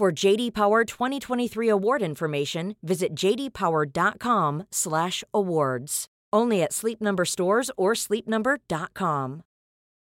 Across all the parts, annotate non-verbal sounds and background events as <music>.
For JD Power 2023 award information, visit jdpower.com/awards. Only at Sleep Number stores or sleepnumber.com.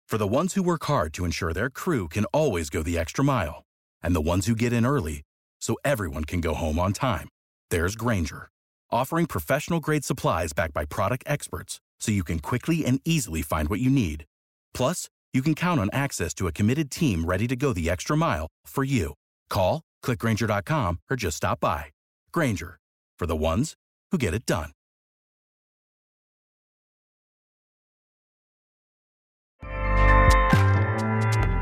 For the ones who work hard to ensure their crew can always go the extra mile, and the ones who get in early so everyone can go home on time, there's Granger, offering professional grade supplies backed by product experts so you can quickly and easily find what you need. Plus, you can count on access to a committed team ready to go the extra mile for you. Call, clickgranger.com, or just stop by. Granger, for the ones who get it done.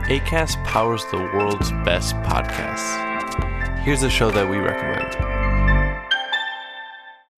ACAST powers the world's best podcasts. Here's a show that we recommend.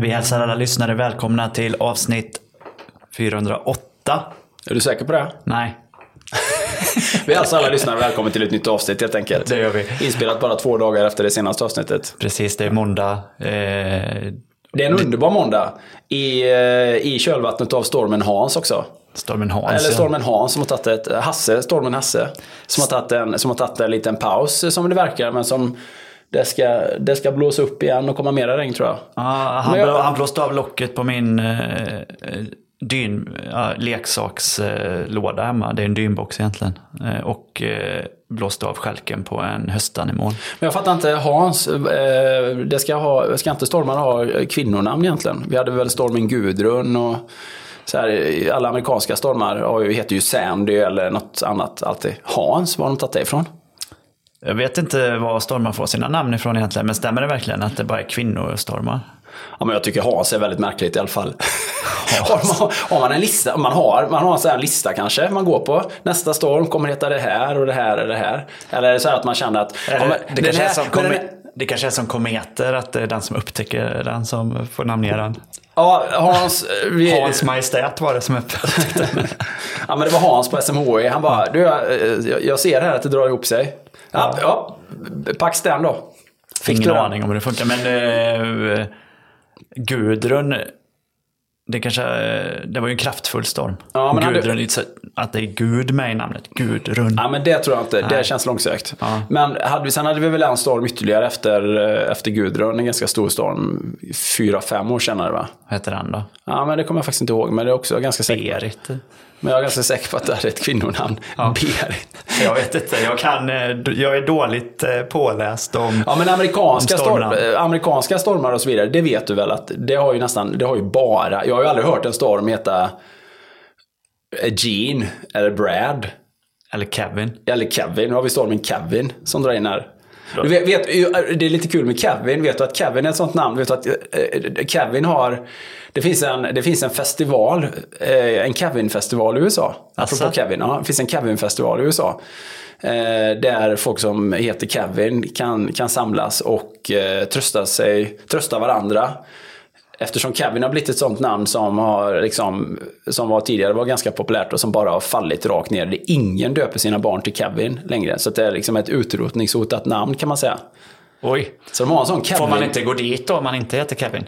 Vi hälsar alla lyssnare välkomna till avsnitt 408. Är du säker på det? Nej, <laughs> Vi hälsar alla lyssnare välkommen till ett nytt avsnitt helt enkelt. det gör vi. Inspelat bara två dagar efter det senaste avsnittet. Precis, det är måndag. Eh, Det är en underbar måndag i, eh, i kölvattnet av stormen Hans också. stormen Hans. Eller stormen Hans som har tagit ett, Hasse, stormen Hasse. Som har tagit en, som har tagit en liten paus som det verkar men som det ska, det ska blåsa upp igen och komma mera regn tror jag. Ja, han, jag- blå, han blåste av locket på min eh, dyn, ja, leksakslåda hemma. Det är en dynbox egentligen. Eh, och eh, blåste av skälken på en höstanemon. Men jag fattar inte, Hans, eh, det ska, ha, ska inte stormarna ha kvinnonamn egentligen? Vi hade väl stormen Gudrun och så här, alla amerikanska stormar heter ju Sandy eller något annat alltid. Hans, var har de tagit det ifrån? Jag vet inte var stormar får sina namn ifrån egentligen. Men stämmer det verkligen att det bara är kvinnostormar? Ja, men jag tycker Hans är väldigt märkligt i alla fall. <laughs> har, man, har man en lista, man har, man har en sån lista kanske man går på. Nästa storm kommer heta det här och det här och det här. Eller är det så här att man känner att... Ja, det, men det, kanske är här- här- det kanske är som kometer, att det är den som upptäcker den som får namnge den. Ja, Hans... Vi, Hans Majestät var det som upptäckte den. <laughs> Ja, men det var Hans på SMHI. Han bara, du, jag, jag ser här att det drar ihop sig. Ja, ja den då. Fick Ingen aning om hur det funkar. Men eh, Gudrun, det kanske, eh, det var ju en kraftfull storm. Ja, men hade- Gudrun, det är så att det är Gud med i namnet. Gudrun. Ja, men det tror jag inte. Det Nej. känns långsökt. Ja. Men hade vi, sen hade vi väl en storm ytterligare efter, eh, efter Gudrun. En ganska stor storm. Fyra, fem år senare va? Vad heter den då? Ja, men det kommer jag faktiskt inte ihåg. Men det är också ganska säker på. Berit. Men jag är ganska säker på att det är ett kvinnonamn. Ja. Berit. Jag vet inte, jag, kan, eh, jag är dåligt eh, påläst om... Ja men amerikanska, Om storm, eh, amerikanska stormar och så vidare, det vet du väl att det har ju nästan, det har ju bara, jag har ju aldrig hört en storm heta Gene eller Brad. Eller Kevin. Eller Kevin, nu har vi stormen Kevin som drar in här. Du vet, vet, det är lite kul med Kevin. Vet du att Kevin är ett sånt namn? Vet du att eh, Kevin har... Det finns en, det finns en festival, eh, en Kevin-festival i USA. Apropå Kevin. Ja, det finns en Kevin-festival i USA. Eh, där folk som heter Kevin kan, kan samlas och trösta, sig, trösta varandra. Eftersom Kevin har blivit ett sånt namn som, har, liksom, som var tidigare var ganska populärt och som bara har fallit rakt ner. Det är ingen döper sina barn till Kevin längre. Så det är liksom ett utrotningshotat namn kan man säga. Oj. Så de har en sån Kevin. Får man inte gå dit då om man inte heter Kevin?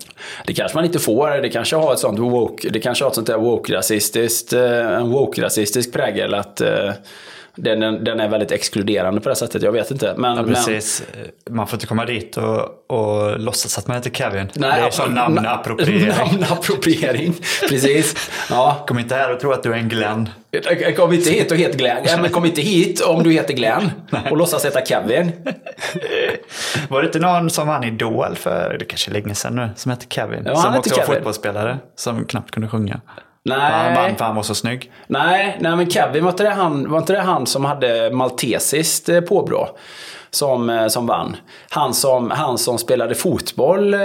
Det kanske man inte får. Det kanske har ett sånt woke, det kanske har ett sånt där woke-rasistiskt, eh, en woke-rasistisk prägel att den, den är väldigt exkluderande på det sättet. Jag vet inte. Men, Ja, precis. Man får inte komma dit och, och låtsas att man heter Kevin. Men, det är som <laughs> namnappropriering. Namnappropriering, precis. Ja. Kom inte här och tro att du är en Glenn. Kom inte hit och het Glenn. Ja, men kom inte hit om du heter Glenn och låtsas heta Kevin. <laughs> Var det inte någon som vann Idol för, det kanske är länge sedan nu, som hette Kevin? Ja, han som också var Kevin. fotbollsspelare, som knappt kunde sjunga. Nej. Han vann för han var så snygg. Nej, nej men Kevin, var inte det han, var inte det han som hade maltesiskt eh, påbrå? Som, eh, som vann. Han som, han som spelade fotboll eh,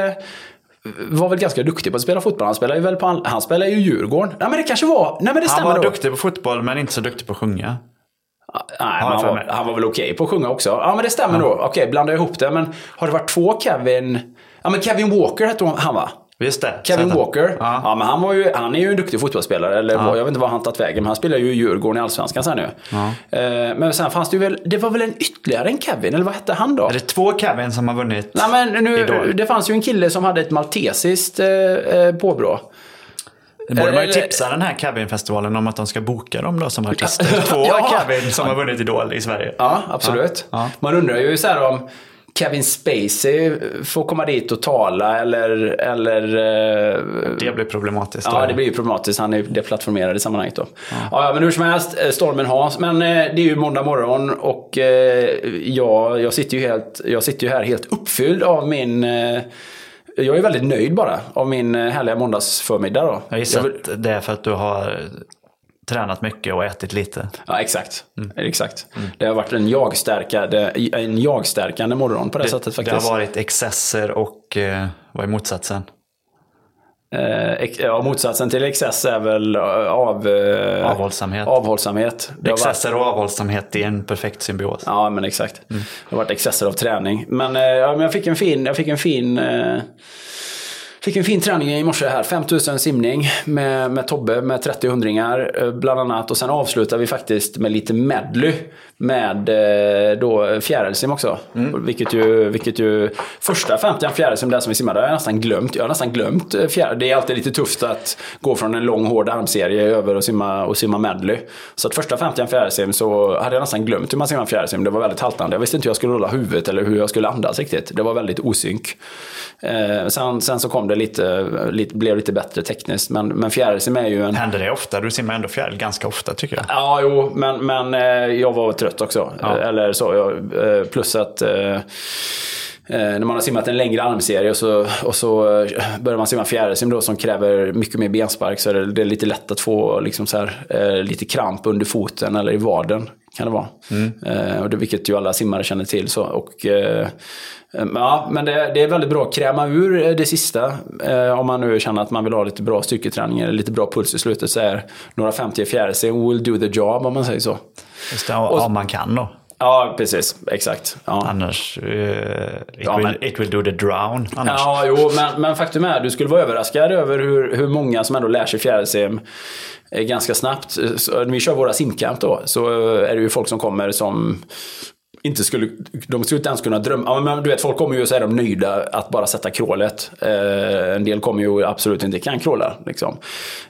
var väl ganska duktig på att spela fotboll. Han spelar ju väl på, all- han spelar ju Djurgården. Nej men det kanske var, nej men det Han stämmer var då. duktig på fotboll men inte så duktig på att sjunga. Nej, men jag han, var, han var väl okej på att sjunga också. Ja men det stämmer då. Okej, blandar jag ihop det. Men har det varit två Kevin? Ja men Kevin Walker hette han va? Visst det. Kevin Walker. Ja. Ja. men han, var ju, han är ju en duktig fotbollsspelare. Eller vad- jag vet inte vad han tagit vägen. Men han spelar ju i Djurgården i Allsvenskan sen nu. Eh, men sen fanns det ju väl, det var väl en ytterligare en Kevin? Eller vad hette han då? Är det två Kevin som har vunnit Nej men nu, det fanns ju en kille som hade ett maltesiskt eh, eh, påbrå. Det borde man ju eller- tipsa den här Kevin-festivalen om att de ska boka dem då som <laughs> artister. Två Ja. Kevin som har vunnit Idol i Sverige. Ja, absolut. Ja, ja. Man undrar ju så här om Kevin Spacey får komma dit och tala eller... eller eh, Det blir problematiskt. Ja, det blir problematiskt. Han är deplattformerad i sammanhanget då. Ja, ja men hur som helst, eh, stormen has. Men eh, det är ju måndag morgon och eh, jag, jag, sitter ju helt, jag sitter ju här helt uppfylld av min... Eh, jag är väldigt nöjd bara av min eh, härliga måndagsförmiddag då. Jag gissar vill- att det är för att du har tränat mycket och ätit lite. Ja, exakt. exakt. Det har varit en jagstärkande, en jagstärkande morgon på det, sättet Det faktiskt. har varit excesser och eh, vad är motsatsen? Eh, ja, motsatsen till excess är väl eh, av, eh, Avhållsamhet. avhållsamhet. Det har varit- Excesser och avhållsamhet är en perfekt symbios. Ja, men exakt. Det har varit excesser av träning. Men, eh, ja, men jag fick en fin, jag fick en fin, eh, fick en fin träning i morse här. 5000 simning med, med Tobbe med 30 hundringar eh, bland annat. Och sen avslutar vi faktiskt med lite medley med eh, då fjärilsim också. Vilket, ju, vilket ju, första 50 fjärilsim där som vi simmade, har jag nästan glömt. Jag har nästan glömt eh, fjär, Det är alltid lite tufft att gå från en lång hård armserie över och simma, och simma medley. Så att första 50 fjärilsim så hade jag nästan glömt hur man simmar fjärilsim. Det var väldigt haltande. Jag visste inte hur jag skulle rulla huvudet eller hur jag skulle andas riktigt. Det var väldigt osynk. Eh, sen, sen så kom det lite, lite, blev lite bättre tekniskt. Men, men fjärilsim är ju en... Händer det ofta? Du simmar ändå fjäril ganska ofta tycker jag. Ja, jo, men, men eh, jag var trött också. Ja. Eller så, eh, plus att eh, eh, när man har simmat en längre armserie och så, och så börjar man simma fjärilsim då som kräver mycket mer benspark så är det, det är lite lätt att få liksom så här, lite kramp under foten eller i vaden. Kan det vara. Eh, och det, vilket ju alla simmare känner till. Så, och, eh, ja, men det, det är väldigt bra att kräma ur eh, det sista. Eh, om man nu känner att man vill ha lite bra styrketräning eller lite bra puls i slutet så är några 50 fjärilsim will do the job om man säger så. Just det, om man kan då. Ja, precis. Exakt. Ja. Annars, eh, it, Ja, will, men- it will do the drown. Annars. Ja, jo, men, men faktum är att du skulle vara överraskad över hur, hur många som ändå lär sig fjärilsim eh, ganska snabbt. Så, när vi kör våra simcamp då, så är det ju folk som kommer som inte skulle, de skulle inte ens kunna drömma. Ja, men du vet, folk kommer ju och så är de nöjda att bara sätta krålet. Eh, en del kommer ju och absolut inte kan kråla. Liksom.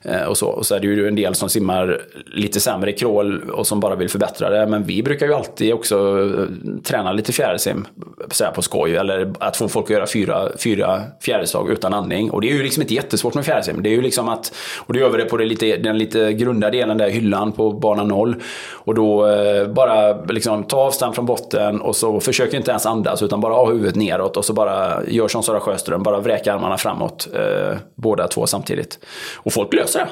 Eh, och, så. och så är det ju en del som simmar lite sämre i krål och som bara vill förbättra det. Men vi brukar ju alltid också eh, träna lite fjärilsim så här på skoj. Eller att få folk att göra fyra, fyra fjärilslag utan andning. Och det är ju liksom inte jättesvårt med fjärilsim. Det är ju liksom att, och då gör vi det på det lite, den lite grunda delen där hyllan på bana noll. Och då eh, bara liksom ta avstånd från botten botten och så försöker inte ens andas utan bara ha huvudet neråt och så bara gör som Sara Sjöström, bara vräka armarna framåt. Eh, båda två samtidigt. Och folk löser det.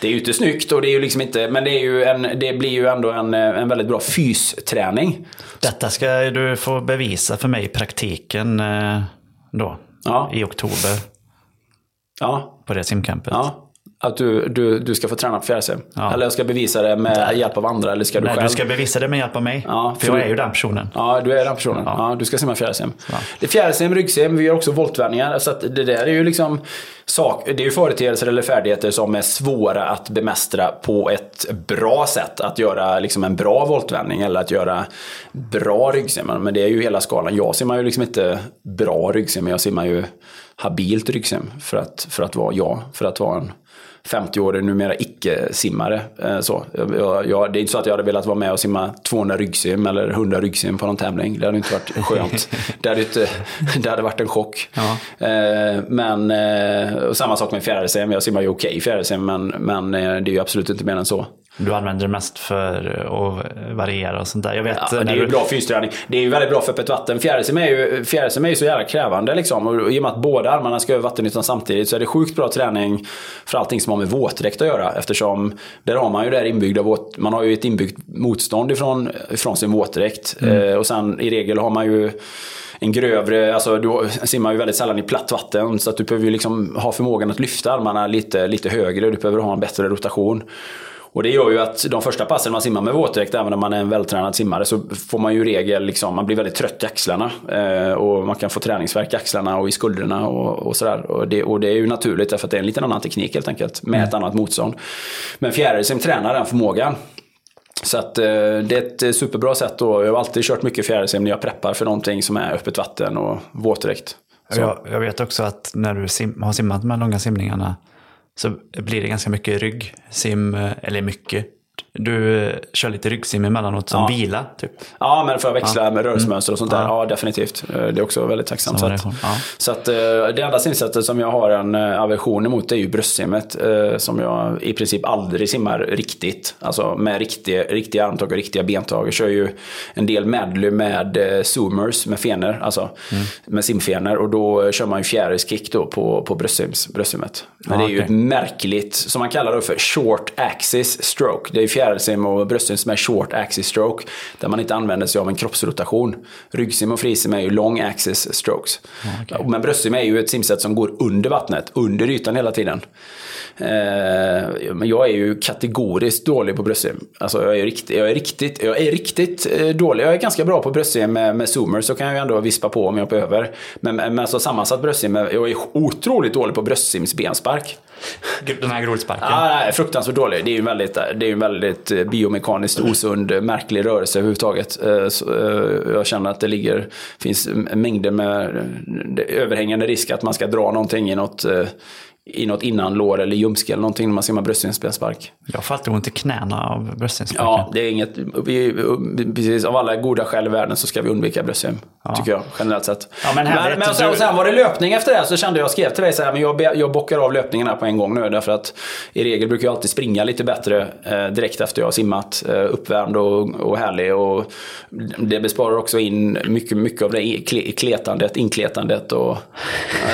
Det är ju inte snyggt och det är ju liksom inte, men det, är ju en, det blir ju ändå en, en väldigt bra fysträning. Detta ska du få bevisa för mig i praktiken eh, då. Ja. I oktober Ja, på det simcampet. ja. Att du, du, du ska få träna på fjärilsim. Ja. Eller jag ska bevisa det med hjälp av andra eller ska du Nej, själv? du ska bevisa det med hjälp av mig. Ja, för för jag är ju den personen. Ja, du är den personen. Ja. Ja. du ska simma fjärilsim. Ja. Det är fjärilsim, ryggsim, vi gör också voltvändningar. Så det där är ju liksom sak, det är ju företeelser eller färdigheter som är svåra att bemästra på ett bra sätt. Att göra liksom en bra voltvändning eller att göra bra ryggsim. Men det är ju hela skalan. Jag simmar ju liksom inte bra ryggsim, men jag simmar ju habilt ryggsim för att, för att vara jag. För att vara en 50-årig numera icke-simmare. Eh, Så. Jag, jag, det är inte så att jag hade velat vara med och simma 200 ryggsim eller 100 ryggsim på någon tävling. Det hade inte varit <laughs> skönt. det, hade inte, det hade varit en chock. Ja. Eh, Men eh, samma sak med fjärilsim. Jag simmar ju okej fjärilsim men, men det är ju absolut inte mer än så. Du använder det mest för att variera och sånt där. Jag vet Ja, det är ju du... bra fysträning. Det är ju väldigt bra för öppet vatten. Fjärilsim är ju, fjärilsim är ju så jävla krävande liksom. Och i och med att båda armarna ska över vattenytan samtidigt så är det sjukt bra träning för allting som har med våtdräkt att göra. Eftersom där har man ju det här inbyggda våt, man har ju ett inbyggt motstånd ifrån, ifrån sin våtdräkt. Eh, och sen i regel har man ju en grövre, alltså du simmar ju väldigt sällan i platt vatten så att du behöver ju liksom ha förmågan att lyfta armarna lite, lite högre. Du behöver ha en bättre rotation. Och det gör ju att de första passen man simmar med våtdräkt, även om man är en vältränad simmare, så får man ju regel, liksom, man blir väldigt trött i axlarna. Eh, och man kan få träningsvärk i axlarna och i skulderna och, och sådär. Och det, och det är ju naturligt därför att det är en liten annan teknik helt enkelt, med ett annat motstånd. Men fjärilsim tränar den förmågan. Så att eh, det är ett superbra sätt då. Jag har alltid kört mycket fjärilsim när jag preppar för någonting som är öppet vatten och våtdräkt. Jag, jag vet också att när du sim, har simmat de här långa simningarna så blir det ganska mycket ryggsim, eh, eller mycket. Du eh, kör lite ryggsim emellanåt som Ja. vila, typ. Ja, men för att växla med rörelsemönster och sånt där. Ja. Ja, definitivt. Eh, Det är också väldigt tacksamt. Som Så att, ja. så att eh, det enda simsättet som jag har en aversion emot är ju bröstsimmet. Som jag i princip aldrig simmar riktigt. Alltså med riktiga, riktiga armtag och riktiga bentag. Jag kör ju en del medley med zoomers, med fenor. Alltså Mm. med simfenor. Och då kör man ju fjärilskick då på, på bröstsims, bröstsimmet. Men Ja, det är ju okej. ett märkligt, som man kallar det för short axis stroke. Det är fjärilsim och bröstsim som är short axis stroke. Där man inte använder sig av en kroppsrotation. Ryggsim och frisim är ju long axis strokes. Men bröstsim är ju ett simsätt som går under vattnet, under ytan hela tiden. Eh, men jag är ju kategoriskt dålig på bröstsim. Alltså jag är riktigt, jag är riktigt, jag är riktigt eh, dålig. Jag är ganska bra på bröstsim med, med zoomer så kan jag ju ändå vispa på om jag behöver. Men, men alltså sammansatt bröstsim, jag är otroligt dålig på bröstsimsbenspark. Den här grodsparken? Ah, nej, fruktansvärt dålig. Det är ju en väldigt, det är en väldigt eh, biomekaniskt osund, eh, märklig rörelse överhuvudtaget. Eh, så, jag känner att det ligger, finns mängder med överhängande risk att man ska dra någonting i något, i något innanlår eller ljumske eller någonting när man simmar bröstsimspelspark. Jag får alltid ont i knäna av bröstsimsparken. Ja, det är inget, vi, precis, av alla goda skäl i världen så ska vi undvika bröstsim. Tycker jag, generellt sett. Ja, men härligt. men, sen, Du- sen var det löpning efter det så kände jag, skrev till dig så här, men jag, jag bockar av löpningen här på en gång nu. Därför att i regel brukar jag alltid springa lite bättre eh, direkt efter jag har simmat. Eh, uppvärmd och, och härlig. Och det besparar också in mycket, mycket av det kletandet, inkletandet och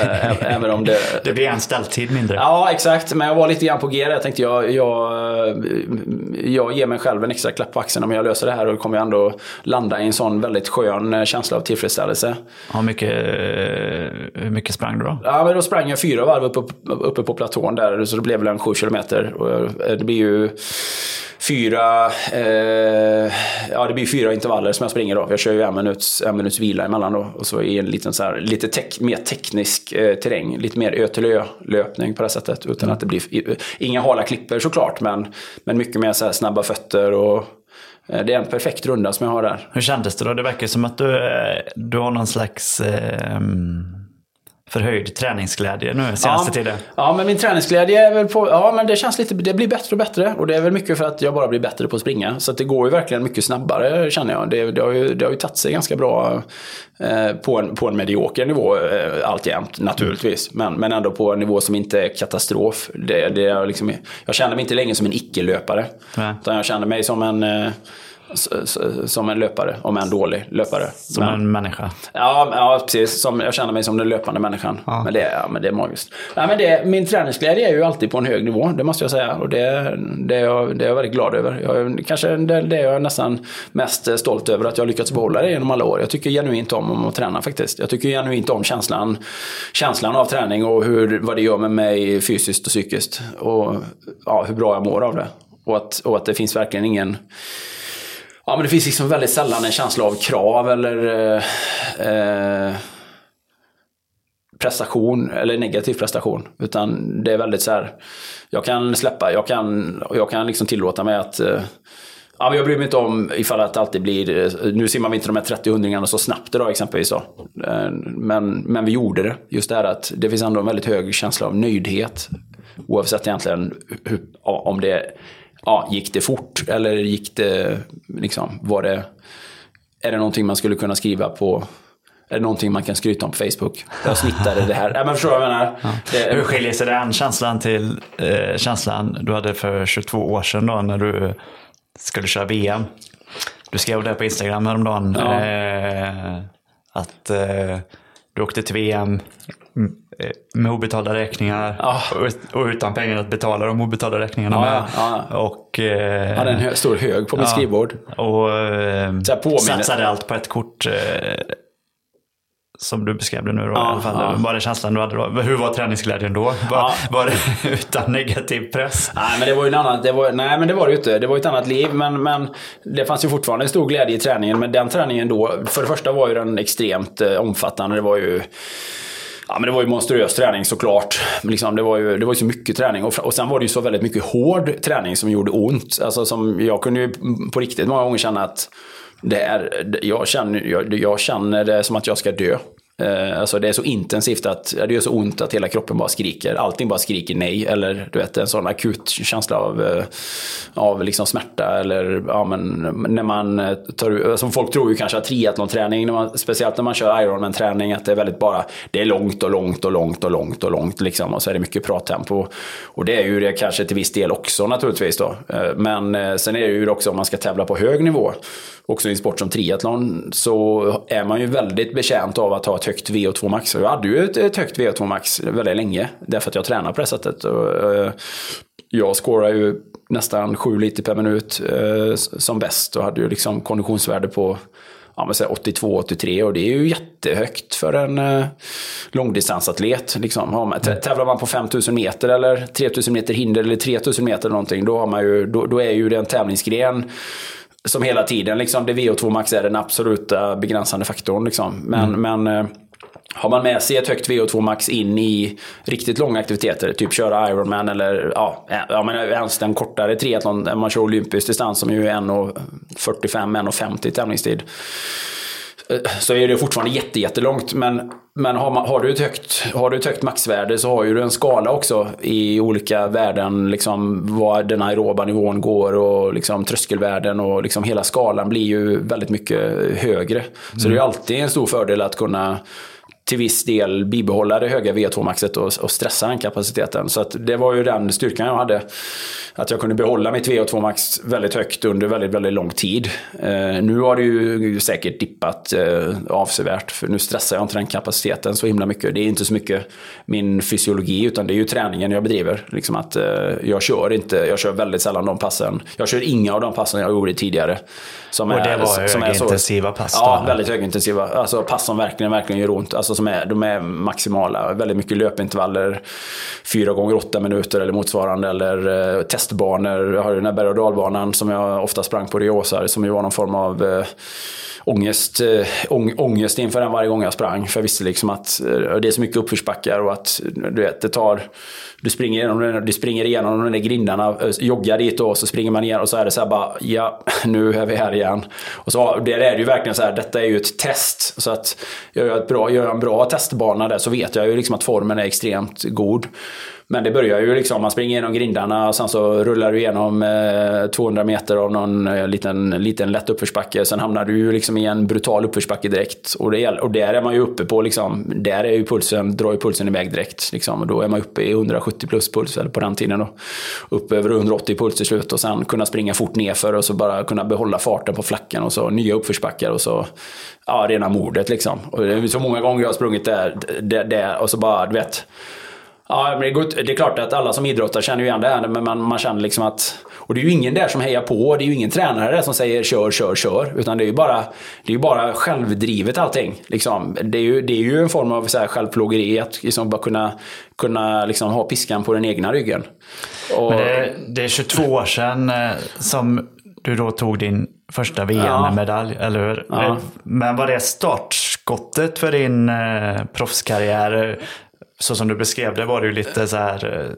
eh, även om det... <laughs> Det blir en ställtid mindre. Ja, exakt. Men jag var lite grann på G där. Jag tänkte jag, jag, jag ger mig själv en extra klapp på axeln om jag löser det här och kommer jag ändå landa i en sån väldigt skön eh, känsla av tillfredsställelse. Hur mycket, eh, hur mycket sprang du då? Ja, men då sprang jag fyra varv uppe, uppe på platån där, så det blev väl en sju kilometer. Och eh, det blir ju fyra, eh, ja, det blir fyra intervaller som jag springer då. Jag kör ju en minuts, en minuts vila emellan då. Och så i en liten så här, lite tek, mer teknisk eh, terräng. Lite mer ö till ö löpning på det sättet. Utan att det blir, inga hala klipper såklart. Men, men mycket mer så snabba fötter och eh, det är en perfekt runda som jag har där. Hur kändes det då? Det verkar som att du, eh, du har någon slags eh, förhöjd träningsglädje nu senaste ja. tiden. Ja, men min träningsglädje är väl på... Ja, men det känns lite... Det blir bättre och bättre. Och det är väl mycket för att jag bara blir bättre på att springa. Så att det går ju verkligen mycket snabbare, känner jag. Det, det, har, ju, det har ju tagit sig ganska bra eh, på, en, på en medioker nivå eh, alltjämt, naturligtvis. Men, men ändå på en nivå som inte är katastrof. Det, det är liksom, jag känner mig inte längre som en icke-löpare. Utan jag känner mig som en... Eh, som en löpare, om en dålig löpare. Som Men- en människa. Ja, ja precis. Som, jag känner mig som den löpande människan. Men, det, ja, men det är magiskt. Ja, men det, min träningsglädje är ju alltid på en hög nivå, det måste jag säga. Och det, det, är, jag, det är jag väldigt glad över. Jag, kanske det, det är jag nästan mest stolt över, att jag har lyckats behålla det genom alla år. Jag tycker genuint om att träna faktiskt. Jag tycker genuint om känslan, känslan av träning och hur, vad det gör med mig fysiskt och psykiskt. Och ja, hur bra jag mår av det. Och att, och att det finns verkligen ingen... Ja, men det finns liksom väldigt sällan en känsla av krav eller eh, eh, prestation, eller negativ prestation. Utan det är väldigt så här, jag kan släppa, jag kan, jag kan liksom tillåta mig att eh, Ja, men jag bryr mig inte om ifall att det alltid blir... Eh, nu simmar vi inte de här 30 hundringarna så snabbt idag exempelvis. Då. Eh, men, men vi gjorde det. Just det här att det finns ändå en väldigt hög känsla av nöjdhet. Oavsett egentligen hur, om det... Ja, gick det fort eller gick det... Liksom, var det... Är det någonting man skulle kunna skriva på... Är det någonting man kan skryta om på Facebook? Jag snittade det här. Ja, men förstår du vad jag menar? Det, Hur skiljer sig den känslan till eh, känslan du hade för 22 år sedan då när du skulle köra VM? Du skrev det på Instagram häromdagen. Ja. Eh, att eh, du åkte till VM mm, eh, med obetalda räkningar Ja. och, ut- och utan pengar att betala de obetalda räkningarna Ja, med. ja. Och, eh, jag hade en hö- stor hög på mitt Ja. skrivbord. och eh, satsade allt på ett kort. Eh, som du beskrev det nu då, Ja, i alla fall. ja. Var det känslan du hade då? Hur var träningsglädjen då? Var, Ja. var det <laughs> utan negativ press? Nej, men det var ju en annan, det var, nej, men det var det ju inte. Det var ju ett annat liv. Men, men det fanns ju fortfarande en stor glädje i träningen. Men den träningen då, för det första var ju den extremt eh, omfattande. Det var ju... Ja, men det var ju monstruös träning såklart. Liksom, det, var ju, det var ju så mycket träning. Och, och sen var det ju så väldigt mycket hård träning som gjorde ont. Alltså, som jag kunde ju på riktigt många gånger känna att det är, jag, känner, jag, jag känner det som att jag ska dö. Eh, alltså det är så intensivt att det gör så ont att hela kroppen bara skriker. Allting bara skriker nej. Eller du vet en sån akut känsla av, eh, av liksom smärta. Eller ja, men, när man eh, tar alltså Folk tror ju kanske att triathlonträning, när man, speciellt när man kör Ironman-träning, att det är väldigt bara, det är långt och långt och långt och långt och långt. Liksom, och så är det mycket prattempo. Och det är ju det kanske till viss del också naturligtvis. Då. Men sen är det ju också om man ska tävla på hög nivå också i en sport som triathlon så är man ju väldigt betjänt av att ha ett högt VO2 max. Jag hade ju ett, ett högt VO2 max väldigt länge därför att jag tränar på det sättet. Eh, jag scorar ju nästan 7 liter per minut eh, som bäst och hade ju liksom konditionsvärde på ja, 82-83 och det är ju jättehögt för en eh, långdistansatlet. Liksom. Har man, tävlar man på 5000 meter eller 3000 meter hinder eller 3000 meter eller någonting, då, har man ju, då, då är ju det en tävlingsgren som hela tiden, liksom, det VO2 max är den absoluta begränsande faktorn. Liksom. Men, men eh, har man med sig ett högt VO2 max in i riktigt långa aktiviteter, typ köra Ironman eller ja, ja, men ens den kortare triathlon, man kör olympisk distans som ju är 1.45-1.50 tävlingstid. Eh, Så är det fortfarande jätte, jättelångt. Men, men har, man, har, du ett högt, har du ett högt maxvärde så har ju du en skala också i olika värden. Liksom var den aeroba nivån går och liksom tröskelvärden och liksom hela skalan blir ju väldigt mycket högre. Så det är ju alltid en stor fördel att kunna till viss del bibehålla det höga V2-maxet och, och stressa den kapaciteten. Så att det var ju den styrkan jag hade. Att jag kunde behålla mitt VO2-max väldigt högt under väldigt, väldigt lång tid. Eh, nu har det ju säkert dippat eh, avsevärt, för nu stressar jag inte den kapaciteten så himla mycket. Det är inte så mycket min fysiologi, utan det är ju träningen jag bedriver. Liksom att eh, jag kör inte, jag kör väldigt sällan de passen. Jag kör inga av de passen jag gjorde tidigare. Som Och det var som är så- högintensiva pass Ja, då? väldigt högintensiva. Alltså pass som verkligen, verkligen gör ont. Alltså som är, de är maximala. Väldigt mycket löpintervaller. Fyra gånger åtta minuter eller motsvarande. Eller eh, testbanor. Jag har den här berg och dalbanan som jag ofta sprang på Riosa. Som ju var någon form av eh, ångest, eh, ång, ångest inför den varje gång jag sprang. För jag visste liksom att eh, det är så mycket uppförsbackar och att du vet, det tar... Du springer igenom, du springer igenom de där grindarna, eh, joggar dit och så springer man igen och så är det så här bara, ja, <laughs> nu är vi här igen. Och så det är det ju verkligen så här, detta är ju ett test. Så att gör jag, ett bra, gör jag en bra testbana där så vet jag ju liksom att formen är extremt god. Men det börjar ju liksom, man springer igenom grindarna och sen så rullar du igenom eh, 200 meter av någon eh, liten, liten lätt uppförsbacke. Sen hamnar du ju liksom i en brutal uppförsbacke direkt. Och, det, och där är man ju uppe på, liksom, där är ju pulsen, drar ju pulsen iväg direkt. Liksom, och då är man uppe i 170 plus puls, eller på den tiden då. Upp över 180 puls till slut och sen kunna springa fort nerför och så bara kunna behålla farten på flacken och så nya uppförsbackar och så, ja, rena mordet liksom. Och det är så många gånger jag har sprungit där, där, där och så bara, du vet, Ja, men det, är klart att alla som idrottar känner ju igen det här, men man, man känner liksom att... Och det är ju ingen där som hejar på, det är ju ingen tränare som säger kör, kör, kör. Utan det är ju bara, det är bara självdrivet allting. Liksom. Det, är ju, det är ju en form av så här självplågeri, att liksom bara kunna, kunna liksom ha piskan på den egna ryggen. Och, Men det, det är 22 år sedan eh, som du då tog din första VM-medalj, eller hur? Ja. Men var det startskottet för din eh, proffskarriär? Så som du beskrev det var det ju lite så här... eh,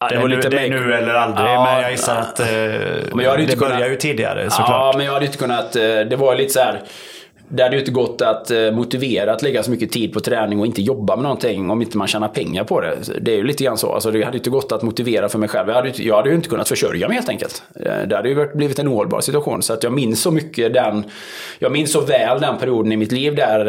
Ja, det, det var lite nu, det är nu eller aldrig, Ja, men jag gissar ja. att eh, Men jag hade det inte börjar kunnat- ju tidigare Ja, såklart. men jag hade inte kunnat... eh, Det var lite så här... Det hade ju inte gått att eh, motivera att lägga så mycket tid på träning och inte jobba med någonting om inte man tjänar pengar på det. Det är ju lite grann så. Alltså, det hade inte gått att motivera för mig själv. Jag hade, ju- jag hade ju inte kunnat försörja mig helt enkelt. Eh, Det hade ju blivit en ohållbar situation. Så att jag minns så mycket den... Jag minns så väl den perioden i mitt liv där,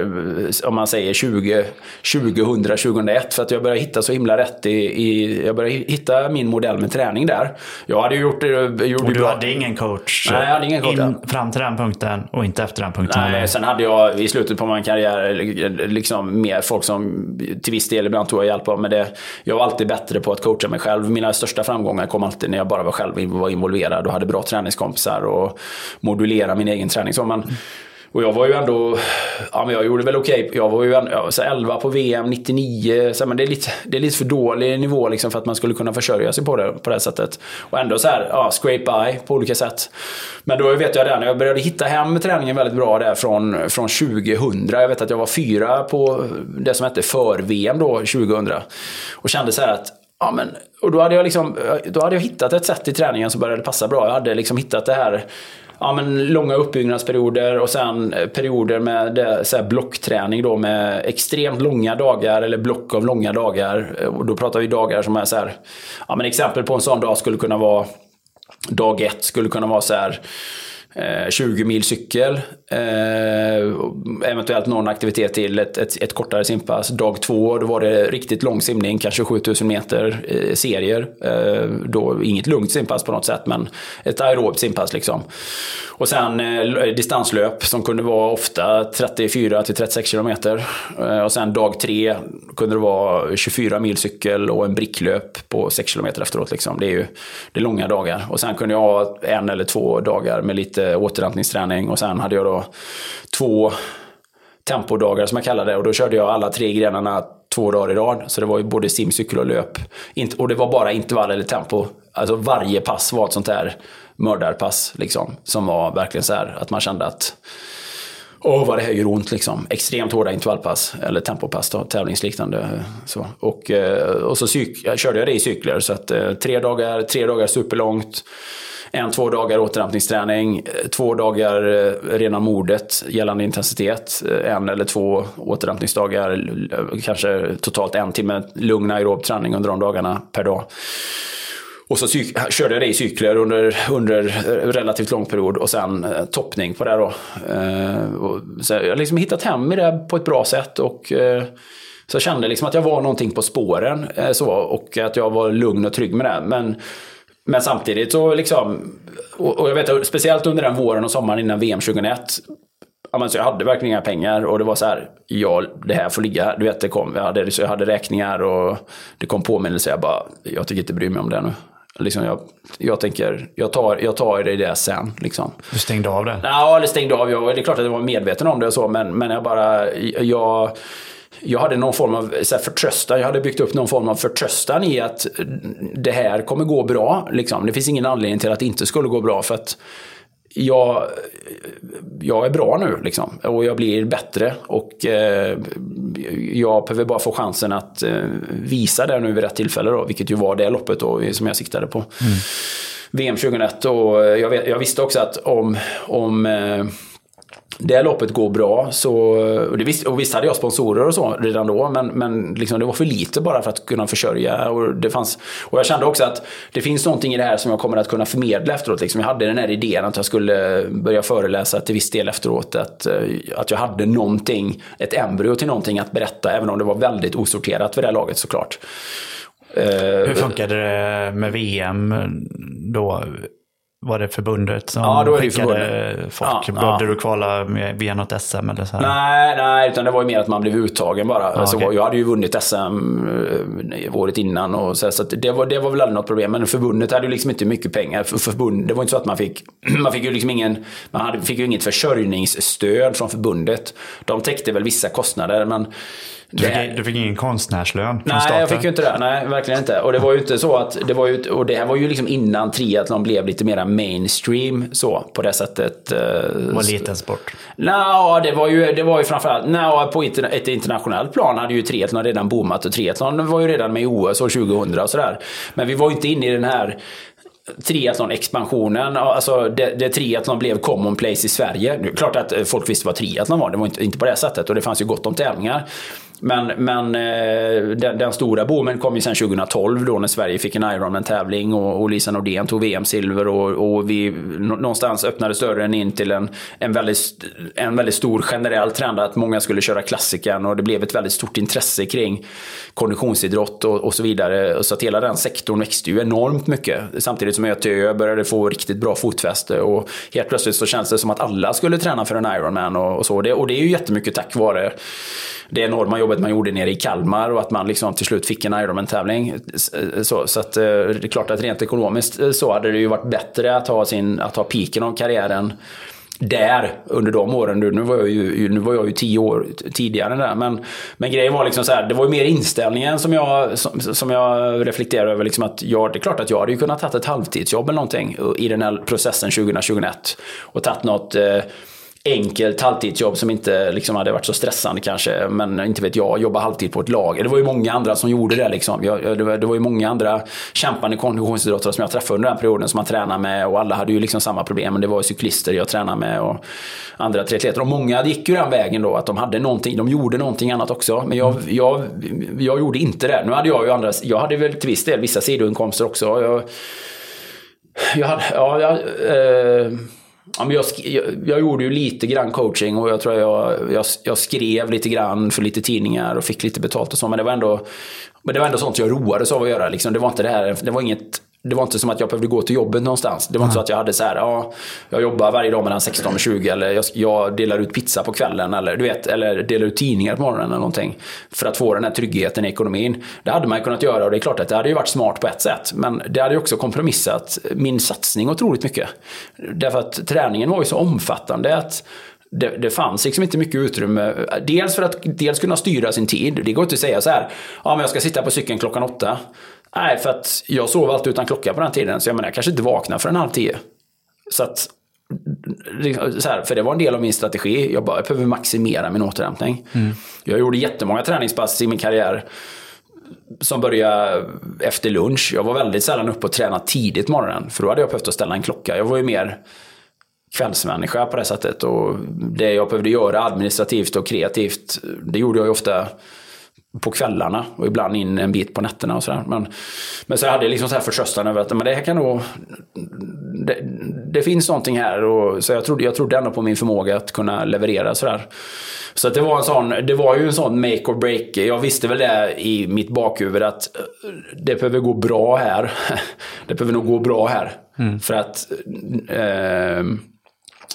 eh, om man säger 20, 2000, 2001. För att jag började hitta så himla rätt i... i jag började hitta min modell med träning där. Jag hade ju gjort... gjorde Och ju du bra- hade ingen coach, Nej, jag hade ingen coach, in, fram till den punkten och inte efter den punkten. Eller? Nej, sen hade jag i slutet på min karriär liksom mer folk som till viss del ibland tog jag hjälp av. Men det, jag var alltid bättre på att coacha mig själv. Mina största framgångar kom alltid när jag bara var själv var involverad och hade bra träningskompisar och modulera min egen träning. Så man, och jag var ju ändå, ja men jag gjorde väl okej. Jag var ju ändå, så 11 på VM, 99. Så, men det är, lite, det är lite för dålig nivå liksom för att man skulle kunna försörja sig på det, på det sättet. Och ändå så här, ja, scrape by på olika sätt. Men då vet jag det, när jag började hitta hem träningen väldigt bra där från, från 2000. Jag vet att jag var fyra på det som hette för-VM då, 2000. Och kände så här att Ja, men, och då hade, jag liksom, då hade jag hittat ett sätt i träningen som började passa bra. Jag hade liksom hittat det här ja, men långa uppbyggnadsperioder och sen eh, perioder med det, så här blockträning då med extremt långa dagar eller block av långa dagar. Eh, och då pratar vi dagar som är så här, ja men exempel på en sån dag skulle kunna vara Dag ett skulle kunna vara så här Eh, 20 mil cykel. Eh, eventuellt någon aktivitet till, ett, ett, ett kortare simpass. Dag två, då var det riktigt lång simning, kanske 7000 meter eh, serier. Eh, då inget lugnt simpass på något sätt, men ett aerobt simpass liksom. Och sen eh, distanslöp som kunde vara ofta 34 till 36 kilometer. Eh, och sen dag tre kunde det vara 24 mil cykel och en bricklöp på 6 kilometer efteråt. Liksom. Det är ju det är långa dagar. Och sen kunde jag ha en eller två dagar med lite Eh, återhämtningsträning. Och sen hade jag då två tempodagar som jag kallar det. Och då körde jag alla tre grenarna två dagar i rad. Så det var ju både sim, cykel och löp. Int- Och det var bara intervall eller tempo. Alltså varje pass var ett sånt där mördarpass. Liksom, som var verkligen så här att man kände att Åh, vad det här gör ont liksom. Extremt hårda intervallpass, eller tempopass då, tävlingsliknande. Så. Och, eh, och så cyk- jag körde jag det i cykler, så att eh, tre dagar, tre dagar superlångt. En, två dagar återhämtningsträning, eh, två dagar eh, rena mordet gällande intensitet, eh, en eller två återhämtningsdagar, kanske totalt en timme lugn aerob träning under de dagarna per dag. Och så körde jag det i cykler under, under relativt lång period och sen eh, toppning på det då. Eh, och, så jag har liksom hittat hem i det på ett bra sätt och eh, så jag kände liksom att jag var någonting på spåren eh, så, och att jag var lugn och trygg med det. Men, men samtidigt så liksom, och, jag vet speciellt under den våren och sommaren innan VM 2001 Ja, så jag hade verkligen inga pengar och det var så här, ja det här får ligga. Du vet, det kom, jag, hade, så jag hade räkningar och det kom påminnelser. Jag bara, jag tycker inte bry mig om det nu. Liksom jag, jag tänker, jag tar, jag tar det i det sen. Liksom. Du stängde av det? Ja, eller stängde av. Jag, det är klart att jag var medveten om det och så, men, men jag bara... Jag, jag hade någon form av så här, förtröstan. Jag hade byggt upp någon form av förtröstan i att det här kommer gå bra. Liksom. Det finns ingen anledning till att det inte skulle gå bra. För att jag, jag är bra nu liksom. Och jag blir bättre. Och eh, jag behöver bara få chansen att eh, visa det nu vid rätt tillfälle. Då, vilket ju var det loppet då, som jag siktade på. VM 2001. Och jag, vet, jag visste också att om, om eh, det loppet går bra. Så, och, det visst, och visst hade jag sponsorer och så redan då, men, men liksom det var för lite bara för att kunna försörja. Och, det fanns, och jag kände också att det finns någonting i det här som jag kommer att kunna förmedla efteråt. Liksom jag hade den här idén att jag skulle börja föreläsa till viss del efteråt. Att, eh, att jag hade någonting, ett embryo till någonting att berätta, även om det var väldigt osorterat vid det här laget såklart. Eh, Hur funkade det med VM då? Var det förbundet som Ja, då är det skickade folk? Ja, Behövde ja. du kvala med- via något SM eller så här? Nej, nej, utan det var ju mer att man blev uttagen bara. alltså, okej. Jag hade ju vunnit SM eh, året innan och så, så det, var, det var väl aldrig något problem. Men förbundet hade ju liksom inte mycket pengar. För, förbund, det var inte så att man fick, <clears throat> man fick ju liksom ingen, man hade, fick ju inget försörjningsstöd från förbundet. De täckte väl vissa kostnader, men Du fick, du fick ingen konstnärslön Nej, staten? jag fick ju inte det. Nej, verkligen inte. Och det var ju inte så att... Det var ju, och det här var ju liksom innan triathlon blev lite mera mainstream så, på det sättet. eh, Det var en liten sport. Nå, det var ju, det var ju framförallt... Nå, på ett internationellt plan hade ju triathlon redan boomat och triathlon var ju redan med i OS år 2000 och sådär. Men vi var ju inte inne i den här triathlon-expansionen, alltså det, det triathlon blev commonplace i Sverige. Är klart att eh, folk visste vad triathlon var, det var inte, inte på det sättet och det fanns ju gott om tävlingar. Men, men eh, den, den stora boomen kom ju sen 2012 då när Sverige fick en Ironman-tävling och, och Lisa Nordén tog VM-silver och, och vi någonstans öppnade dörren in till en, en, väldigt, en väldigt stor generell trend att många skulle köra klassikern. och det blev ett väldigt stort intresse kring konditionsidrott och, och så vidare. Så att hela den sektorn växte ju enormt mycket. Samtidigt som ÖTÖ började få riktigt bra fotfäste och helt plötsligt så känns det som att alla skulle träna för en Ironman och, och så. Det, och det är ju jättemycket tack vare det enorma jobbet jobbet man gjorde nere i Kalmar och att man liksom till slut fick en Ironman-tävling. Eh, så, så att, eh, det är klart att rent ekonomiskt eh, så hade det ju varit bättre att ha, sin, att ha piken av karriären där under de åren. Nu var jag ju, nu var jag ju tio år tidigare där. Men, men grejen var liksom så här, det var ju mer inställningen som jag, som, som jag reflekterade över. Liksom att jag, det är klart att jag hade ju kunnat ta ett halvtidsjobb eller någonting i den här processen 2021. Och tagit något eh, enkelt halvtidsjobb som inte liksom hade varit så stressande kanske. Men inte vet jag, jobba halvtid på ett lag. Det var ju många andra som gjorde det. Liksom. Jag, jag- det, var, det var ju många andra kämpande konditionsidrottare som jag träffade under den perioden som man tränade med. Och alla hade ju liksom samma problem. Men det var ju cyklister jag tränade med och andra triatleter. Och många gick ju den vägen då. Att de hade någonting, de gjorde någonting annat också. Men jag, jag, jag gjorde inte det. Nu hade jag ju andra, jag hade väl till viss del vissa sidoinkomster också. Jag, jag hade, ja, jag, eh, ja, men jag, jag, jag gjorde ju lite grann coaching och jag tror jag, jag, jag skrev lite grann för lite tidningar och fick lite betalt och så. Men det var ändå, men det var ändå sånt jag roades av att göra. Liksom. Det var inte det här, det var inget det var inte som att jag behövde gå till jobbet någonstans. Det var inte så att jag hade så här, ja, jag jobbar varje dag mellan 16 och 20 eller jag, jag delar ut pizza på kvällen eller du vet, eller delar ut tidningar på morgonen eller någonting. För att få den här tryggheten i ekonomin. Det hade man kunnat göra och det är klart att det hade ju varit smart på ett sätt. Men det hade ju också kompromissat min satsning otroligt mycket. Därför att träningen var ju så omfattande att det, det fanns liksom inte mycket utrymme. Dels för att dels kunna styra sin tid. Det går inte att säga så här, ja men jag ska sitta på cykeln klockan åtta. Nej, för att jag sov alltid utan klocka på den tiden. Så jag menar, jag kanske inte vaknar för en halv tio. Så att, så här, för det var en del av min strategi. Jag bara, jag behöver maximera min återhämtning. Jag gjorde jättemånga träningspass i min karriär som började efter lunch. Jag var väldigt sällan uppe och tränade tidigt morgonen. För då hade jag behövt att ställa en klocka. Jag var ju mer kvällsmänniska på det sättet. Och det jag behövde göra administrativt och kreativt, det gjorde jag ju ofta på kvällarna och ibland in en bit på nätterna och sådär. Men, men så hade jag liksom så här förtröstan över att men det här kan nog... Det, det finns någonting här och så jag trodde, jag trodde ändå på min förmåga att kunna leverera sådär. Så att det var en sån, det var ju en sån make or break. Jag visste väl det i mitt bakhuvud att eh, det behöver gå bra här. <laughs> Det behöver nog gå bra här. För att eh,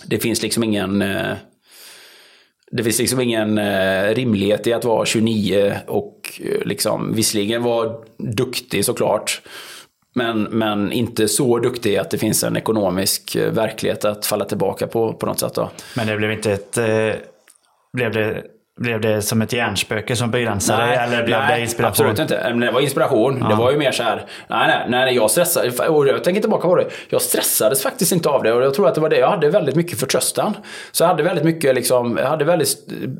det finns liksom ingen... Eh, det finns liksom ingen eh, rimlighet i att vara 29 och eh, liksom visserligen vara duktig såklart. Men, men inte så duktig att det finns en ekonomisk eh, verklighet att falla tillbaka på på något sätt. Då. Men det blev inte ett... Eh, blev, det, blev det som ett hjärnspöke som begränsade dig? Eller blev det inspiration? Absolut inte. Men det var inspiration. Det var ju mer så här, nej, nej, nej, jag stressade. Och jag tänker tillbaka på det. Jag stressades faktiskt inte av det. Och jag tror att det var det. Jag hade väldigt mycket förtröstan. Så jag hade väldigt mycket, liksom, jag hade väldigt,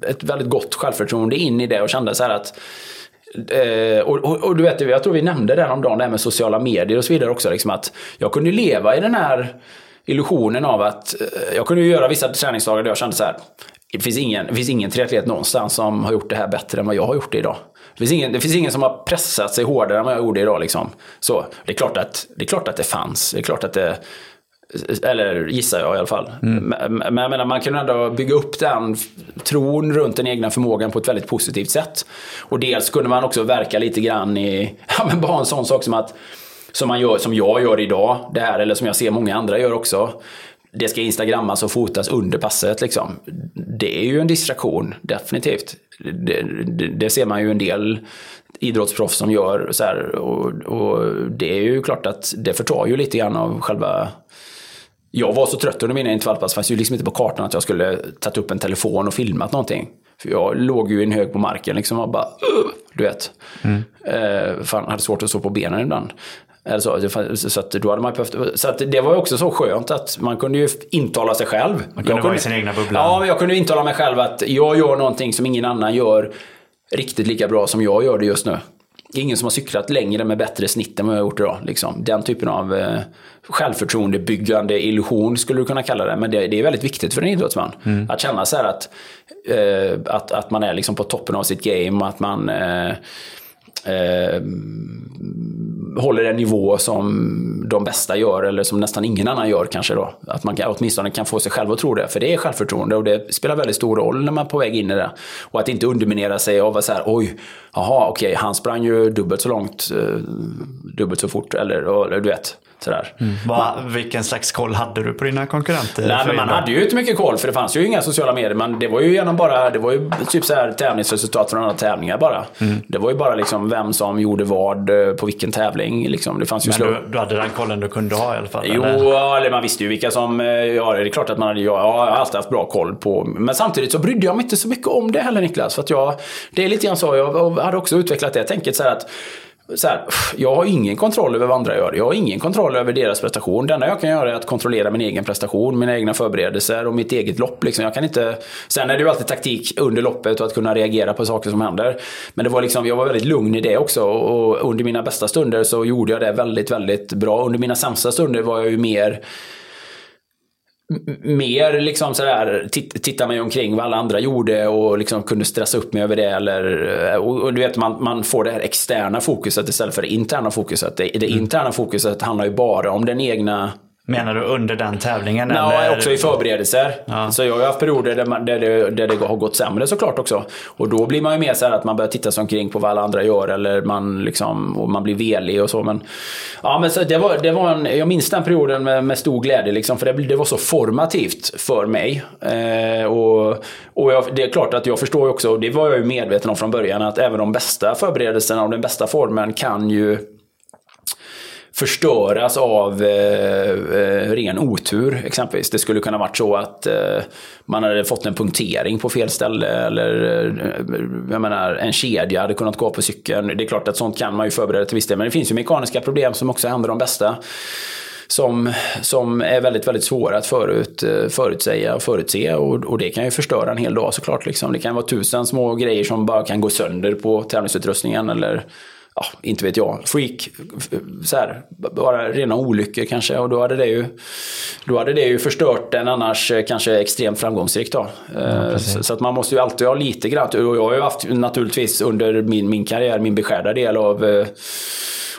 ett väldigt gott självförtroende in i det och kände så här att Eh, och, och, och du vet, jag tror vi nämnde det häromdagen, det här med sociala medier och så vidare också. Liksom att jag kunde leva i den här illusionen av att eh, jag kunde ju göra vissa träningsdagar där jag kände så här. Det finns ingen, det finns ingen triatlet någonstans som har gjort det här bättre än vad jag har gjort det idag. Det finns, ingen, det finns ingen som har pressat sig hårdare än vad jag gjorde idag. Liksom. Så, det, är klart att, det är klart att det fanns. Det är klart att det, eller gissar jag i alla fall. Men, men jag menar, man kan ändå bygga upp den tron runt den egna förmågan på ett väldigt positivt sätt. Och dels kunde man också verka lite grann i, <laughs> ja men bara en sån sak som att som, man gör, som jag gör idag, det här, eller som jag ser många andra gör också. Det ska instagrammas och fotas under passet. Liksom. Det är ju en distraktion, definitivt. Det, det, det ser man ju en del idrottsproffs som gör. Så här, och, och det är ju klart att det förtar ju lite grann av själva jag var så trött under mina intervallpass, fanns ju liksom inte på kartan att jag skulle tagit upp en telefon och filmat någonting. För jag låg ju i en hög på marken liksom och bara, du vet. Mm. Eh, fan, hade svårt att stå på benen ibland. Eller så, så att då hade man behövt, så att det var ju också så skönt att man kunde ju intala sig själv. Man kunde vara i sin egna bubbla. Ja, men jag kunde intala mig själv att jag gör någonting som ingen annan gör riktigt lika bra som jag gör det just nu. Det är ingen som har cyklat längre med bättre snitt än vad jag har gjort idag. Liksom. Den typen av eh, självförtroendebyggande illusion skulle du kunna kalla det. Men det, det är väldigt viktigt för en idrottsman. Att känna så här att, eh, att, att man är liksom på toppen av sitt game. Att man eh, eh, håller en nivå som de bästa gör eller som nästan ingen annan gör kanske då. Att man kan, åtminstone kan få sig själv att tro det. För det är självförtroende och det spelar väldigt stor roll när man är på väg in i det. Och att inte underminera sig av att så här, oj, jaha, okej, han sprang ju dubbelt så långt, eh, dubbelt så fort, eller, eller du vet. Sådär. Va, vilken slags koll hade du på dina konkurrenter? Nej, men man hade ju inte mycket koll för det fanns ju inga sociala medier. Men det var ju genom bara, det var ju typ så här tävlingsresultat från alla tävlingar bara. Mm. Det var ju bara liksom vem som gjorde vad eh, på vilken tävling. Liksom. Det fanns ju Men slå- du, du hade den kollen du kunde ha i alla fall? Jo, eller? eller man visste ju vilka som... eh, Ja, det är klart att man hade... Ja, jag har alltid haft bra koll på... Men samtidigt så brydde jag mig inte så mycket om det heller Niklas. För att jag... Det är lite grann så. Jag hade också utvecklat det tänket så här att... Så här, jag har ingen kontroll över vad andra gör. Jag har ingen kontroll över deras prestation. Det enda jag kan göra är att kontrollera min egen prestation, mina egna förberedelser och mitt eget lopp. Liksom. Jag kan inte... Sen är det ju alltid taktik under loppet och att kunna reagera på saker som händer. Men det var liksom, jag var väldigt lugn i det också. Och under mina bästa stunder så gjorde jag det väldigt, väldigt bra. Under mina sämsta stunder var jag ju mer mer liksom sådär, tit- titta mig omkring vad alla andra gjorde och liksom kunde stressa upp mig över det. Eller, eh, och, och du vet, man, man får det här externa fokuset istället för det interna fokuset. Det, det interna fokuset handlar ju bara om den egna Menar du under den tävlingen? Ja, eller? också i förberedelser. Så jag har haft perioder där, man, där, det, där det har gått sämre såklart också. Och då blir man ju mer så här att man börjar titta sig omkring på vad alla andra gör eller man, liksom, och man blir velig och så. Men, ja, men så det var, det var en, jag minns den perioden med, med stor glädje liksom, för det, det var så formativt för mig. Eh, och och jag, det är klart att jag förstår ju också, och det var jag ju medveten om från början, att även de bästa förberedelserna och den bästa formen kan ju förstöras av eh, eh, ren otur exempelvis. Det skulle kunna varit så att eh, man hade fått en punktering på fel ställe eller eh, jag menar, en kedja hade kunnat gå på cykeln. Det är klart att sånt kan man ju förbereda till viss del. Men det finns ju mekaniska problem som också händer de bästa. Som, som är väldigt, väldigt svåra att förut, eh, förutsäga och förutse. Och, och det kan ju förstöra en hel dag såklart. Liksom. Det kan vara tusen små grejer som bara kan gå sönder på tävlingsutrustningen. Eller ja, inte vet jag, freak, så här, bara rena olyckor kanske. Och då hade det ju, då hade det ju förstört en annars eh, kanske extremt framgångsrik dag. Eh, så, så att man måste ju alltid ha lite grann, och jag har ju haft naturligtvis under min, min karriär min beskärda del av eh,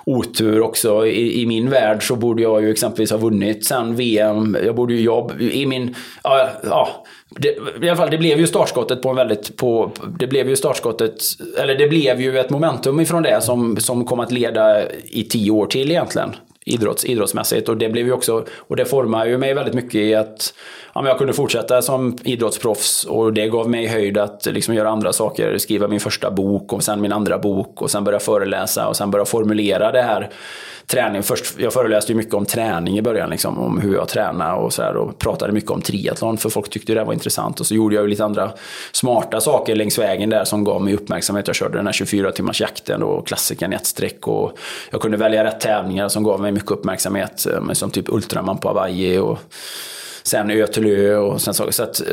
otur också. I, I min värld så borde jag ju exempelvis ha vunnit sen VM. Jag borde ju jobb i min, ja, ja det, i alla fall, det blev ju startskottet på en väldigt, på, det blev ju startskottet, eller det blev ju ett momentum ifrån det som, som kom att leda i tio år till egentligen. Idrotts, idrottsmässigt och det blev ju också, och det formade ju mig väldigt mycket i att ja, men jag kunde fortsätta som idrottsproffs och det gav mig höjd att liksom göra andra saker, skriva min första bok och sen min andra bok och sen börja föreläsa och sen börja formulera det här träning. Först, jag föreläste ju mycket om träning i början, liksom, om hur jag tränar och så här, och pratade mycket om triathlon för folk tyckte det var intressant. Och så gjorde jag ju lite andra smarta saker längs vägen där som gav mig uppmärksamhet. Jag körde den här 24 timmars jakten och klassikern i ett streck och jag kunde välja rätt tävlingar som gav mig mycket uppmärksamhet. Eh, som typ Ultraman på Hawaii och sen ö till ö och sen så. så att, eh,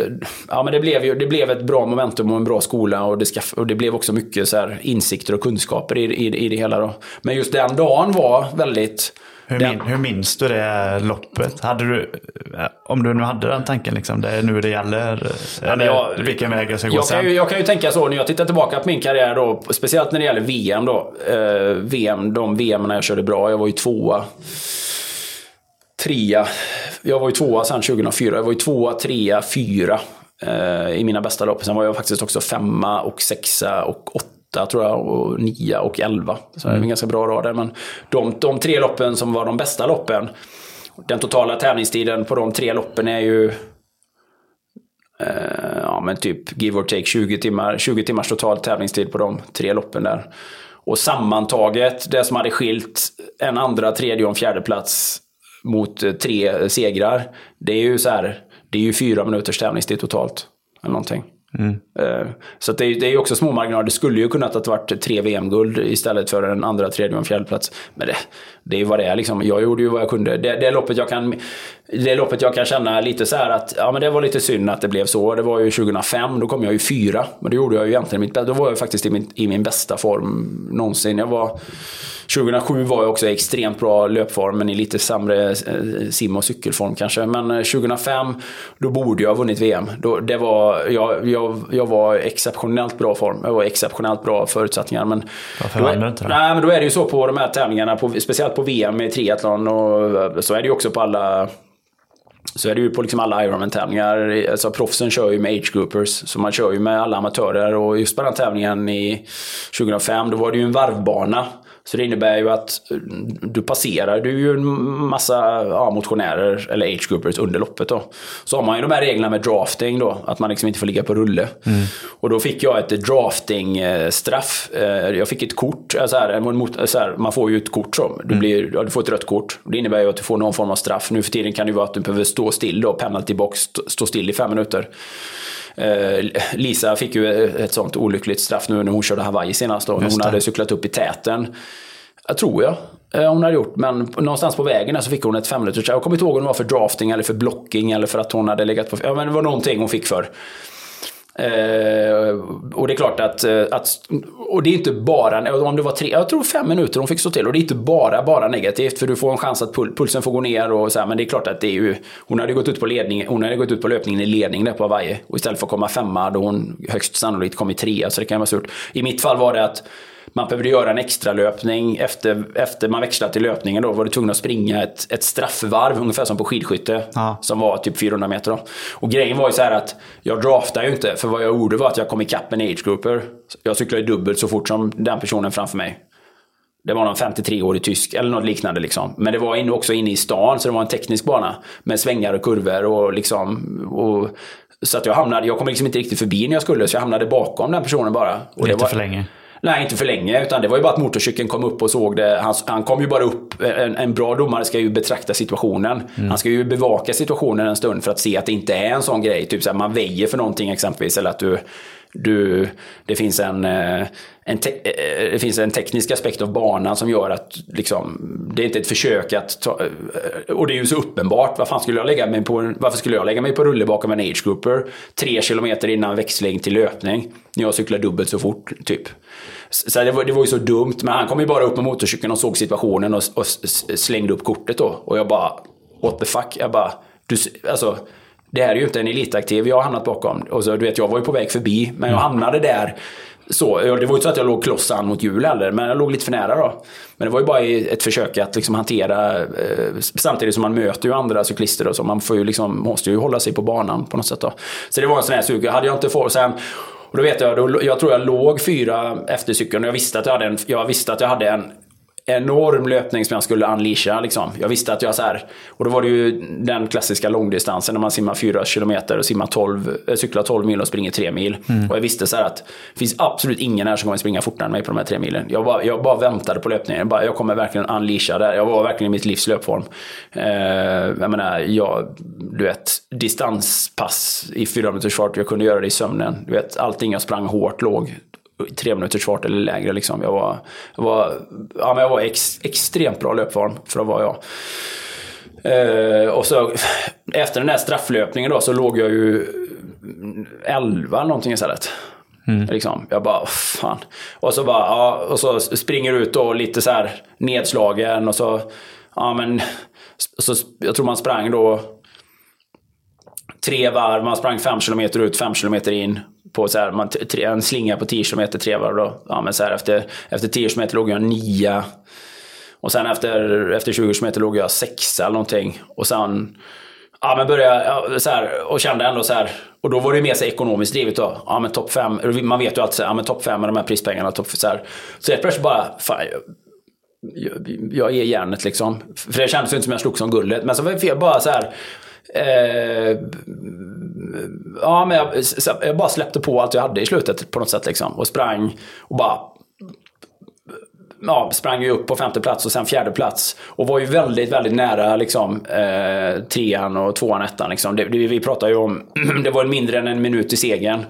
ja, men det, blev ju, det blev ett bra momentum och en bra skola och det, ska, och det blev också mycket så här insikter och kunskaper i, i, i det hela. Då. Men just den dagen var väldigt Hur, Den- min, hur minns du det loppet? Hade du, eh, om du nu hade den tanken, liksom, det är nu det gäller? Eller jag- vilken väg jag ska gå Jag sen? kan, ju, jag kan ju tänka så när jag tittar tillbaka på min karriär då, speciellt när det gäller VM då. Eh, VM, de VM när jag körde bra, jag var ju tvåa. Trea. Jag var ju tvåa sen 2004. Jag var ju tvåa, trea, fyra eh, i mina bästa lopp. Sen var jag faktiskt också femma och sexa och åtta tror jag. Och nia och elva. Så det är en ganska bra rad där. Men de, de tre loppen som var de bästa loppen. Den totala tävlingstiden på de tre loppen är ju Eh, ja, men typ give or take 20 timmar, 20 timmars total tävlingstid på de tre loppen där. Och sammantaget, det som hade skilt en andra, tredje och en fjärde plats mot eh, tre segrar. Det är ju så här, det är ju fyra minuters tävlingstid totalt. Eller någonting. Eh, Så att det, är- det är ju också små marginaler. Det skulle ju kunnat ha varit tre VM-guld istället för en andra, tredje och en fjärde plats. Men det, det är ju vad det är liksom. Jag gjorde ju vad jag kunde. Det, det, loppet jag kan, det loppet jag kan känna lite så här att ja, men det var lite synd att det blev så. Det var ju 2005, då kom jag ju fyra. Men det gjorde jag ju egentligen mitt. Då var jag faktiskt i min, i min bästa form någonsin. Jag var, 2007 var jag också i extremt bra löpform, men i lite sämre eh, sim och cykelform kanske. Men eh, 2005, då borde jag ha vunnit VM. Då, det var, jag, jag, jag var exceptionellt bra form. Jag var exceptionellt bra förutsättningar. Men Varför då vann är- du inte då? Nej, men då är det ju så på de här tävlingarna, på, speciellt på VM i triathlon och eh, så är det ju också på alla så är det ju på liksom alla Ironman-tävlingar. Alltså proffsen kör ju med age groupers. Så man kör ju med alla amatörer. Och just på den tävlingen i 2005, då var det ju en varvbana. Så det innebär ju att eh, du passerar, du är ju en massa ja, motionärer eller age groupers under loppet då. Så har man ju de här reglerna med drafting då, att man liksom inte får ligga på rulle. Och då fick jag ett drafting-straff. Jag fick ett kort, eh, så här, så här, man får ju ett kort så. Du, blir, ja, du får ett rött kort. Det innebär ju att du får någon form av straff. Nu för tiden kan det ju vara att du behöver stå still då, penalty box, stå still i fem minuter. Eh, Lisa fick ju ett sånt olyckligt straff nu när hon körde Hawaii senast. Då, hon hade cyklat upp i täten. Jag tror jag. eh, Hon hade gjort, men någonstans på vägen så fick hon ett fem minuters Jag kommer inte ihåg om det var för drafting eller för blocking eller för att hon hade legat på... Ja, men det var någonting hon fick för. Eh, och det är klart att, eh, att... Och det är inte bara... Om det var tre... Jag tror fem minuter hon fick stå till. Och det är inte bara, bara negativt. För du får en chans att pul- pulsen får gå ner och så här, Men det är klart att det är ju... Hon hade gått ut på ledning, Hon hade gått ut på löpningen i ledning där på Hawaii. Och istället för att komma femma då hon högst sannolikt kom i trea. Så det kan vara surt. I mitt fall var det att man behövde göra en extra löpning efter, efter man växlade till löpningen. Då var du tvungen att springa ett, ett straffvarv, ungefär som på skidskytte. Ja. Som var typ 400 meter. Då. Och grejen var ju så här att jag draftade ju inte. För vad jag gjorde var att jag kom ikapp en age grouper. Jag cyklade dubbelt så fort som den personen framför mig. Det var någon 53-årig tysk eller något liknande. Liksom. Men det var inne, också inne i stan, så det var en teknisk bana. Med svängar och kurvor och liksom... Och, så att jag hamnade, jag kom liksom inte riktigt förbi när jag skulle, så jag hamnade bakom den personen bara. Och det Lite var, för länge. Nej, inte för länge. Utan det var ju bara att motorcykeln kom upp och såg det. Han, han kom ju bara upp. En, en bra domare ska ju betrakta situationen. Han ska ju bevaka situationen en stund för att se att det inte är en sån grej. Typ så här, man väjer för någonting exempelvis. Eller att du, du, det, finns en, eh, en te, eh, det finns en teknisk aspekt av banan som gör att liksom, det är inte ett försök att ta, eh, Och det är ju så uppenbart. Vad fan skulle jag lägga mig på, varför skulle jag lägga mig på rulle bakom en age grouper tre kilometer innan växling till löpning? När jag cyklar dubbelt så fort, typ. Så det var, det var ju så dumt, men han kom ju bara upp med motorcykeln och såg situationen och, och slängde upp kortet då. Och jag bara, what the fuck? Jag bara, du, alltså, det här är ju inte en elitaktiv jag har hamnat bakom. Och så, du vet, jag var ju på väg förbi, men jag hamnade där. Så, det var ju inte så att jag låg kloss an mot hjul heller, men jag låg lite för nära då. Men det var ju bara ett försök att liksom hantera, eh, samtidigt som man möter ju andra cyklister och så. Man får ju liksom, måste ju hålla sig på banan på något sätt då. Så det var en sån här sug. Hade jag inte fått, sen, och då vet jag, då, jag tror jag låg fyra efter cykeln och jag visste att jag hade en, jag visste att jag hade en enorm löpning som jag skulle unleasha. Liksom. Jag visste att jag så här, och då var det ju den klassiska långdistansen när man simmar 4 kilometer och simmar 12, äh, cyklar 12 mil och springer 3 mil. Och jag visste så här att det finns absolut ingen här som kommer springa fortare än mig på de här 3 milen. Jag bara, jag bara väntade på löpningen. Jag, bara, jag kommer verkligen unleasha där. Jag var verkligen i mitt livs löpform. Eh, jag menar, jag, du vet, distanspass i 4 minuters fart. Jag kunde göra det i sömnen. Du vet, allting jag sprang hårt låg tre minuters fart eller lägre. Liksom. Jag var, jag var, ja, men jag var ex, extremt bra löpform för att vara jag. Eh, och så efter den där strafflöpningen då så låg jag ju 11 eller någonting istället. Liksom. Jag bara, fan. Och så bara, ja, och så springer ut och lite så här nedslagen och så ja men, så, jag tror man sprang då tre varv, man sprang fem kilometer ut, fem kilometer in. På så här, man, en slinga på 10 km, tre varv då. Ja, men så här, efter, efter 10 km låg jag nia. Och sen efter, efter 20 km låg jag sexa eller någonting. Och sen Ja, men började, ja, så här, och kände ändå så här, och då var det mer så ekonomiskt drivet då. Ja, men topp fem, man vet ju alltid så här, ja, men topp fem med de här prispengarna, topp så här. Så helt plötsligt bara, fan, jag, jag är järnet liksom. För det kändes ju inte som jag slog som guldet. Men så var jag bara så här, eh, ja, men jag, jag bara släppte på allt jag hade i slutet på något sätt liksom. Och sprang och bara ja, sprang ju upp på femte plats och sen fjärde plats. Och var ju väldigt, väldigt nära liksom, eh, trean och tvåan, ettan. Liksom. Det, det, vi pratar ju om, <clears throat> det var mindre än en minut i segern.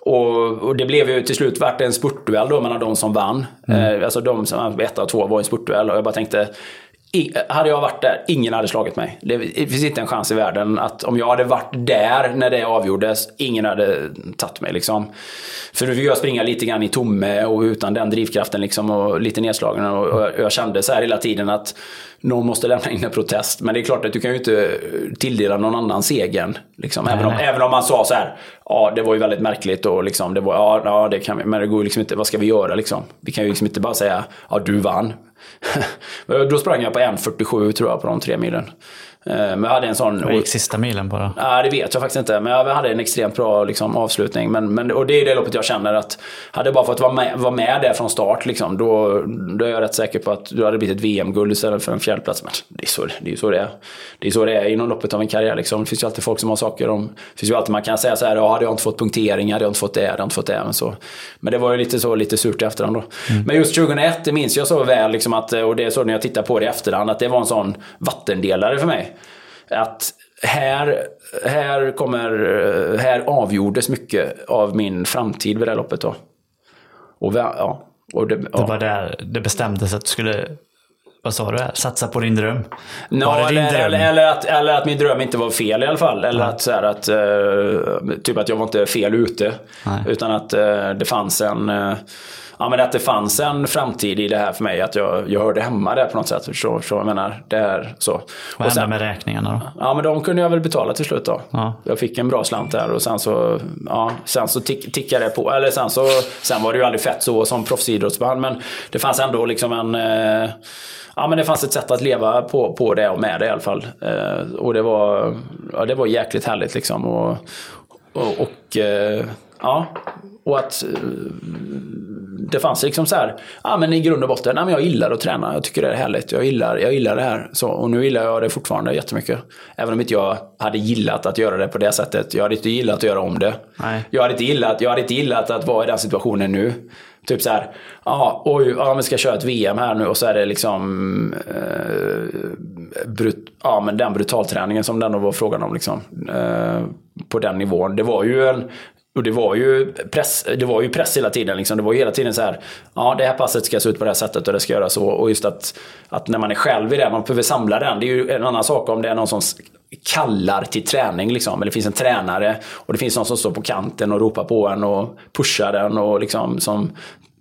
Och, och, det blev ju till slut vart en spurtduell då mellan de som vann. Mm. Eh, alltså de som etta och två var en spurtduell. Och jag bara tänkte, hade jag varit där, ingen hade slagit mig. Det finns inte en chans i världen att om jag hade varit där när det avgjordes, ingen hade tagit mig. Liksom. För nu fick jag springa lite grann i tomme och utan den drivkraften liksom, och lite nedslagen. Och jag kände så här hela tiden att någon måste lämna in en protest. Men det är klart att du kan ju inte tilldela någon annan segern. Liksom. Även, om, även om man sa så här, ja det var ju väldigt märkligt och liksom, det var, ja, ja det kan vi, men det går ju liksom inte, vad ska vi göra liksom? Vi kan ju liksom inte bara säga, ja du vann. <laughs> Då sprang jag på 1.47 tror jag på de tre milen. Eh, men jag hade en sån... Vad gick sista milen då? Ja, det vet jag faktiskt inte. Men jag hade en extremt bra liksom, avslutning. Men, men, och det är det loppet jag känner att hade jag bara fått vara med, vara med där från start, liksom, då, då är jag rätt säker på att du hade blivit ett VM-guld istället för en fjärdeplats. Men det är så det är. Så det är. Det är så det är inom loppet av en karriär. Liksom. Det finns ju alltid folk som har saker om... Det finns ju alltid man kan säga så här, ja, hade jag inte fått punktering, hade jag inte fått det, hade jag inte fått det. Men, så. men det var ju lite så, lite surt i efterhand då. Mm. Men just 2001, det minns jag så väl, liksom att, och det är så när jag tittar på det i efterhand, att det var en sån vattendelare för mig att här, här, kommer, här avgjordes mycket av min framtid vid det här loppet. Då. Och, ja, och det, ja. det var där det bestämdes att du skulle vad sa du? Satsa på din dröm? No, var det din eller, dröm? Eller, eller, att, eller att min dröm inte var fel i alla fall. Eller att, så här, att uh, typ att jag var inte fel ute. Nej. Utan att uh, det fanns en... Uh, ja, men att det fanns en framtid i det här för mig. Att jag, jag hörde hemma där på något sätt. Så, så jag menar, det är så. Vad hände med räkningarna då? Ja, men de kunde jag väl betala till slut då. Ja. Jag fick en bra slant där och sen så, ja, sen så tick, tickade det på. Eller sen så, sen var det ju aldrig fett så som proffsidrottsman. Men det fanns ändå liksom en eh, ja, men det fanns ett sätt att leva på, på det och med det i alla fall. Eh, och det var, ja, det var jäkligt härligt liksom. Och, och, och eh, ja, och att eh, det fanns liksom så här, ja men i grund och botten, ja, men jag gillar att träna, jag tycker det är härligt, jag gillar, jag gillar det här. Så, och nu gillar jag det fortfarande jättemycket. Även om inte jag hade gillat att göra det på det sättet. Jag hade inte gillat att göra om det. Nej. Jag, hade inte gillat, jag hade inte gillat att vara i den situationen nu. Typ så här, ja, oj, ja, men ska köra ett VM här nu och så är det liksom eh, brut, ja, men den brutalträningen som den var frågan om. Liksom, eh, på den nivån. Det var ju en och det var ju press, det var ju press hela tiden. Liksom. Det var ju hela tiden så här, ja det här passet ska se ut på det här sättet och det ska göra så. Och just att, att när man är själv i det, man behöver samla den. Det är ju en annan sak om det är någon som kallar till träning. Liksom. Eller det finns en tränare och det finns någon som står på kanten och ropar på en och pushar den och liksom som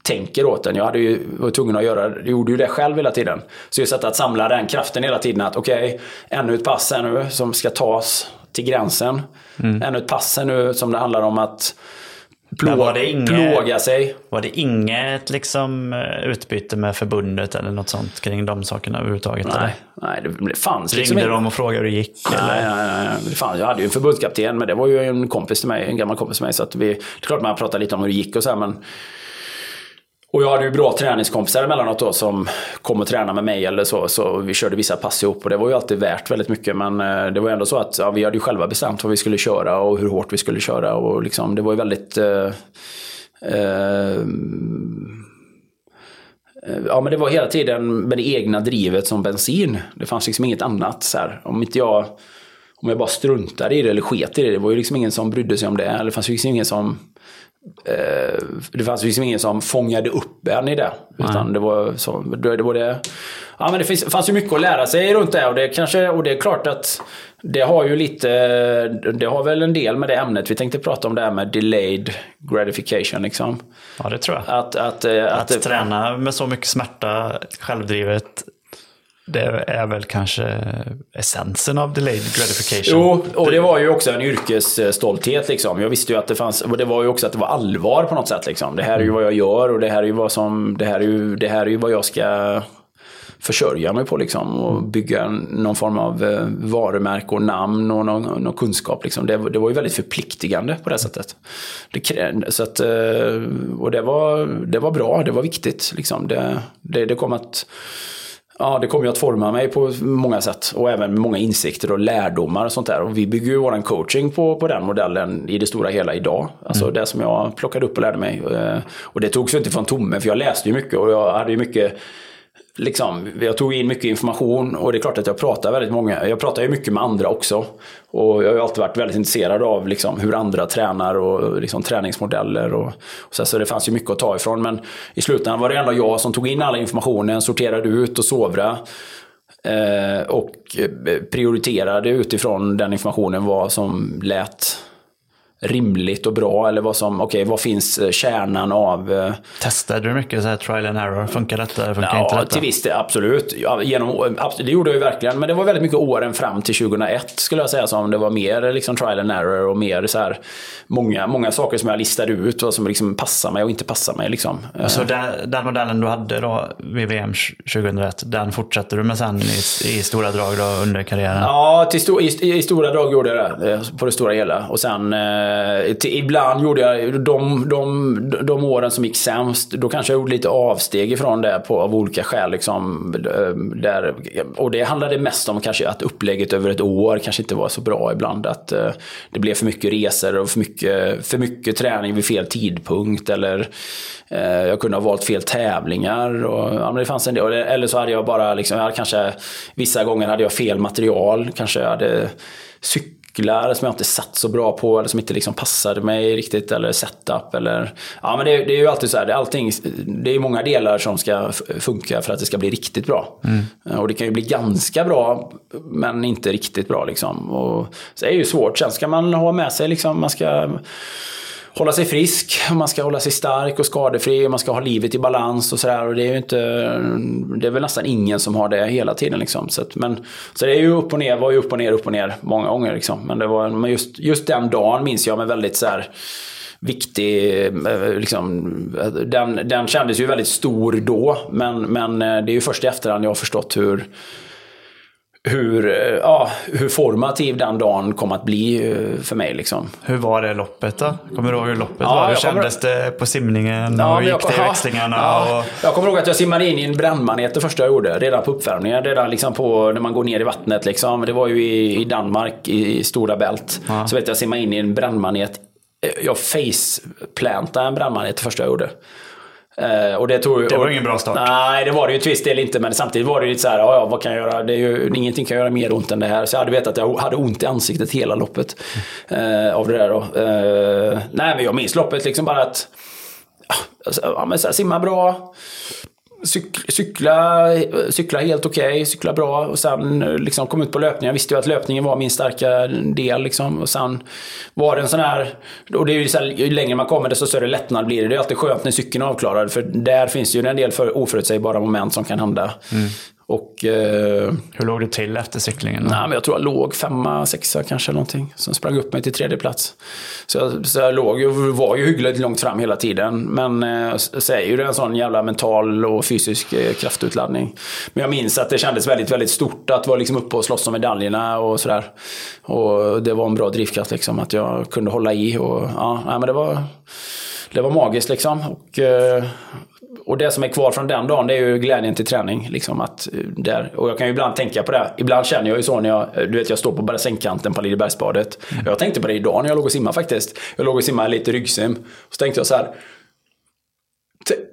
tänker åt den. Jag hade ju, var tvungen att göra, jag gjorde ju det själv hela tiden. Så just att, att samla den kraften hela tiden. Att okej, okay, ännu ett pass här nu som ska tas till gränsen. Mm. Ännu ett pass nu som det handlar om att plå inget, plåga sig. Var det inget liksom, eh, utbyte med förbundet eller något sånt kring de sakerna överhuvudtaget? Nej, nej det, det fanns Ringde liksom de och frågade hur det gick? Nej, nej, nej, det fanns, jag hade ju en förbundskapten men det var ju en kompis till mig, en gammal kompis till mig. Så att vi, det är klart man pratade lite om hur det gick och så här, men och jag hade ju bra träningskompisar emellanåt då som kom och tränade med mig eller så. Så vi körde vissa pass ihop och det var ju alltid värt väldigt mycket. Men eh, det var ju ändå så att ja, vi hade ju själva bestämt vad vi skulle köra och hur hårt vi skulle köra. Och liksom, det var ju väldigt... Eh, eh, ja men det var hela tiden med det egna drivet som bensin. Det fanns liksom inget annat. Så här. Om inte jag... Om jag bara struntade i det eller sket i det. Det var ju liksom ingen som brydde sig om det. Eller det fanns ju liksom ingen som Eh, det fanns liksom ingen som fångade upp en i det. Utan det var så, det var det, ja, men det finns, fanns ju mycket att lära sig runt det och det, kanske, och det är klart att det har ju lite, det har väl en del med det ämnet vi tänkte prata om det här med delayed gratification liksom. Ja det tror jag. Att, att, eh, att, att, att träna med så mycket smärta självdrivet det är väl kanske essensen av delayed gratification. Jo, och det var ju också en yrkesstolthet liksom. Jag visste ju att det fanns, och det var ju också att det var allvar på något sätt liksom. Det här är ju vad jag gör och det här är ju vad som, det här är ju, det här är ju vad jag ska försörja mig på liksom. Och bygga en- någon form av eh, varumärke och namn och någon, någon kunskap liksom. Det, var- det var ju väldigt förpliktigande på det sättet. Det, så att, eh, och det var, det var bra, det var viktigt liksom. Det, det, det kom att Ja, det kommer ju att forma mig på många sätt och även med många insikter och lärdomar och sånt där. Och vi bygger ju vår coaching på, på den modellen i det stora hela idag. Alltså det som jag plockade upp och lärde mig. Eh, Och det togs ju inte från tomme för jag läste ju mycket och jag hade ju mycket Liksom, jag tog in mycket information och det är klart att jag pratar väldigt många. Jag pratar ju mycket med andra också. Och jag har ju alltid varit väldigt intresserad av liksom, hur andra tränar och liksom, träningsmodeller. Och, och så, så det fanns ju mycket att ta ifrån. Men i slutändan var det ändå jag som tog in alla informationen, sorterade ut och sovra. Eh, och eh, prioriterade utifrån den informationen vad som lät rimligt och bra. Eller vad som, okej, vad finns eh, kärnan av eh, Testade du mycket så här trial and error? Funkar detta? Funkar inte Ja, detta? till viss del, absolut. Genom, det gjorde jag ju verkligen. Men det var väldigt mycket åren fram till 2001 skulle jag säga som det var mer liksom trial and error och mer så här många, många saker som jag listade ut och som liksom passar mig och inte passar mig. Liksom. Så den, den modellen du hade då vid VM 2001, den fortsatte du med sen i, i stora drag då under karriären? Ja, till sto- i, i stora drag gjorde jag det. eh, På det stora hela. Och sen eh, till, ibland gjorde jag de, de, de åren som gick sämst. Då kanske jag gjorde lite avsteg ifrån det på, av olika skäl. Liksom, eh, där, och det handlade mest om kanske att upplägget över ett år kanske inte var så bra ibland. Att eh, det blev för mycket resor och för mycket, för mycket träning vid fel tidpunkt. Eller eh, jag kunde ha valt fel tävlingar. Och, ja, men det fanns en del. Eller så hade jag bara, liksom, jag hade kanske, vissa gånger hade jag fel material. Kanske jag hade cyklar som jag inte satt så bra på eller som inte liksom passade mig riktigt eller setup eller ja men det, det är ju alltid så här, det är allting, det är många delar som ska funka för att det ska bli riktigt bra. Och det kan ju bli ganska bra men inte riktigt bra liksom. Och så är det ju svårt, sen ska man ha med sig liksom, man ska hålla sig frisk, man ska hålla sig stark och skadefri, och man ska ha livet i balans och sådär. Och det är ju inte, det är väl nästan ingen som har det hela tiden liksom. Så, att, men, så det är ju upp och ner, var ju upp och ner, upp och ner många gånger liksom. Men det var, men just, just den dagen minns jag med väldigt så här viktig, eh, liksom, den, den kändes ju väldigt stor då. Men, men eh, det är ju först i efterhand jag har förstått hur hur, eh, ja, hur formativ den dagen kom att bli eh, för mig. Liksom. Hur var det loppet då? Kommer du ihåg hur loppet Ja, var? Hur jag kändes det på simningen? Ja, hur jag- gick det i växlingarna? ja. Och... Jag kommer ihåg att jag simmade in i en brännmanet det första jag gjorde. Redan på uppvärmningen. Redan liksom på, när man går ner i vattnet. Liksom. Det var ju i, i Danmark, i, i Stora Bält. Ja. Så vet jag, simma in i en brännmanet. Jag faceplantade en brännmanet det första jag gjorde. Eh, och det, tog, Det var ingen bra start. Nej, det var det ju till viss del inte. Men samtidigt var det lite så här, ja, vad kan jag göra? Det är ju, ingenting kan göra mer ont än det här. Så jag hade vetat att jag hade ont i ansiktet hela loppet. Eh, av det där då. Eh, nej, men jag minns loppet liksom bara att ja, alltså, ja, men så här, simma bra. Cyk, cykla, cykla helt okej, cykla bra och sen eh, liksom kom ut på löpningen. Jag visste ju att löpningen var min starka del. Liksom. Och sen var det en sån här... Och det är ju så här, ju längre man kommer desto större lättnad blir det. Det är alltid skönt när cykeln är avklarad för där finns ju en del för oförutsägbara moment som kan hända. Mm. Och... Eh, Hur låg du till efter cyklingen? Nej, men jag tror jag låg femma, sexa kanske någonting. Som sprang upp mig till tredje plats. Så jag, så jag låg ju, var ju hyggligt långt fram hela tiden. Men eh, så är ju det en sån jävla mental och fysisk eh, kraftutladdning. Men jag minns att det kändes väldigt, väldigt stort att vara liksom uppe och slåss om medaljerna och sådär. Och det var en bra drivkraft liksom. Att jag kunde hålla i och ja, nej, men det var... Det var magiskt liksom. Och, eh, och det som är kvar från den dagen det är ju glädjen till träning. Liksom att, eh, där. Och jag kan ju ibland tänka på det. Ibland känner jag ju så när jag, eh, du vet, jag står på bassängkanten på Liljebergsbadet. Jag tänkte på det idag när jag låg och simmade faktiskt. Jag låg och simmade lite ryggsim. Så tänkte jag så här.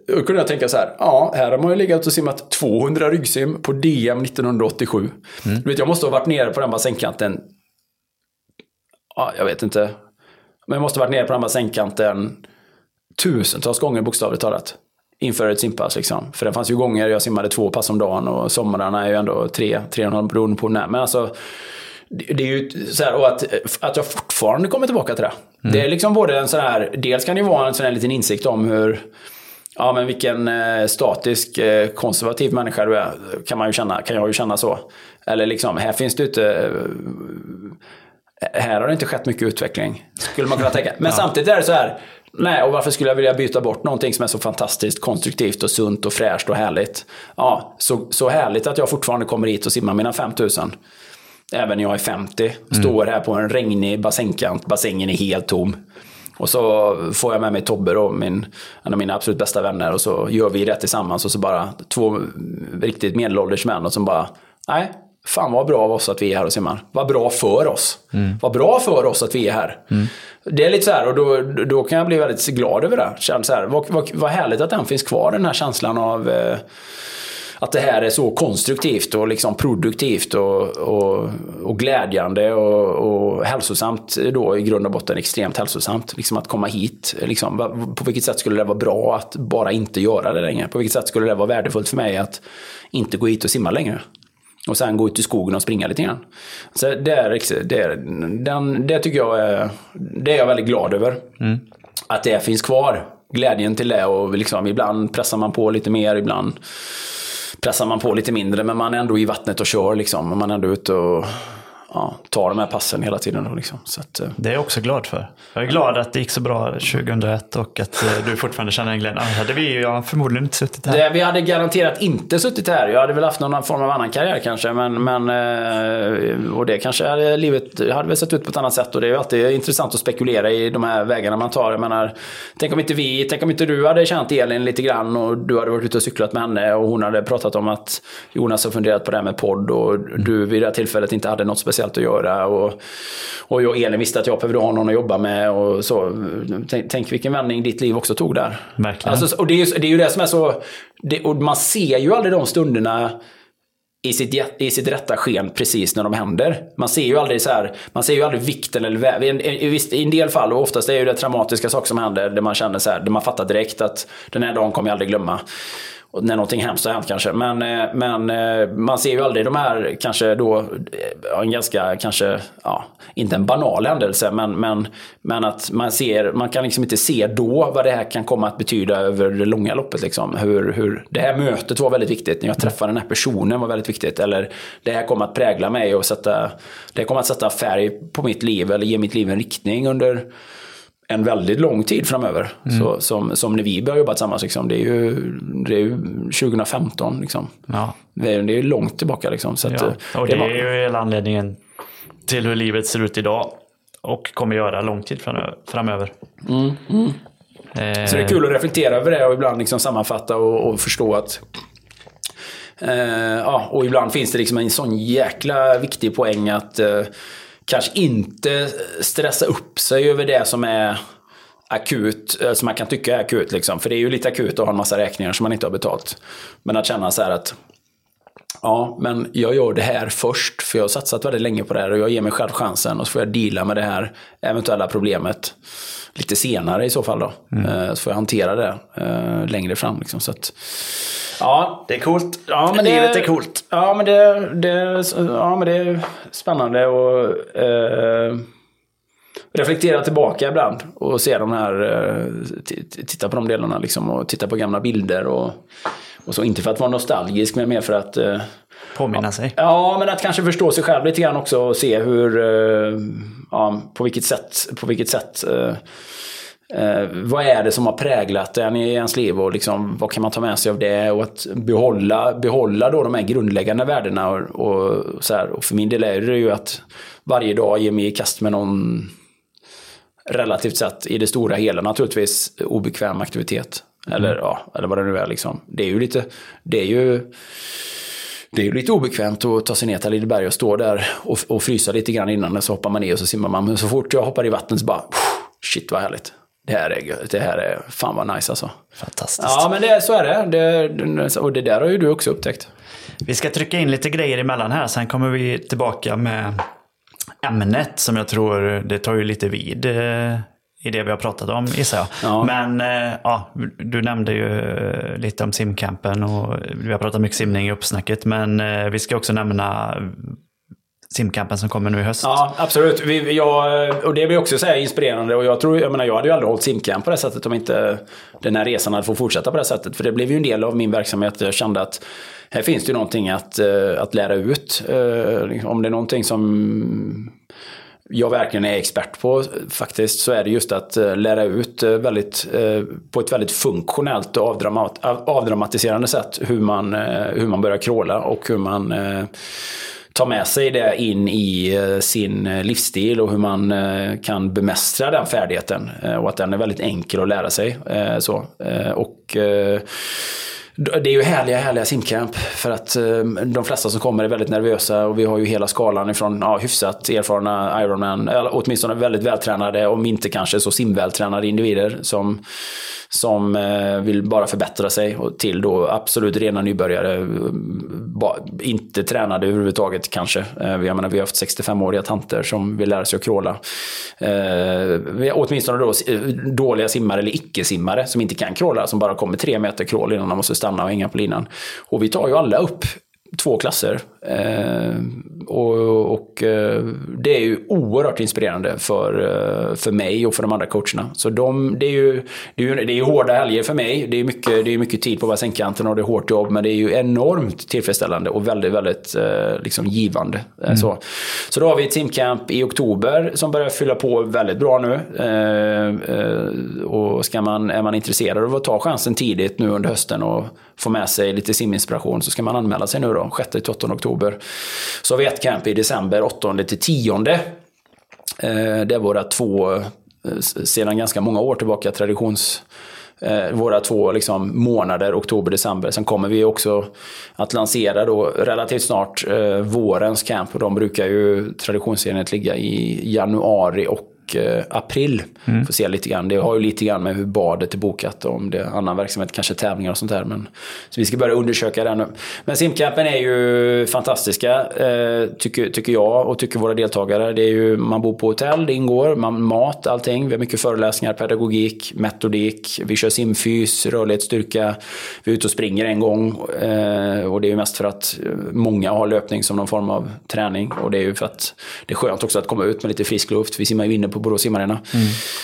Då kunde jag tänka så här, ja, här har man ju legat och simmat 200 ryggsim på DM 1987. Du vet, jag måste ha varit nere på den bassängkanten, ja, jag vet inte, men jag måste ha varit nere på den bassängkanten tusentals gånger bokstavligt talat. Inför ett simpass liksom. För det fanns ju gånger jag simmade två pass om dagen och somrarna är ju ändå tre, tre och en halv beroende på när. Men alltså, det är ju så här, och att, att jag fortfarande kommer tillbaka till det. Det är liksom både en sån här, dels kan det ju vara en sån här liten insikt om hur Ja, men vilken eh, statisk, eh, konservativ människa du är, kan, man ju känna, kan jag ju känna så. Eller liksom, här finns det inte... Eh, här har det inte skett mycket utveckling, skulle man kunna tänka. Men samtidigt är det så här, nej, och varför skulle jag vilja byta bort någonting som är så fantastiskt konstruktivt och sunt och fräscht och härligt? Ja, så, så härligt att jag fortfarande kommer hit och simmar mina 5000. Även när jag är 50. Står här på en regnig bassängkant, bassängen är helt tom. Och så får jag med mig Tobbe då, min, en av mina absolut bästa vänner. Och så gör vi det tillsammans. Och så bara två riktigt medelålders män. Och som bara, nej, fan vad bra av oss att vi är här och simmar. Vad bra för oss. Vad bra för oss att vi är här. Det är lite så här, och då, då kan jag bli väldigt glad över det. Känns så här, vad, vad, vad härligt att den finns kvar, den här känslan av eh, att det här är så konstruktivt och liksom produktivt och, och, och glädjande och, och hälsosamt då i grund och botten extremt hälsosamt. Liksom att komma hit, liksom, på vilket sätt skulle det vara bra att bara inte göra det längre? På vilket sätt skulle det vara värdefullt för mig att inte gå hit och simma längre? Och sen gå ut i skogen och springa lite grann. Så det, är, det, är, den, det tycker jag är, det är jag väldigt glad över. Att det finns kvar. Glädjen till det och liksom, ibland pressar man på lite mer, ibland pressar man på lite mindre. Men man är ändå i vattnet och kör liksom. Man är ändå ute och ja, tar de här passen hela tiden. Då, liksom. Så att, eh, Det är jag också glad för. Jag är glad att det gick så bra 2001 och att eh, du fortfarande känner en glädje. Annars hade vi ju förmodligen inte suttit här. Det, vi hade garanterat inte suttit här. Jag hade väl haft någon form av annan karriär kanske. Men, men, eh, och det kanske hade livet hade väl sett ut på ett annat sätt. Och det är ju alltid intressant att spekulera i de här vägarna man tar. Jag menar, tänk om inte vi, tänk om inte du hade känt Elin lite grann och du hade varit ute och cyklat med henne och hon hade pratat om att Jonas har funderat på det här med podd och du vid det här tillfället inte hade något speciellt att göra. Och, och jag och Elin visste att jag behövde ha någon att jobba med och så. Tänk, tänk vilken vändning ditt liv också tog där. Verkligen. Alltså, och det är, ju, det är ju det som är så... Det, och man ser ju aldrig de stunderna i sitt, i sitt rätta sken precis när de händer. Man ser ju aldrig så här, man ser ju aldrig vikten eller vä- i, en- i, I en del fall, och oftast är ju det traumatiska saker som händer, där man känner så här, där man fattar direkt att den här dagen kommer jag aldrig glömma. När någonting hemskt har hänt kanske. Men, eh, men eh, man ser ju aldrig de här, kanske då, eh, en ganska, kanske, ja, inte en banal händelse, men, men, men att man ser, man kan liksom inte se då vad det här kan komma att betyda över det långa loppet. Liksom. Hur, hur, det här mötet var väldigt viktigt, när jag träffade den här personen var väldigt viktigt. Eller det här kommer att prägla mig och sätta, det kommer att sätta färg på mitt liv eller ge mitt liv en riktning under en väldigt lång tid framöver. Så, som, som när vi började jobba tillsammans. Liksom, det, är ju, det är ju 2015. Liksom. Ja. Det, är, det är långt tillbaka. Liksom, så att, Ja. eh, Och det var- är ju hela anledningen till hur livet ser ut idag. Och kommer göra lång tid framö- framöver. Eh, Så det är kul att reflektera över det och ibland liksom sammanfatta och, och förstå att eh, ja, och ibland finns det liksom en sån jäkla viktig poäng att eh, kanske inte stressa upp sig över det som är akut, eh, som man kan tycka är akut. Liksom. För det är ju lite akut att ha en massa räkningar som man inte har betalt. Men att känna så här att Ja, men jag gör det här först för jag har satsat väldigt länge på det här och jag ger mig själv chansen och så får jag deala med det här eventuella problemet lite senare i så fall då. Eh, Så får jag hantera det eh, längre fram liksom. Så att, ja, Det är coolt. Ja, men Livet det, är coolt. Ja, men det, det, ja, men det är spännande och eh, reflektera tillbaka ibland och se de här, eh, titta på de delarna liksom och titta på gamla bilder och, och så. Inte för att vara nostalgisk, men mer för att eh, Påminna sig. Ja, men att kanske förstå sig själv lite grann också och se hur, eh, ja, på vilket sätt, på vilket sätt eh, vad är det som har präglat en i ens liv och liksom, vad kan man ta med sig av det och att behålla, behålla då de här grundläggande värdena. Och, och, så här. och för min del är det ju att varje dag ge mig i kast med någon relativt sett i det stora hela naturligtvis obekväm aktivitet. Eller, ja, eller vad det nu är liksom. Det är ju lite, det är ju det är ju lite obekvämt att ta sig ner till Lideberg och stå där och, och frysa lite grann innan. Så hoppar man ner och så simmar man. Men så fort jag hoppar i vattnet så bara, shit vad härligt. Det här är, det här är fan vad nice alltså. Fantastiskt. Ja men det, så är det. det. Och det där har ju du också upptäckt. Vi ska trycka in lite grejer emellan här. Sen kommer vi tillbaka med ämnet som jag tror det tar ju lite vid eh, i det vi har pratat om gissar jag. Ja. Men eh, ja, du nämnde ju eh, lite om simcampen och vi har pratat mycket simning i uppsnacket. Men vi ska också nämna simkampen som kommer nu i höst. Ja, absolut. Vi, jag, och det blir också så inspirerande. Och jag, tror, jag, menar, jag hade ju aldrig hållit simkamp på det sättet om inte den här resan hade fått fortsätta på det sättet. För det blev ju en del av min verksamhet. Jag kände att här finns det ju någonting att, eh, att lära ut. Eh, liksom, om det är någonting som jag verkligen är expert på faktiskt så är det just att eh, lära ut väldigt, på ett väldigt funktionellt och avdramat, avdramatiserande sätt hur man, hur man börjar kråla och hur man ta tar med sig det in i eh, sin eh, livsstil och hur man eh, kan bemästra den färdigheten. Och att den är väldigt enkel att lära sig. Så. Och det är ju härliga, härliga simcamp. För att eh, de flesta som kommer är väldigt nervösa och vi har ju hela skalan ifrån ja, hyfsat erfarna Ironman, eller åtminstone väldigt vältränade, om inte kanske så simvältränade individer som, som eh, vill bara förbättra sig och till då absolut rena nybörjare. inte tränade överhuvudtaget kanske. Eh, jag menar, vi har haft 65-åriga tanter som vill lära sig att kråla. Eh, åtminstone då eh, dåliga simmare eller icke-simmare som inte kan kråla, som bara kommer tre meter krål innan de måste stanna och hänga på linan. Och vi tar ju alla upp två klasser. Eh, och och eh, det är ju oerhört inspirerande för, eh, för mig och för de andra coacherna. Så de, det, är ju, det, är ju, det är ju hårda helger för mig. Det är mycket, det är mycket tid på bassängkanten och det är hårt jobb. Men det är ju enormt tillfredsställande och väldigt, väldigt eh, liksom givande. Eh, Så. så då har vi simcamp i oktober som börjar fylla på väldigt bra nu. Och ska man, är man intresserad av att ta chansen tidigt nu under hösten och få med sig lite siminspiration så ska man anmäla sig nu då, 6-8 oktober. Så har vi ett camp i december, 8-10. Eh, det är våra två, eh, sedan ganska många år tillbaka, traditions eh, våra två liksom, månader, oktober, december. Sen kommer vi också att lansera då relativt snart eh, vårens camp. De brukar ju traditionsenligt ligga i januari och eh, april. Får se lite grann. Det har ju lite grann med hur badet är bokat och om det är annan verksamhet, kanske tävlingar och sånt där. Men, så vi ska börja undersöka det nu. Men simcampen är ju fantastiska, eh, tycker, tycker jag och tycker våra deltagare. Det är ju, man bor på hotell, det ingår, man, mat, allting. Vi har mycket föreläsningar, pedagogik, metodik. Vi kör simfys, rörlighet, styrka. Vi är ute och springer en gång. Eh, och det är ju mest för att många har löpning som någon form av träning. Och det är ju för att det är skönt också att komma ut med lite frisk luft. Vi simmar ju inne på Borås simarena.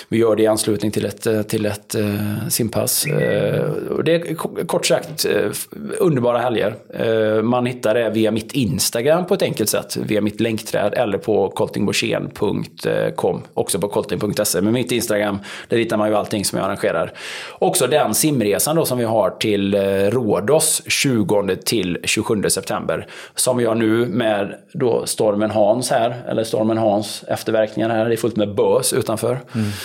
Vi gör det i anslutning till ett, eh, till ett uh, simpass. Eh, det är kort sagt eh, underbara helger. Eh, man hittar det via mitt Instagram på ett enkelt sätt. Via mitt länkträd eller på coltingborsen.com. Också på colting.se. Men mitt Instagram, där hittar man ju allting som jag arrangerar. Också den simresan då som vi har till eh, Rhodos 20 till 27 september. Som jag nu med då stormen Hans här, eller stormen Hans efterverkningar här. Det är fullt med bös utanför.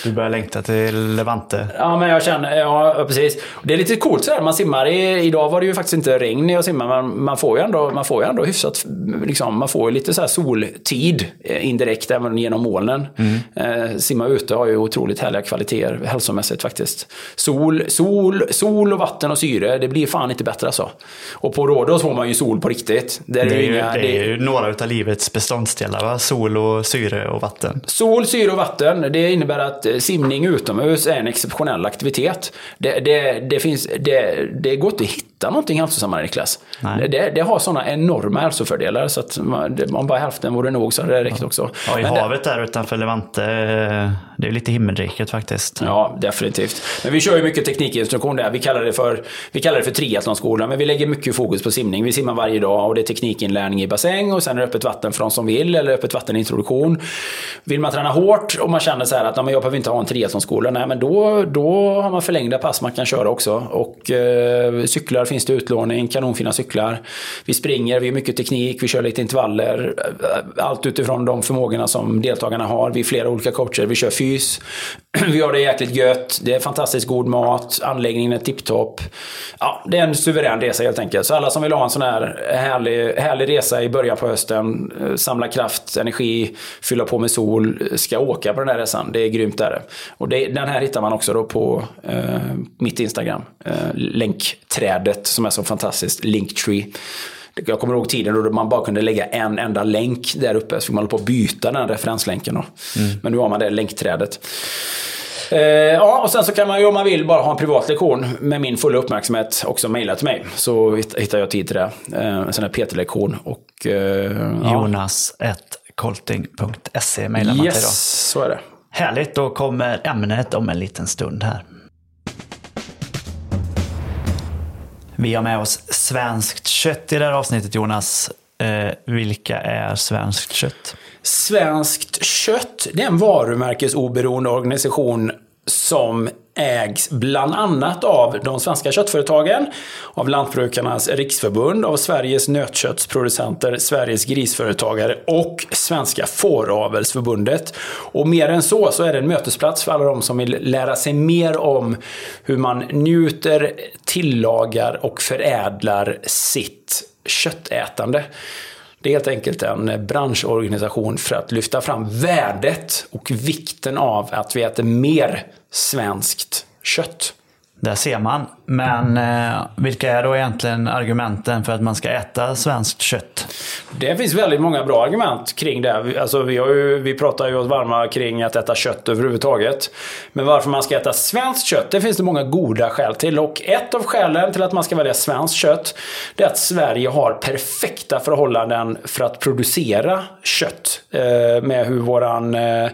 Du börjar längta till Levante. Ja, men jag känner, ja precis. Det är lite coolt sådär, man simmar i, idag var det ju faktiskt inte regn när jag simmar, men man får ju ändå, man får ju ändå hyfsat, liksom, man får ju lite så soltid eh, indirekt även genom molnen. Eh, simma ute har ju otroligt härliga kvaliteter hälsomässigt faktiskt. Sol, sol, sol och vatten och syre, det blir fan inte bättre alltså. Och på Rhodos får man ju sol på riktigt. Där Det är, ju, inga- det är ju några av livets beståndsdelar, va? Sol och syre och vatten. Sol, syre och vatten, det innebär att eh, simning utomhus är en exceptionell aktivitet. Det, det, det, finns, det, det går inte att hitta någonting hälsosammare Niklas. Nej. Det, det har sådana enorma hälsofördelar så att man, det, om bara hälften vore nog så hade det räckt också. Ja, i Men det- havet där utanför Levante, eh, det är lite himmelriket faktiskt. Ja, definitivt. Men vi kör ju mycket teknikinstruktion där. Vi kallar det för, vi kallar det för triathlonskolan, men vi lägger mycket fokus på simning. Vi simmar varje dag och det är teknikinlärning i bassäng och sen är det öppet vatten för de som vill, eller öppet vattenintroduktion. Vill man träna hårt och man känner så här att "Ja, men jag behöver inte ha en triathlonskola, nej men då, då har man förlängda pass man kan köra också. Och eh, cyklar finns det utlåning, kanonfina cyklar. Vi springer, vi har mycket teknik, vi kör lite intervaller. Allt utifrån de förmågorna som deltagarna har. Vi är flera olika coacher, vi kör fys. <clears throat> Vi har det jäkligt gött, det är fantastiskt god mat, anläggningen är tipptopp. Ja, det är en suverän resa helt enkelt. Så alla som vill ha en sån här härlig, härlig resa i början på hösten, eh, samla kraft, energi, fylla på med sol, ska åka på den här resan. Det är grymt där. Och det, den här hittar man också då på eh, mitt Instagram. Eh, länkträdet som är så fantastiskt, Linktree. Jag kommer ihåg tiden då man bara kunde lägga en enda länk där uppe. Så fick man hålla på att byta den referenslänken. Då. Men nu har man det länkträdet. Eh, ja, och sen så kan man ju om man vill bara ha en privat lektion med min fulla uppmärksamhet också mejla till mig. Så hitt- hittar jag tid till det. Eh, en sån här PT-lektion. Och, eh, ja. Jonas.kolting.se mejlar man till då. Yes, så är det. Härligt, då kommer ämnet om en liten stund här. Vi har med oss svenskt kött i det här avsnittet Jonas. Eh, vilka är svenskt kött? Svenskt kött, det är en varumärkesoberoende organisation som ägs bland annat av de svenska köttföretagen, av Lantbrukarnas riksförbund, av Sveriges nötköttsproducenter, Sveriges grisföretagare och Svenska fåravelsförbundet. Och mer än så, så är det en mötesplats för alla de som vill lära sig mer om hur man njuter, tillagar och förädlar sitt köttätande. Det är helt enkelt en branschorganisation för att lyfta fram värdet och vikten av att vi äter mer svenskt kött. Där ser man. Men eh, vilka är då egentligen argumenten för att man ska äta svenskt kött? Det finns väldigt många bra argument kring det. Alltså, vi, har ju, vi pratar ju oss varma kring att äta kött överhuvudtaget. Men varför man ska äta svenskt kött, det finns det många goda skäl till. Och ett av skälen till att man ska välja svenskt kött, det är att Sverige har perfekta förhållanden för att producera kött. Eh, med hur våran eh,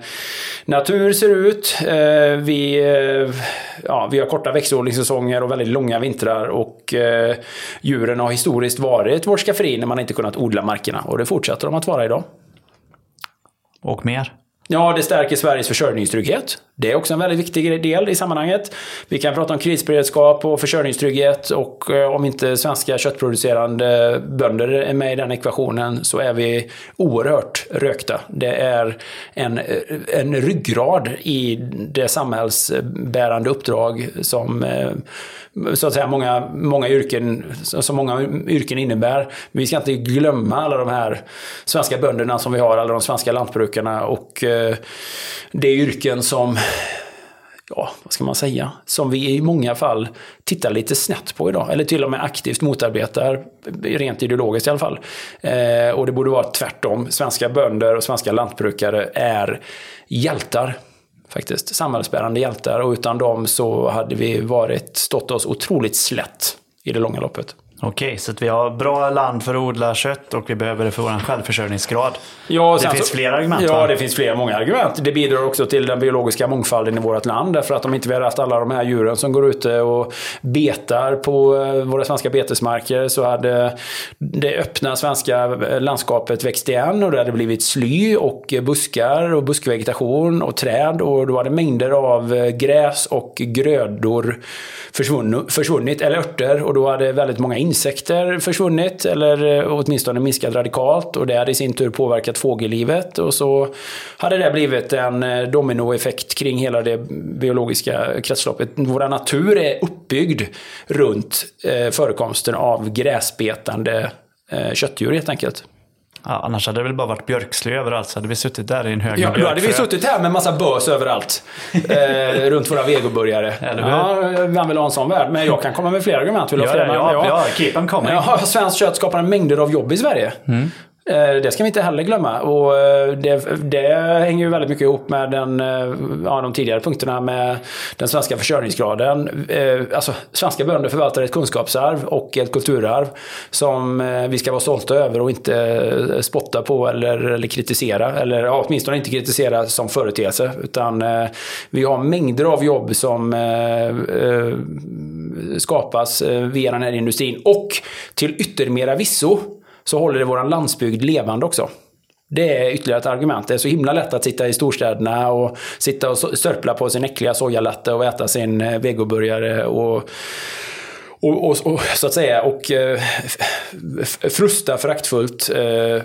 natur ser ut. Eh, vi, eh, ja, vi har korta växtodlingssäsonger och väldigt långa vintrar. Och eh, djuren har historiskt varit vårt skafferi när man inte kunnat odla markerna. Och det fortsätter de att vara idag. Och mer? Ja, det stärker Sveriges försörjningstrygghet. Det är också en väldigt viktig del i sammanhanget. Vi kan prata om krisberedskap och försörjningstrygghet och eh, om inte svenska köttproducerande bönder är med i den ekvationen så är vi oerhört rökta. Det är en, en ryggrad i det samhällsbärande uppdrag som eh, så att säga många, många yrken, som många yrken innebär. Men vi ska inte glömma alla de här svenska bönderna som vi har, alla de svenska lantbrukarna och eh, det är yrken som ja, vad ska man säga, som vi i många fall tittar lite snett på idag. Eller till och med aktivt motarbetar, rent ideologiskt i alla fall. Eh, och det borde vara tvärtom. Svenska bönder och svenska lantbrukare är hjältar. Faktiskt, samhällsbärande hjältar. Och utan dem så hade vi varit, stått oss otroligt slätt i det långa loppet. Okej, så att vi har bra land för att odla kött och vi behöver det för vår självförsörjningsgrad. Ja, det finns så- fler argument Ja, va? det finns flera många argument. Det bidrar också till den biologiska mångfalden i vårt land. Därför att om inte vi hade haft alla de här djuren som går ute och betar på eh, våra svenska betesmarker så hade det öppna svenska eh, landskapet växt igen och det hade blivit sly och buskar och buskvegetation och träd och då hade mängder av eh, gräs och grödor försvunnit, försvunnit eller örter och då hade väldigt många insekter försvunnit eller eh, åtminstone minskat radikalt och det hade i sin tur påverkat fågellivet och så hade det blivit en eh, dominoeffekt kring hela det biologiska kretsloppet. Vår natur är uppbyggd runt eh, förekomsten av gräsbetande köttdjur helt enkelt. Ja, annars hade det väl bara varit björksly överallt så hade vi suttit där i en hög Ja, då hade vi suttit här med massa bös överallt. <laughs> Eh, runt våra vegoburgare. Ja, vem vill ha en sån värld? Men jag kan komma med fler argument. Vill du ha Ja, fler? ja, Men ja, keep them coming. Ja, svenskt kött skapar mängder av jobb i Sverige. Mm. Eh, det ska vi inte heller glömma. Och eh, det, det hänger ju väldigt mycket ihop med den, eh, ja, de tidigare punkterna med den svenska försörjningsgraden. Alltså, svenska bönder förvaltar ett kunskapsarv och ett kulturarv som vi ska vara stolta över och inte spotta på eller, eller kritisera. Eller ja, åtminstone inte kritisera som företeelse. Utan vi har mängder av jobb som skapas via den här industrin. Och till yttermera visso så håller det vår landsbygd levande också. Det är ytterligare ett argument. Det är så himla lätt att sitta i storstäderna och sitta och sörpla på sin äckliga sojalatte och äta sin eh, vegoburgare och och, och, och så att säga och eh, frusta föraktfullt eh,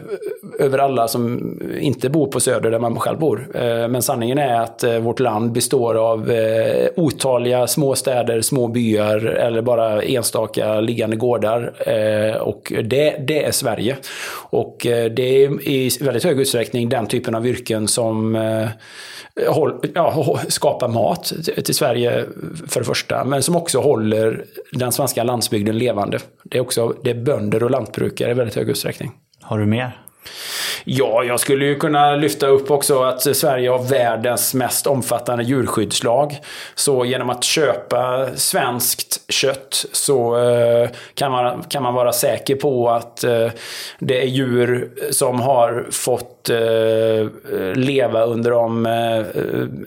över alla som inte bor på Söder där man själv bor. Eh, men sanningen är att eh, vårt land består av eh, otaliga små städer, små byar eller bara enstaka liggande gårdar. Eh, och det, det är Sverige. Och eh, det är i väldigt hög utsträckning den typen av yrken som eh, ja, skapar mat till- till Sverige för det första, men som också håller den svenska landsbygden levande. Det är också det är bönder och lantbrukare i väldigt hög utsträckning. Har du mer? Ja, jag skulle ju kunna lyfta upp också att Sverige har världens mest omfattande djurskyddslag. Så genom att köpa svenskt kött så eh, kan, man, kan man vara säker på att eh, det är djur som har fått eh, leva under, de,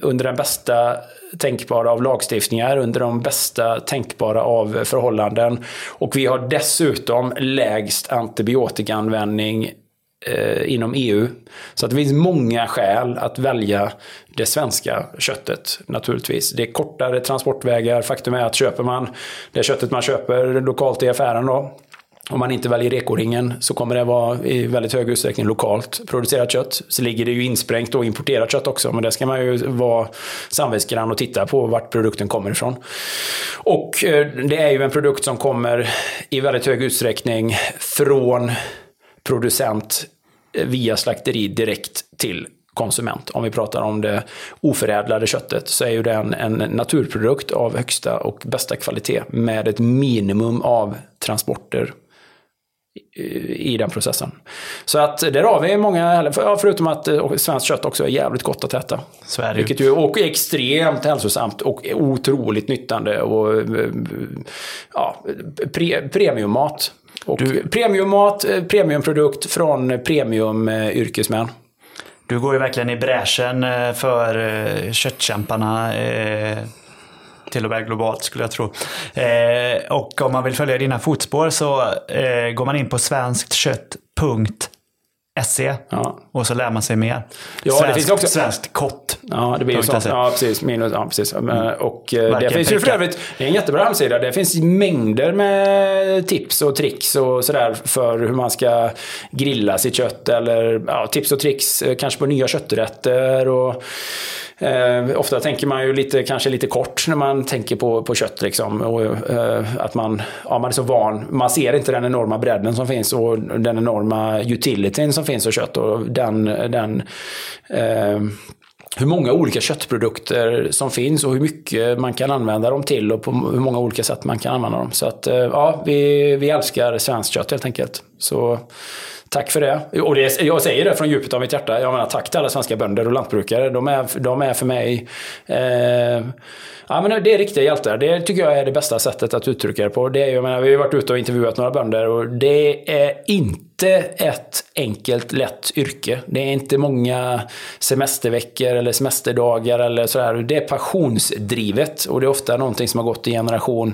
under den bästa tänkbara av lagstiftningar under de bästa tänkbara av förhållanden. Och vi har dessutom lägst antibiotikaanvändning eh, inom EU. Så att det finns många skäl att välja det svenska köttet naturligtvis. Det är kortare transportvägar. Faktum är att köper man det köttet man köper lokalt i affären då, om man inte väljer ekoringen så kommer det vara i väldigt hög utsträckning lokalt producerat kött. Så ligger det ju insprängt och importerat kött också, men det ska man ju vara samvetsgrann och titta på vart produkten kommer ifrån. Och eh, det är ju en produkt som kommer i väldigt hög utsträckning från producent via slakteri direkt till konsument. Om vi pratar om det oförädlade köttet så är ju det en, en naturprodukt av högsta och bästa kvalitet med ett minimum av transporter i den processen. Så att där har vi många, förutom att eh, svenskt kött också är jävligt gott att äta. Sverige. Vilket ju och är extremt hälsosamt och otroligt nyttjande och eh, ja, pre, premiummat. Och du, premiummat, eh, premiumprodukt från premiumyrkesmän. Du går ju verkligen i bräschen för köttkämparna till och med globalt skulle jag tro. Eh, och om man vill följa dina fotspår så eh, går man in på svensktkött.se Ja. och så lär man sig mer. Ja, svenskt, det finns också- svenskt kott. Ja, det blir ju Punkt så. SE. Ja, precis. Minus, ja, precis. Och eh, det Varken finns ju för övrigt, det är en jättebra hemsida. Det finns mängder med tips och tricks och sådär för hur man ska grilla sitt kött. Eller ja, tips och tricks eh, kanske på nya kötträtter. Och, eh, ofta tänker man ju lite, kanske lite kort när man tänker på, på kött. Liksom. Och, eh, att man, ja, man är så van. Man ser inte den enorma bredden som finns och den enorma utilityn som finns av kött. Och den, den eh, hur många olika köttprodukter som finns och hur mycket man kan använda dem till och på hur många olika sätt man kan använda dem. Så att eh, ja, vi, vi älskar svenskt kött helt enkelt. Så tack för det. Och det, jag säger det från djupet av mitt hjärta. Jag menar tack till alla svenska bönder och lantbrukare. De är, de är för mig eh, Ja, men det är riktiga hjältar. Det tycker jag är det bästa sättet att uttrycka det på. Det är, jag menar, vi har varit ute och intervjuat några bönder och det är inte ett enkelt, lätt yrke. Det är inte många semesterveckor eller semesterdagar eller sådär. Det är passionsdrivet och det är ofta någonting som har gått i generation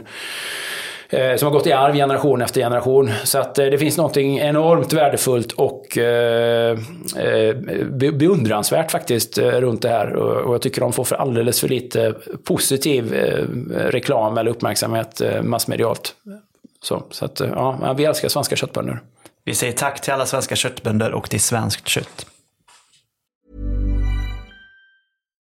Eh, som har gått i arv generation efter generation. Så att eh, det finns någonting enormt värdefullt och eh, eh, beundransvärt faktiskt eh, runt det här. Och, och jag tycker de får för alldeles för lite positiv eh, reklam eller uppmärksamhet eh, massmedialt. Så, så att, eh, ja, vi älskar svenska köttbönder. Vi säger tack till alla svenska köttbönder och till svenskt kött.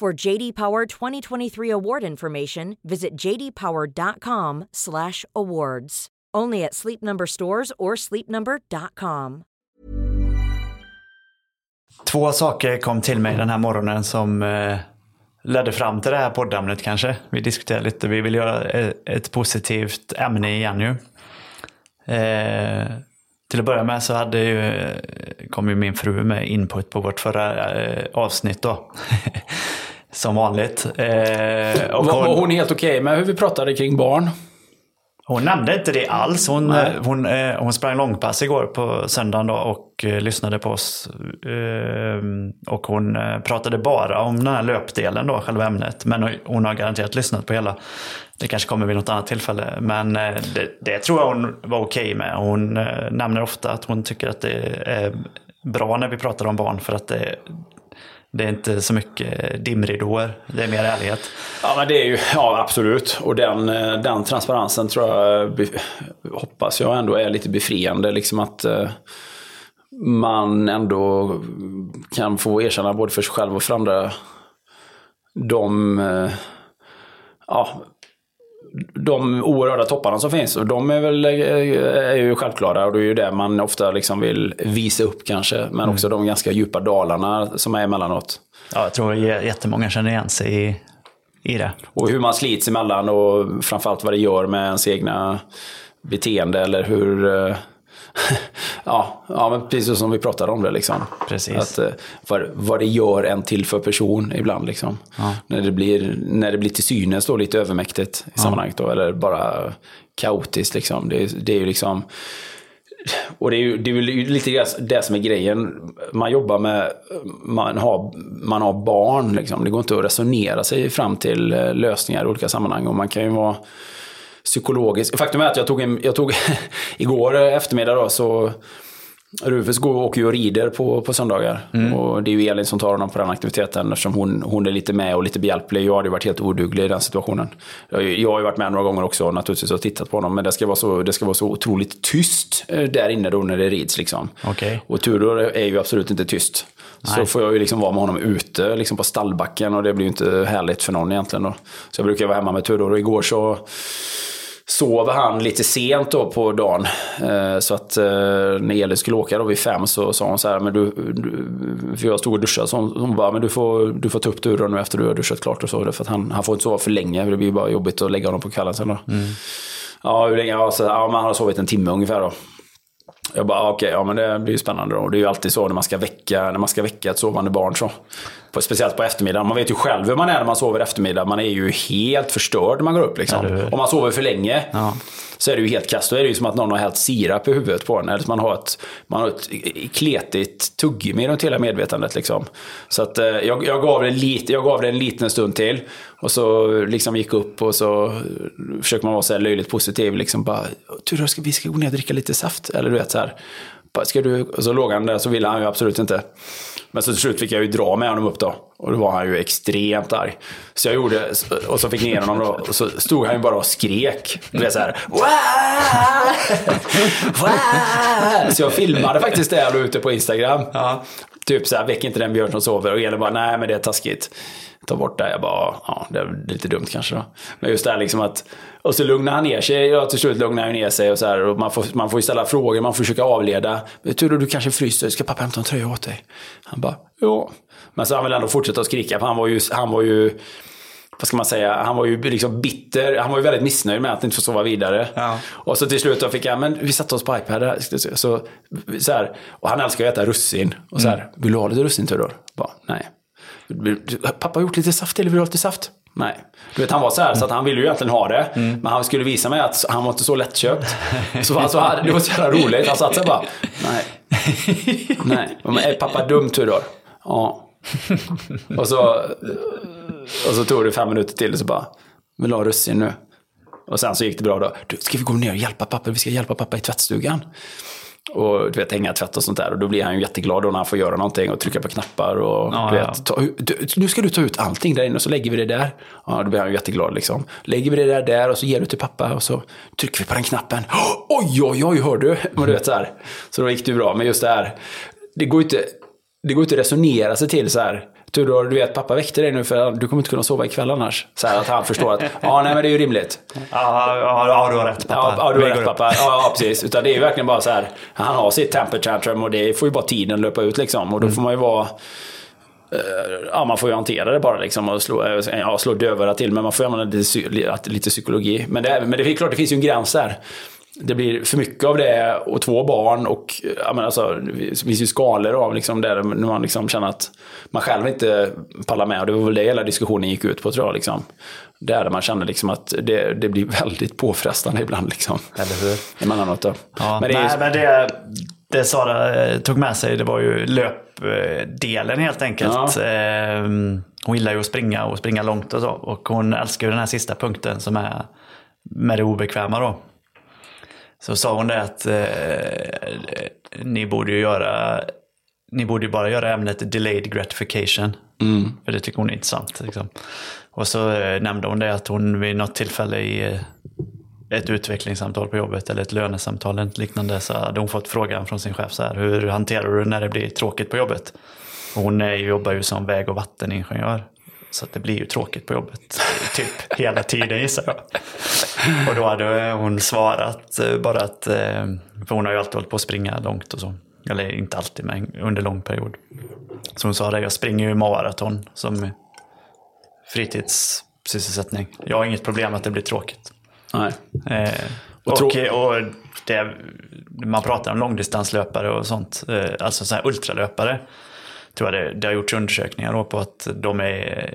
For JD Power 2023 award information, visit jdpower.com/awards. Only at Sleep Number stores or sleepnumber.com. Två saker kom till mig den här morgonen som eh, ledde fram till det här poddämnet kanske. Vi diskuterade lite, vi vill göra ett, ett positivt ämne igen ju. Eh, till att börja med så hade ju, kom ju min fru med input på vårt förra eh, avsnitt då. <laughs> som vanligt. Eh, och Var, var hon helt okej med hur vi pratade kring barn? Hon nämnde inte det alls. Hon, Nej. eh, hon, eh, hon sprang långpass igår på söndagen då och eh, lyssnade på oss. Och hon pratade bara om den här löpdelen då, själva ämnet. Men hon- har garanterat lyssnat på hela. Det kanske kommer vid något annat tillfälle. Men det, det tror jag hon var okej med. Hon nämner ofta att hon tycker att det är bra när vi pratar om barn för att det, det är inte så mycket dimridåer. Det är mer ärlighet. Ja, men det är ju, ja absolut. Och den, eh, den transparensen tror jag, eh, hoppas jag ändå är lite befriande. Liksom att, eh, man ändå kan få erkänna både för sig själv och för andra de, ja, de oerhörda topparna som finns. Och de är väl är ju självklara och det är ju det man ofta liksom vill visa upp kanske. Men också de ganska djupa dalarna som är emellanåt. Ja, jag tror jättemånga känner igen sig i, i det. Och hur man slits emellan och framförallt vad det gör med ens egna beteende eller hur... <laughs> ja, ja, men precis som vi pratade om det. Liksom. Precis. Att, eh, vad, det gör en till för person ibland. Liksom. När, det blir, när det blir till synes då lite övermäktigt i sammanhanget. Då, eller bara kaotiskt. Liksom. Det, det är ju liksom... Och det är ju, det är ju lite det som är grejen. Man jobbar med, man har, man har barn liksom. Det går inte att resonera sig fram till eh, lösningar i olika sammanhang. Och man kan ju vara psykologisk. Faktum är att jag tog, en, jag tog <laughs> igår eftermiddag då så Rufus går och åker ju och rider på, på söndagar. Och det är ju Elin som tar honom på den aktiviteten eftersom hon, hon är lite med och lite behjälplig. Jag hade ju varit helt oduglig i den situationen. Jag, jag har ju varit med några gånger också naturligtvis och tittat på honom. Men det ska vara så, det ska vara så otroligt tyst eh, där inne då när det rids liksom. Okej. Och Tudor är ju absolut inte tyst. Så får jag ju liksom vara med honom ute liksom på stallbacken och det blir ju inte härligt för någon egentligen då. Så jag brukar vara hemma med Tudor och igår så sov han lite sent då på dagen. Eh, Så att eh, när Elin skulle åka då vid fem så sa hon så här, men du, du för jag stod och duschade, så hon, hon bara, men du får, du får ta upp Tudor nu efter du har duschat klart och så. För att han, han får inte sova för länge, det blir bara jobbigt att lägga honom på kvällen sen då. Ja, hur länge? Ja, så, ja, men han har sovit en timme ungefär då. Jag bara, ah, okej, ja men det blir ju spännande då. Det är ju alltid så när man ska väcka, när man ska väcka ett sovande barn så. På, speciellt på eftermiddagen. Man vet ju själv hur man är när man sover eftermiddag. Man är ju helt förstörd när man går upp liksom. Om man sover för länge Ja. så är det ju helt kast. Då är det ju som att någon har hällt sirap i huvudet på en. Eller man har ett, man har ett kletigt tuggummi runt hela medvetandet. Liksom. Så att, eh, jag, jag, gav det lite, jag gav det en liten stund till. Och så liksom gick upp och så försöker man vara så här löjligt positiv. Liksom bara, Tudor, ska vi ska gå ner och dricka lite saft? Eller du vet så här. Ska du? Och så låg han där, så ville han ju absolut inte. Men så till slut fick jag ju dra med honom upp då. Och då var han ju extremt arg. Så jag gjorde, och så fick ner honom då. Och så stod han ju bara och skrek. Du vet såhär. <laughs> Så jag filmade faktiskt det här ute på Instagram. Typ såhär, väck inte den björn som sover. Och Elin bara, nej men det är taskigt. Ta bort det. Jag bara, ja det är lite dumt kanske då. Men just det här liksom att, och så lugnar han ner sig. Ja, till slut lugnar han ner sig och så här. Och man får, man får ställa frågor, man får försöka avleda. Tur du kanske fryser, ska pappa hämta en tröja åt dig? Han bara, ja. Men så han vill ändå fortsätta att skrika, för han var ju, han var ju vad ska man säga, han var ju liksom bitter. Han var ju väldigt missnöjd med att inte få sova vidare. Ja. Och så till slut då fick han, men vi satte oss på iPad. Så, så här, och han älskar att äta russin. Och så här, vill du ha lite russin Tudor? Bara, nej. Pappa har gjort lite saft till, vill du ha lite saft? Nej. Du vet, han var så här, så att han ville ju egentligen ha det. Men han skulle visa mig att han var inte så lättköpt. <laughs> Så alltså, det var så jävla roligt. Han satt sig bara, nej. <laughs> Nej. Men är pappa dum Tudor? Ja. Och så, och så tog det fem minuter till och så bara, vill du ha russin nu? Och sen så gick det bra då. Du, ska vi gå ner och hjälpa pappa? Vi ska hjälpa pappa i tvättstugan. Och du vet, hänga tvätt och sånt där. Och då blir han ju jätteglad då när han får göra någonting och trycka på knappar. Och, Ja, du vet, ta, du, nu ska du ta ut allting där inne och så lägger vi det där. Ja, då blir han ju jätteglad liksom. Lägger vi det där där och så ger du till pappa och så trycker vi på den knappen. <gasps> Oj, oj, oj, hör du? Och du vet så här. Så då gick det ju bra. Men just det här, det går ju inte, det går inte att resonera sig till så här. Tudor, du vet pappa väckte dig nu för du kommer inte kunna sova ikväll annars. Så här att han förstår att, ja nej men det är ju rimligt. Ja, ja, ja, du har rätt pappa. Ja, ja du har rätt pappa. Ja, ja, precis. Utan det är ju verkligen bara så här. Han har sitt temper tantrum och det får ju bara tiden löpa ut liksom. Och då får man ju vara... eh, Ja, man får ju hantera det bara liksom och slå, eh, ja, slå dövörat till. Men man får ju använda lite, lite psykologi. Men det, men det är klart, det finns ju en gräns där. Det blir för mycket av det och två barn och ja, men alltså, det finns ju skalor av liksom där när man liksom känner att man själv inte pallar med. Och det var väl det hela diskussionen gick ut på tror jag. Liksom. Där man känner liksom att det, det blir väldigt påfrestande ibland. Liksom. Eller hur? Emellanåt då. Ja, men det ju, nej, men det, det Sara eh, tog med sig det var ju löpdelen helt enkelt. Eh, Hon gillar ju att springa och springa långt och så. Och hon älskar ju den här sista punkten som är med det obekväma då. Så sa hon det att eh, ni borde ju göra ni borde ju bara göra ämnet delayed gratification. För det tycker hon är intressant. Liksom. Och så eh, nämnde hon det att hon vid något tillfälle i, eh, ett utvecklingssamtal på jobbet eller ett lönesamtal eller liknande så hade hon fått frågan från sin chef så här, hur hanterar du när det blir tråkigt på jobbet? Och hon är, jobbar ju som väg och vatteningenjör. Så det blir ju tråkigt på jobbet, typ hela tiden gissar jag. Och då hade hon svarat eh, bara att, eh, för hon har ju alltid hållit på att springa långt och så. Eller inte alltid, men under lång period. Så hon sa det, jag springer ju maraton som fritidssysselsättning. Jag har inget problem att det blir tråkigt. Nej. Eh, Och och och det, man pratar om långdistanslöpare och sånt, eh, alltså så här ultralöpare. Tror jag det, det har gjorts undersökningar då på att de är,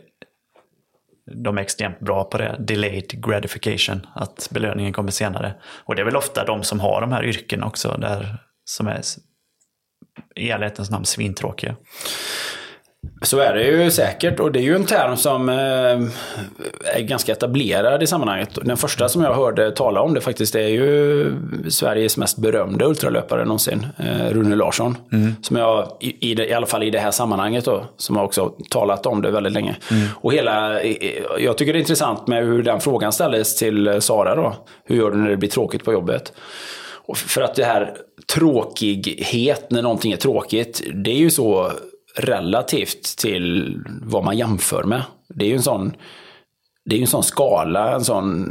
de är extremt bra på det. Delayed gratification, att belöningen kommer senare. Och det är väl ofta de som har de här yrkena också, där, som är i ärlighetens namn svintråkiga. Så är det ju säkert och det är ju en term som eh, är ganska etablerad i sammanhanget. Den första som jag hörde tala om det faktiskt är ju Sveriges mest berömde ultralöpare någonsin, eh, Rune Larsson. Som jag, i, i, alla fall i det här sammanhanget då, som har också talat om det väldigt länge. Och hela, jag tycker det är intressant med hur den frågan ställdes till Sara då. Hur gör du när det blir tråkigt på jobbet? För att det här tråkighet, när någonting är tråkigt, det är ju så relativt till vad man jämför med. Det är ju en sån, det är en sån skala, en sån,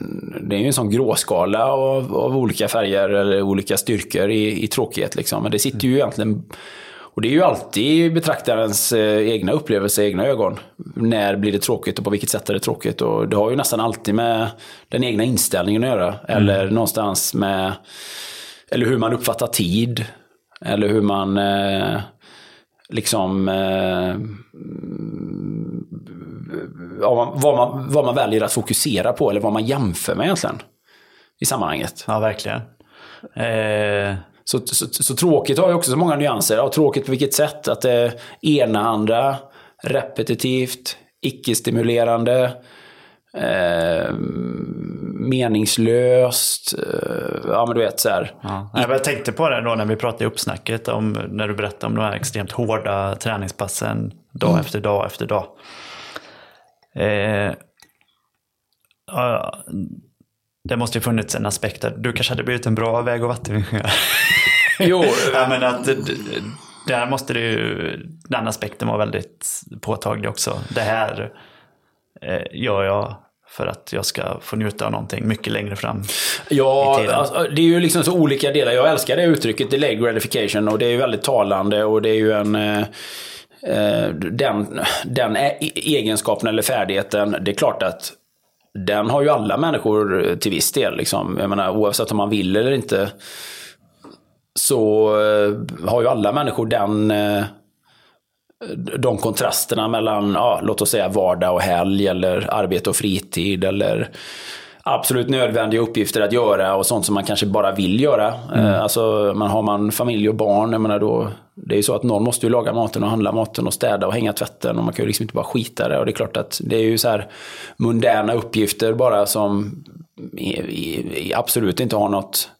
det är ju en sån gråskala av, av olika färger eller olika styrkor i, i tråkighet. Liksom. Men det sitter ju egentligen och det är ju alltid betraktarens eh, egna upplevelse, egna ögon. När blir det tråkigt och på vilket sätt är det tråkigt? Och det har ju nästan alltid med den egna inställningen att göra. Eller någonstans med eller hur man uppfattar tid. Eller hur man eh, liksom... Eh, vad, man, vad man väljer att fokusera på eller vad man jämför med egentligen. I sammanhanget. Ja, verkligen. Eh, Så, så, så tråkigt har ju också så många nyanser. Ja, tråkigt på vilket sätt? Att det är enahanda, repetitivt, icke-stimulerande, eh, meningslöst. Eh, ja, men du vet så här. Ja. Jag tänkte på det då när vi pratade i uppsnacket, om, när du berättade om de här extremt hårda träningspassen dag efter dag efter dag. Eh, ja, det måste ju funnits en aspekt där du kanske hade blivit en bra väg och vatteningenjör. <laughs> Jo, <laughs> ja, men att, där måste det ju, den aspekten vara väldigt påtaglig också. Det här eh, gör jag för att jag ska få njuta av någonting mycket längre fram. i Ja, tiden. alltså, det är ju liksom så olika delar. Jag älskar det uttrycket, delay gratification, och det är ju väldigt talande och det är ju en... Eh, eh, den, den e- egenskapen eller färdigheten, det är klart att den har ju alla människor till viss del. Liksom. Jag menar, oavsett om man vill eller inte så eh, har ju alla människor den eh, de kontrasterna mellan, ja, låt oss säga vardag och helg eller arbete och fritid eller absolut nödvändiga uppgifter att göra och sånt som man kanske bara vill göra. Eh, Alltså, man har man familj och barn, jag menar då, det är ju så att någon måste ju laga maten och handla maten och städa och hänga tvätten och man kan ju liksom inte bara skita det. Och det är klart att det är ju så här mundäna uppgifter bara som absolut inte har något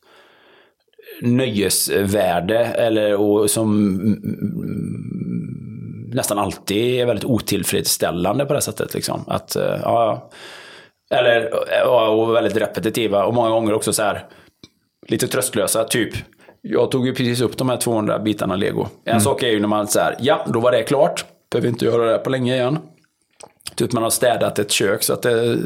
nöjesvärde eller och som nästan alltid är väldigt otillfredsställande på det sättet. Liksom. Att, eh, ja, eller ja, och väldigt repetitiva och många gånger också så här lite tröstlösa. Typ, jag tog ju precis upp de här 200 bitarna lego. En sak är ju när man så här, ja, då var det klart. Behöver inte göra det på länge igen. Typ man har städat ett kök så att det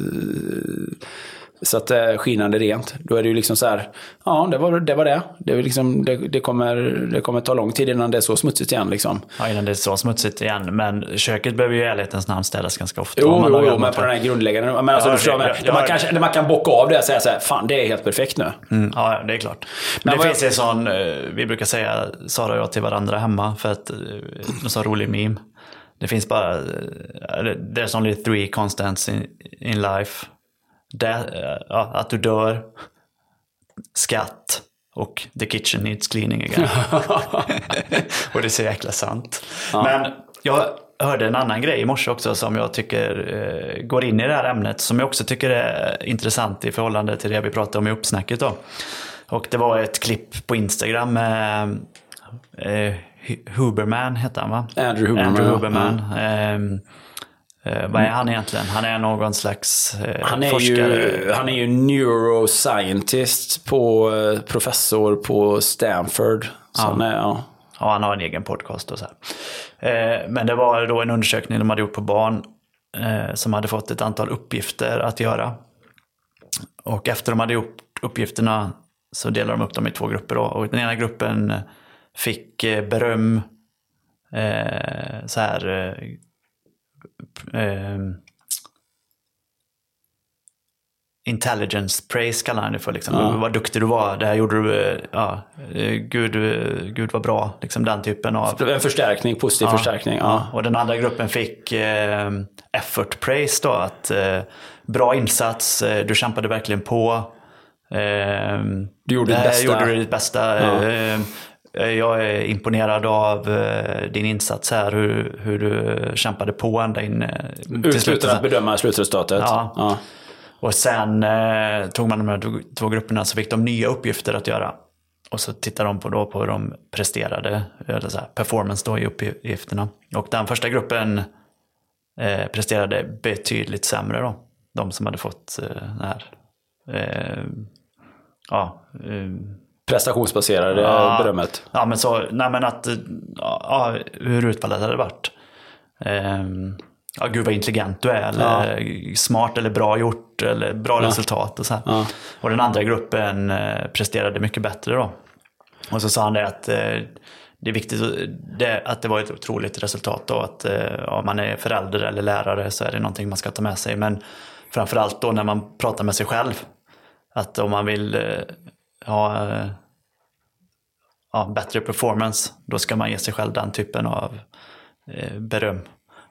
så att det är skinande rent. Då är det ju liksom så här, ja det var det. Var det. Det, liksom, det, det, kommer, det kommer ta lång tid innan det är så smutsigt igen. Liksom. Ja, innan det är så smutsigt igen. Men köket behöver ju i ärlighetens namn städas ganska ofta. Jo, man jo, jo men på den här grundläggande. Men alltså, Ja, du förstår, det- men, ja, när, man ja. kan, när man kan bocka av det och säga så här, fan det är helt perfekt nu. Mm, ja, det är klart. Men Men det finns en sån, eh, vi brukar säga, Sara och jag till varandra hemma, för att, eh, en sån rolig meme. Det finns bara, eh, there's only three constants in, in life. Det, eh, ja, att du dör, skatt och the kitchen needs cleaning again. <laughs> och det är så jäkla sant. Men jag hörde en annan grej i morse också som jag tycker eh, går in i det här ämnet. Som jag också tycker är intressant i förhållande till det vi pratade om i uppsnacket. Då. Och det var ett klipp på Instagram med eh, Hu- Huberman, hette han va? Andrew Huberman, Andrew ja. Huberman. Ehm, Eh, vad är han egentligen? Han är någon slags eh, Han är, forskare. ju, han är ju neuroscientist på eh, professor på Stanford. Så han är, ja. Ja, han har en egen podcast och så här. Eh, men det var då en undersökning de hade gjort på barn eh, som hade fått ett antal uppgifter att göra. Och efter de hade gjort uppgifterna så delade de upp dem i två grupper. Då. Och den ena gruppen fick eh, beröm, eh, så här, eh, intelligence praise kallar han det för. Liksom. Ja. Vad duktig du var, det här gjorde du, eh, ja, eh, gud, eh, gud vad bra. Liksom den typen av... En förstärkning, positiv förstärkning. Ja. Och den andra gruppen fick eh, effort praise då, att eh, bra insats, du kämpade verkligen på. Eh, Du gjorde det ditt bästa. gjorde du ditt bästa. Eh, jag är imponerad av eh, din insats här, hur, hur du kämpade på ända in eh, till Ut, slutet. att bedöma slutresultatet. Ja. Ja. Och sen eh, tog man de här två- grupperna så fick de nya uppgifter att göra. Och så tittade de på, då på hur de presterade, eller så här, performance då i uppgifterna. Och den första gruppen eh, presterade betydligt sämre då. De som hade fått eh, den här, eh, ja, Prestationsbaserade Ja. berömmet. Ja, men så, nej men att, ja, hur utfallet hade varit. Ehm, ja, gud vad intelligent du är, eller smart eller bra gjort, eller bra resultat och så. Ja. Och den andra gruppen eh, presterade mycket bättre då. Och så sa han det att eh, det är viktigt att- det, att det var ett otroligt resultat då, att eh, om man är förälder eller lärare så är det någonting man ska ta med sig. Men framförallt då när man pratar med sig själv, att om man vill ha eh, ja, bättre performance, då ska man ge sig själv den typen av eh, beröm.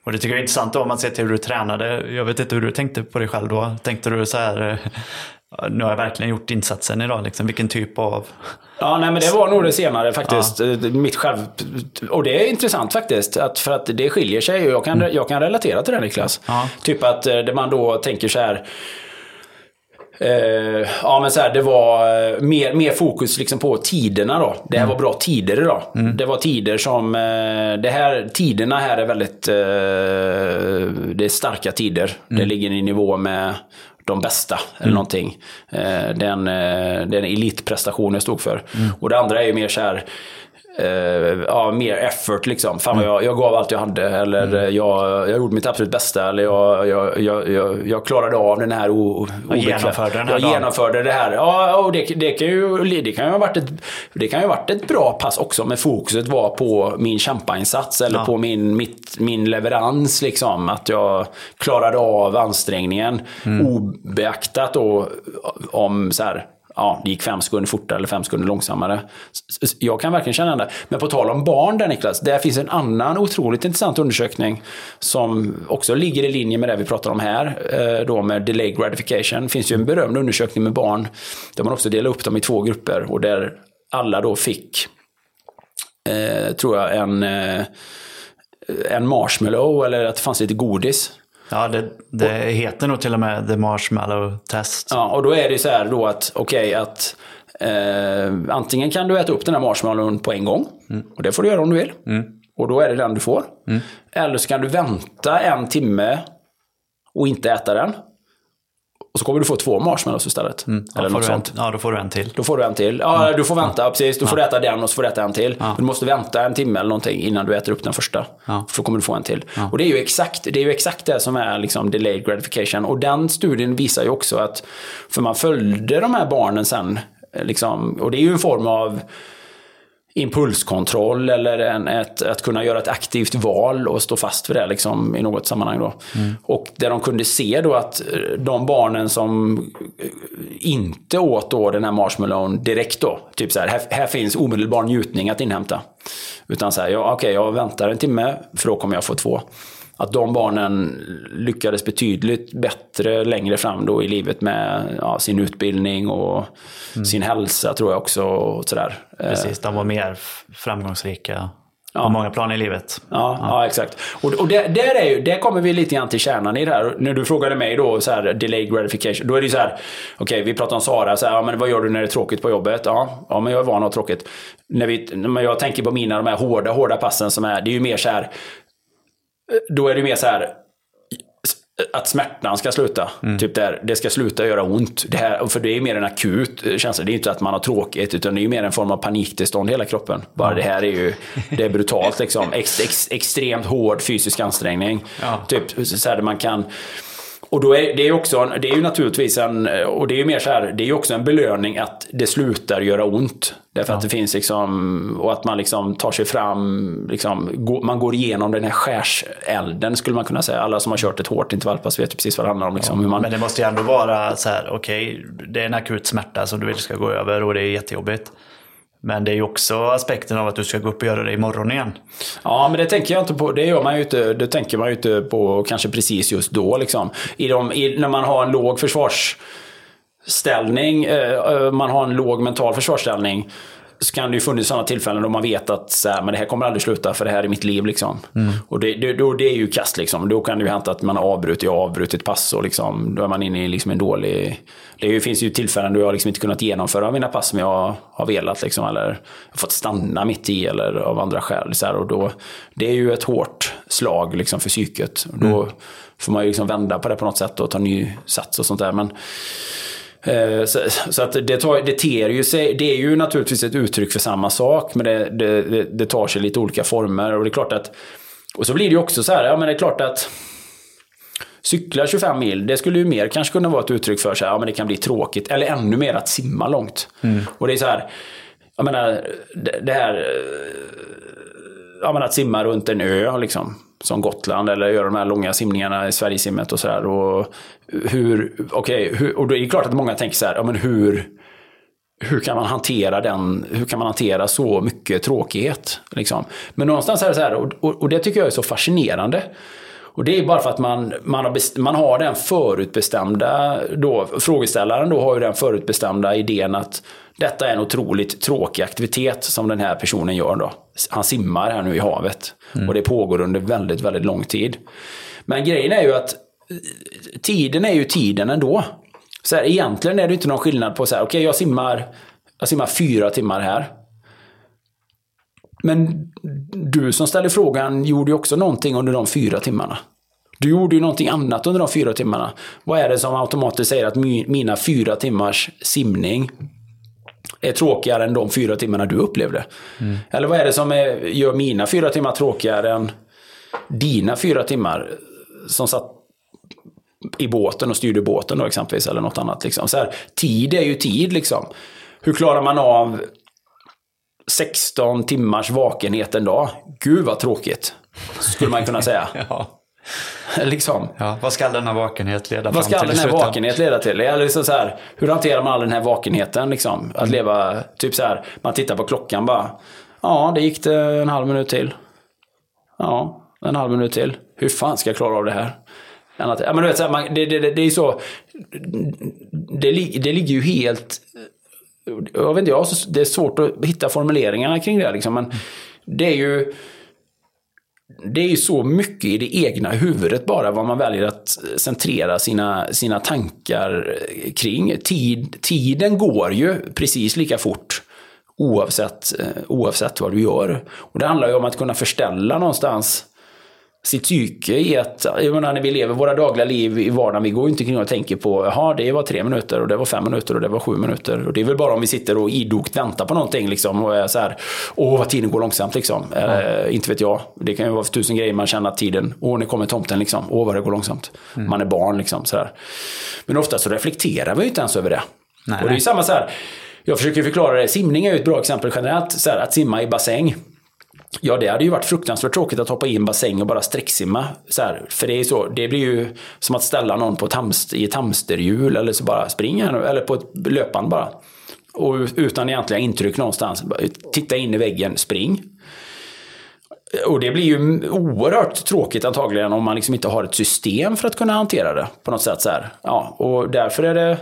Och det tycker jag är intressant om man ser till hur du tränade. Jag vet inte hur du tänkte på dig själv då. Tänkte du så här, eh, nu har jag verkligen gjort insatsen idag, liksom. vilken typ av... Ja, nej, men det var nog det senare faktiskt. Eh, Mitt själv... Och det är intressant faktiskt. Att, för att det skiljer sig. Jag kan, jag kan relatera till det Niklas. Ja. Typ att det man då tänker så här. Eh, ja men så här, det var eh, mer, mer fokus liksom på tiderna då. Det här var bra tider idag. Det var tider som, eh, det här, tiderna här är väldigt, det är starka tider. Det ligger i nivå med de bästa eller någonting. Eh, den, den elitprestation jag stod för. Och det andra är ju mer så här, eh, ja, mer effort liksom. Fan vad jag, jag gav allt jag hade. Eller eh, jag, jag gjorde mitt absolut bästa. Eller jag, jag, jag, jag, jag klarade av den här o, Jag genomförde den här Jag dagen. genomförde det här. Ja, och det, det, kan ju, det kan ju ha varit ett, det kan ju varit ett bra pass också. Men fokuset var på min kämpainsats. Eller Ja. på min, mitt, min leverans. Liksom. Att jag klarade av ansträngningen. Mm. Obeaktat då om så här, ja, det gick fem sekunder fortare eller fem sekunder långsammare. Jag kan verkligen känna det. Men på tal om barn där Niklas, där finns en annan otroligt intressant undersökning som också ligger i linje med det vi pratar om här, eh, då med delay gratification. Det finns ju en berömd undersökning med barn där man också delar upp dem i två grupper och där alla då fick, eh, tror jag, en, eh, en marshmallow eller att det fanns lite godis. Ja, det, det heter nog till och med The Marshmallow Test. Ja, och då är det så här då att, okej, att eh, antingen kan du äta upp den här marshmallowen på en gång. Och det får du göra om du vill. Och då är det den du får. Eller så kan du vänta en timme och inte äta den. Och så kommer du få två marshmallows istället. Ja, Eller något du en, sånt. ja, då får du en till. Då får du en till. Ja, du får vänta. Precis. Du får äta den och så får du äta en till. Du måste vänta en timme eller någonting innan du äter upp den första. Ja. För då kommer du få en till. Och det är ju exakt det, är ju exakt det som är liksom delayed gratification. Och den studien visar ju också att, för man följde de här barnen sen, liksom, och det är ju en form av impulskontroll eller en, ett, att kunna göra ett aktivt val och stå fast vid det liksom, i något sammanhang. Då. Och där de kunde se då att eh, de barnen som eh, inte åt då den här marshmallowen direkt då, typ så här, här, här finns omedelbar njutning att inhämta. Utan så här, ja, okej, jag väntar en timme för då kommer jag få två. Att de barnen lyckades betydligt bättre längre fram då i livet med ja, sin utbildning och sin hälsa tror jag också. Och sådär. Precis, de var mer framgångsrika Ja. på många plan i livet. Ja, ja. exakt. Och, och där, där, är ju, där kommer vi lite grann till kärnan i det här. När du frågade mig då, så här, delayed gratification. Då är det ju så här, okej, vi pratar om Sara, så här, ja, men vad gör du när det är tråkigt på jobbet? Ja, ja men jag är van att ha tråkigt. När, vi, när jag tänker på mina, de här hårda, hårda passen som är, det är ju mer så här, då är det mer så här, att smärtan ska sluta. Typ där, det ska sluta göra ont. Det här, för det är mer en akut eh, känsla. Det är inte att man har tråkigt, utan det är mer en form av paniktillstånd i hela kroppen. Bara det här är ju, det är brutalt liksom. Ex, ex, extremt hård fysisk ansträngning. Ja. Typ så här, man kan och då är det också, det är ju naturligtvis en, och det är ju mer så här, det är ju också en belöning att det slutar göra ont. Därför att det finns liksom, och att man liksom tar sig fram, liksom, man går igenom den här skärselden skulle man kunna säga. Alla som har kört ett hårt intervallpass vet ju precis vad det handlar om. Liksom, hur man, Men det måste ju ändå vara så här, okej, det är en akut smärta som du vill ska gå över och det är jättejobbigt. Men det är ju också aspekten av att du ska gå upp och göra det imorgon igen. Ja, men det tänker jag inte på. Det gör man ju inte, det tänker man ju inte på kanske precis just då. Liksom. I de, i, när man har en låg försvarsställning, eh, eh man har en låg mental försvarsställning, så kan det ju funnits sådana tillfällen då man vet att så här, men det här kommer aldrig sluta för det här är mitt liv. Liksom. Och det, det, då, det är ju kast. Liksom. Då kan det ju hända att man har avbrutit, avbrutit pass och liksom, då är man inne i liksom en dålig... Det finns ju tillfällen då jag liksom inte kunnat genomföra mina pass som jag har velat. Liksom, eller fått stanna mitt i eller av andra skäl. Så här, och då, det är ju ett hårt slag liksom, för psyket. Då får man ju liksom vända på det på något sätt och ta ny sats och sånt där. Men, Så, så att det, tar, det ter ju sig, det är ju naturligtvis ett uttryck för samma sak, men det, det, det, tar sig lite olika former. Och det är klart att, och så blir det ju också så här, ja men det är klart att cykla 25 mil, det skulle ju mer kanske kunna vara ett uttryck för så här, ja men det kan bli tråkigt, eller ännu mer att simma långt. Och det är så här, jag menar, det, det här, eh, ja men att simma runt en ö liksom. Som Gotland eller göra de här långa simningarna i Sverigesimmet och sådär. Och hur, okay, hur, och då är det klart att många tänker så här, ja men hur, hur kan man hantera den, hur kan man hantera så mycket tråkighet? Liksom? Men någonstans är det så här, och, och, och det tycker jag är så fascinerande. Och det är bara för att man, man, har, man har den förutbestämda, då, frågeställaren då har ju den förutbestämda idén att detta är en otroligt tråkig aktivitet som den här personen gör då. Han simmar här nu i havet. Och det pågår under väldigt, väldigt lång tid. Men grejen är ju att eh, tiden är ju tiden ändå. Så här, egentligen är det inte någon skillnad på så här, okej jag simmar, jag simmar fyra timmar här. Men du som ställer frågan gjorde ju också någonting under de fyra timmarna. Du gjorde ju någonting annat under de fyra timmarna. Vad är det som automatiskt säger att mi- mina fyra timmars simning är tråkigare än de fyra timmarna du upplevde? Eller vad är det som är, gör mina fyra timmar tråkigare än dina fyra timmar som satt i båten och styrde båten då exempelvis eller något annat. Liksom. Så här, tid är ju tid liksom. Hur klarar man av 16 timmars vakenhet en dag? Gud vad tråkigt. Skulle man kunna säga. <laughs> Ja. <laughs> liksom. Ja, vad ska denna vakenhet leda Vad fram ska all till den här vakenhet leda till? Eller liksom så här, hur hanterar man all den här vakenheten? Liksom? Att leva, typ så här, man tittar på klockan bara. Ja, det gick det en halv minut till. Ja, en halv minut till. Hur fan ska jag klara av det här? Annat, ja, men du vet, så här, man, det, det, det, det är så... Det, det ligger ju helt... Jag vet inte, jag, det är svårt att hitta formuleringarna kring det. Liksom, men det är ju... Det är ju så mycket i det egna huvudet bara vad man väljer att centrera sina, sina tankar kring. Tid, tiden går ju precis lika fort oavsett, eh, oavsett vad du gör. Och det handlar ju om att kunna förställa någonstans sitt psyke i att, jag menar, när vi lever våra dagliga liv i vardagen, vi går ju inte kring och tänker på, jaha, det var tre minuter och det var fem minuter och det var sju minuter. Och det är väl bara om vi sitter och idogt väntar på någonting liksom och är så här, åh vad tiden går långsamt liksom. Eh, inte vet jag. Det kan ju vara för tusen grejer man känner att tiden, åh nu kommer tomten liksom, åh vad det går långsamt. Man är barn liksom så här. Men ofta så reflekterar vi ju inte ens över det. Nej, och det är ju samma så här, jag försöker förklara det, simning är ju ett bra exempel generellt, så här, att simma i bassäng. Ja, det hade ju varit fruktansvärt tråkigt att hoppa i en bassäng och bara sträcksimma. Så här, för det är så, det blir ju som att ställa någon på ett hamster, i ett hamsterhjul eller så bara springa eller på ett löpband bara. Och utan egentliga intryck någonstans. Titta in i väggen, spring. Och det blir ju oerhört tråkigt antagligen om man liksom inte har ett system för att kunna hantera det på något sätt. Så här. Ja, och därför är det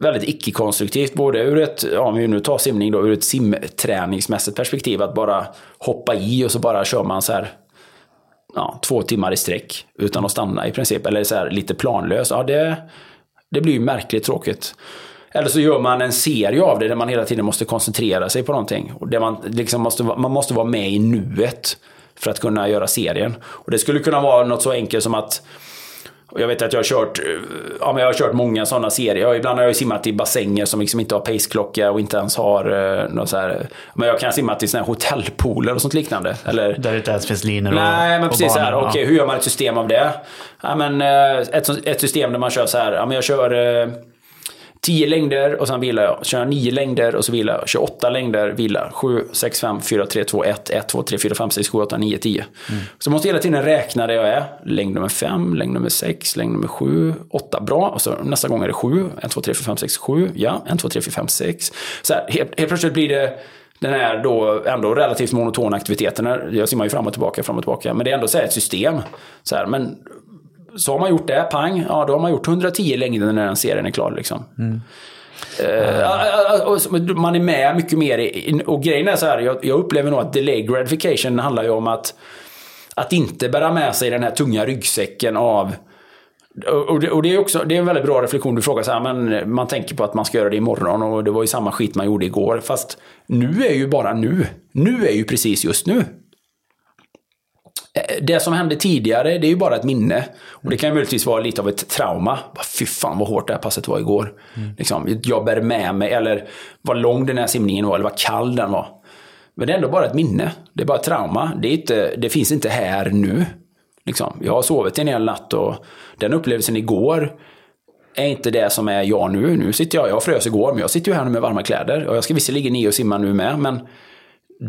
väldigt icke-konstruktivt, både ur ett, ja, om vi nu tar simning då, ur ett simträningsmässigt perspektiv, att bara hoppa i och så bara kör man så här ja, två timmar i sträck utan att stanna i princip, eller så här lite planlöst. Ja, det, det blir ju märkligt tråkigt. Eller så gör man en serie av det där man hela tiden måste koncentrera sig på någonting. Och där man, liksom måste, vara- man måste vara med i nuet för att kunna göra serien. Och det skulle kunna vara något så enkelt som att och jag vet att jag har kört, eh, ja, men jag har kört många sådana serier. Jag, ibland har jag simmat i bassänger som liksom inte har paceklocka och inte ens har eh, något så här. Men jag kan simma till såna här hotellpooler och sånt liknande. Eller, Där det inte ens finns linor och Nej, men precis så här. banor, Okej, ja. hur gör man ett system av det? Ja, men, eh, ett, ett system där man kör så här. Ja, men jag kör eh, 10 längder och sen vila jag. Kör 9 längder och så vila jag. 28 längder, vila. 7, 6, 5, 4, 3, 2, 1, 1, 2, 3, 4, 5, 6, 7, 8, 9, 10. Mm. Så jag måste hela tiden räkna där jag är. Längd nummer 5, längd nummer 6, längd nummer 7, 8. Bra. Och så nästa gång är det 7. 1, 2, 3, 4, 5, 6, 7. Ja, 1, 2, 3, 4, 5, 6. Så här, helt, helt plötsligt blir det den här då ändå relativt monotona aktiviteten. Jag simmar ju fram och tillbaka, fram och tillbaka. Men det är ändå så här ett system. Så här, men så har man gjort det, pang, ja då har man gjort 110 längder när den serien är klar. Liksom. Och så- man är med mycket mer. I, och grejen är så här, jag, jag upplever nog att delay gratification handlar ju om att, att inte bära med sig den här tunga ryggsäcken av och det, och det är också det är en väldigt bra reflektion. Du frågar så här, men man tänker på att man ska göra det imorgon och det var ju samma skit man gjorde igår. Fast nu är ju bara nu. Nu är ju precis just nu. Det som hände tidigare, det är ju bara ett minne. Och det kan ju möjligtvis vara lite av ett trauma. Fy fan vad hårt det här passet var igår. Liksom, jag bär med mig, eller vad lång den här simningen var, eller vad kall den var. Men det är ändå bara ett minne. Det är bara ett trauma. Det, inte, det finns inte här nu. Liksom. Jag har sovit en hel natt och den upplevelsen igår är inte det som är jag nu. Nu sitter jag, jag frös igår, men jag sitter ju här nu med varma kläder. Och jag ska visserligen i och simma nu med, men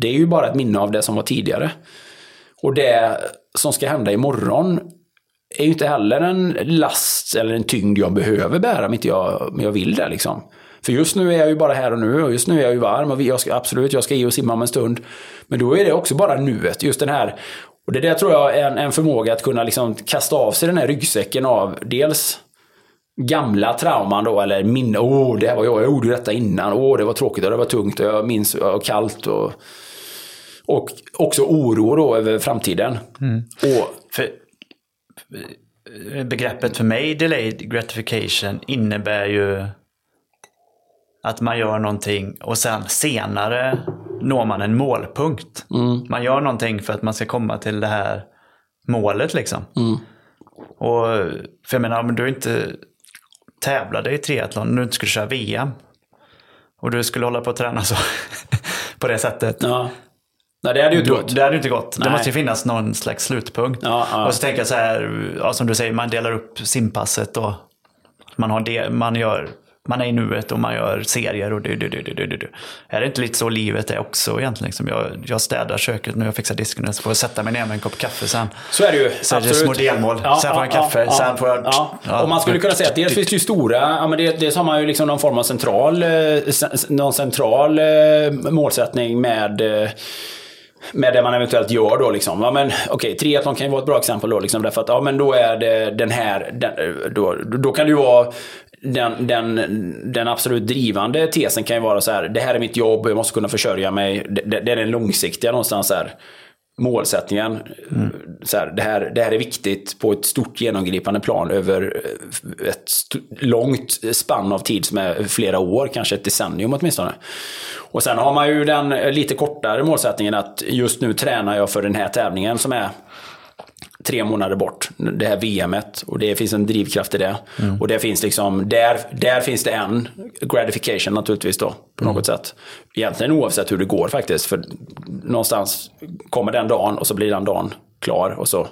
det är ju bara ett minne av det som var tidigare. Och det som ska hända imorgon är ju inte heller en last eller en tyngd jag behöver bära om inte jag, om jag vill det. Liksom. För just nu är jag ju bara här och nu och just nu är jag ju varm och jag ska, absolut, jag ska i och simma om en stund. Men då är det också bara nuet, just den här. Och det där tror jag är en, en förmåga att kunna liksom kasta av sig den här ryggsäcken av dels gamla trauman då, eller minne. Åh, det här var jag, jag gjorde detta innan. Åh, det var tråkigt och det var tungt och jag minns och kallt. Och, och också oro då över framtiden. Och För, begreppet för mig, delayed gratification, innebär ju att man gör någonting och sen senare når man en målpunkt. Man gör någonting för att man ska komma till det här målet liksom. Och, för jag menar, om du inte tävlade i triathlon, om du inte skulle köra VM och du skulle hålla på att träna så <laughs> på det sättet. ja. Nej, det hade ju inte gått. det hade inte gått. Det måste ju finnas någon slags slutpunkt. Ja, ja. Och så tänker jag så här, ja, som du säger, man delar upp simpasset och man, har det, man, gör, man är i nuet och man gör serier och du, du, du, du, du, du. Är det inte lite så livet är också egentligen? Liksom jag, jag städar köket nu, jag fixar disken och så får jag sätta mig ner med en kopp kaffe sen. Så är det ju. Så är det små delmål. Sen får jag en kaffe, sen får jag- Ja. Ja. Och man skulle kunna säga att dels finns det ju stora, ja, men det, dels har man ju liksom någon form av central, eh, någon central eh, målsättning med eh, med det man eventuellt gör då liksom. Ja, men okej, triathlon kan ju vara ett bra exempel då liksom. Därför att, ja men då är det den här, den, då, då kan det ju vara den, den, den absolut drivande tesen kan ju vara så här, det här är mitt jobb, jag måste kunna försörja mig. Det, det, det är den långsiktiga någonstans här målsättningen. Så här, det, här, det här är viktigt på ett stort genomgripande plan över eh, ett långt spann av tid som är flera år, kanske ett decennium åtminstone. Och sen har man ju den lite kortare målsättningen att just nu tränar jag för den här tävlingen som är tre månader bort. Det här VMet. Och det finns en drivkraft i det. Och det finns liksom, där, där finns det en gratification naturligtvis då. På något sätt. Egentligen oavsett hur det går faktiskt. För någonstans kommer den dagen och så blir den dagen klar. Och så,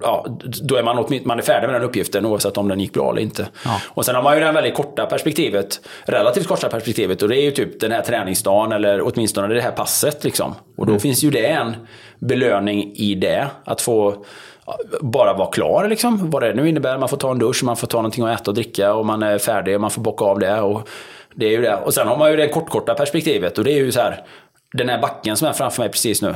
ja, då är man, man är färdig med den uppgiften oavsett om den gick bra eller inte. Och sen har man ju det väldigt korta perspektivet. Relativt korta perspektivet. Och det är ju typ den här träningsdagen eller åtminstone det här passet. Liksom. Och då finns ju det en belöning i det. Att få bara vara klar liksom. Vad det nu innebär. Man får ta en dusch, man får ta någonting att äta och dricka och man är färdig och man får bocka av det. Och, det är ju det. och sen har man ju det kortkorta perspektivet och det är ju så här. Den här backen som är framför mig precis nu.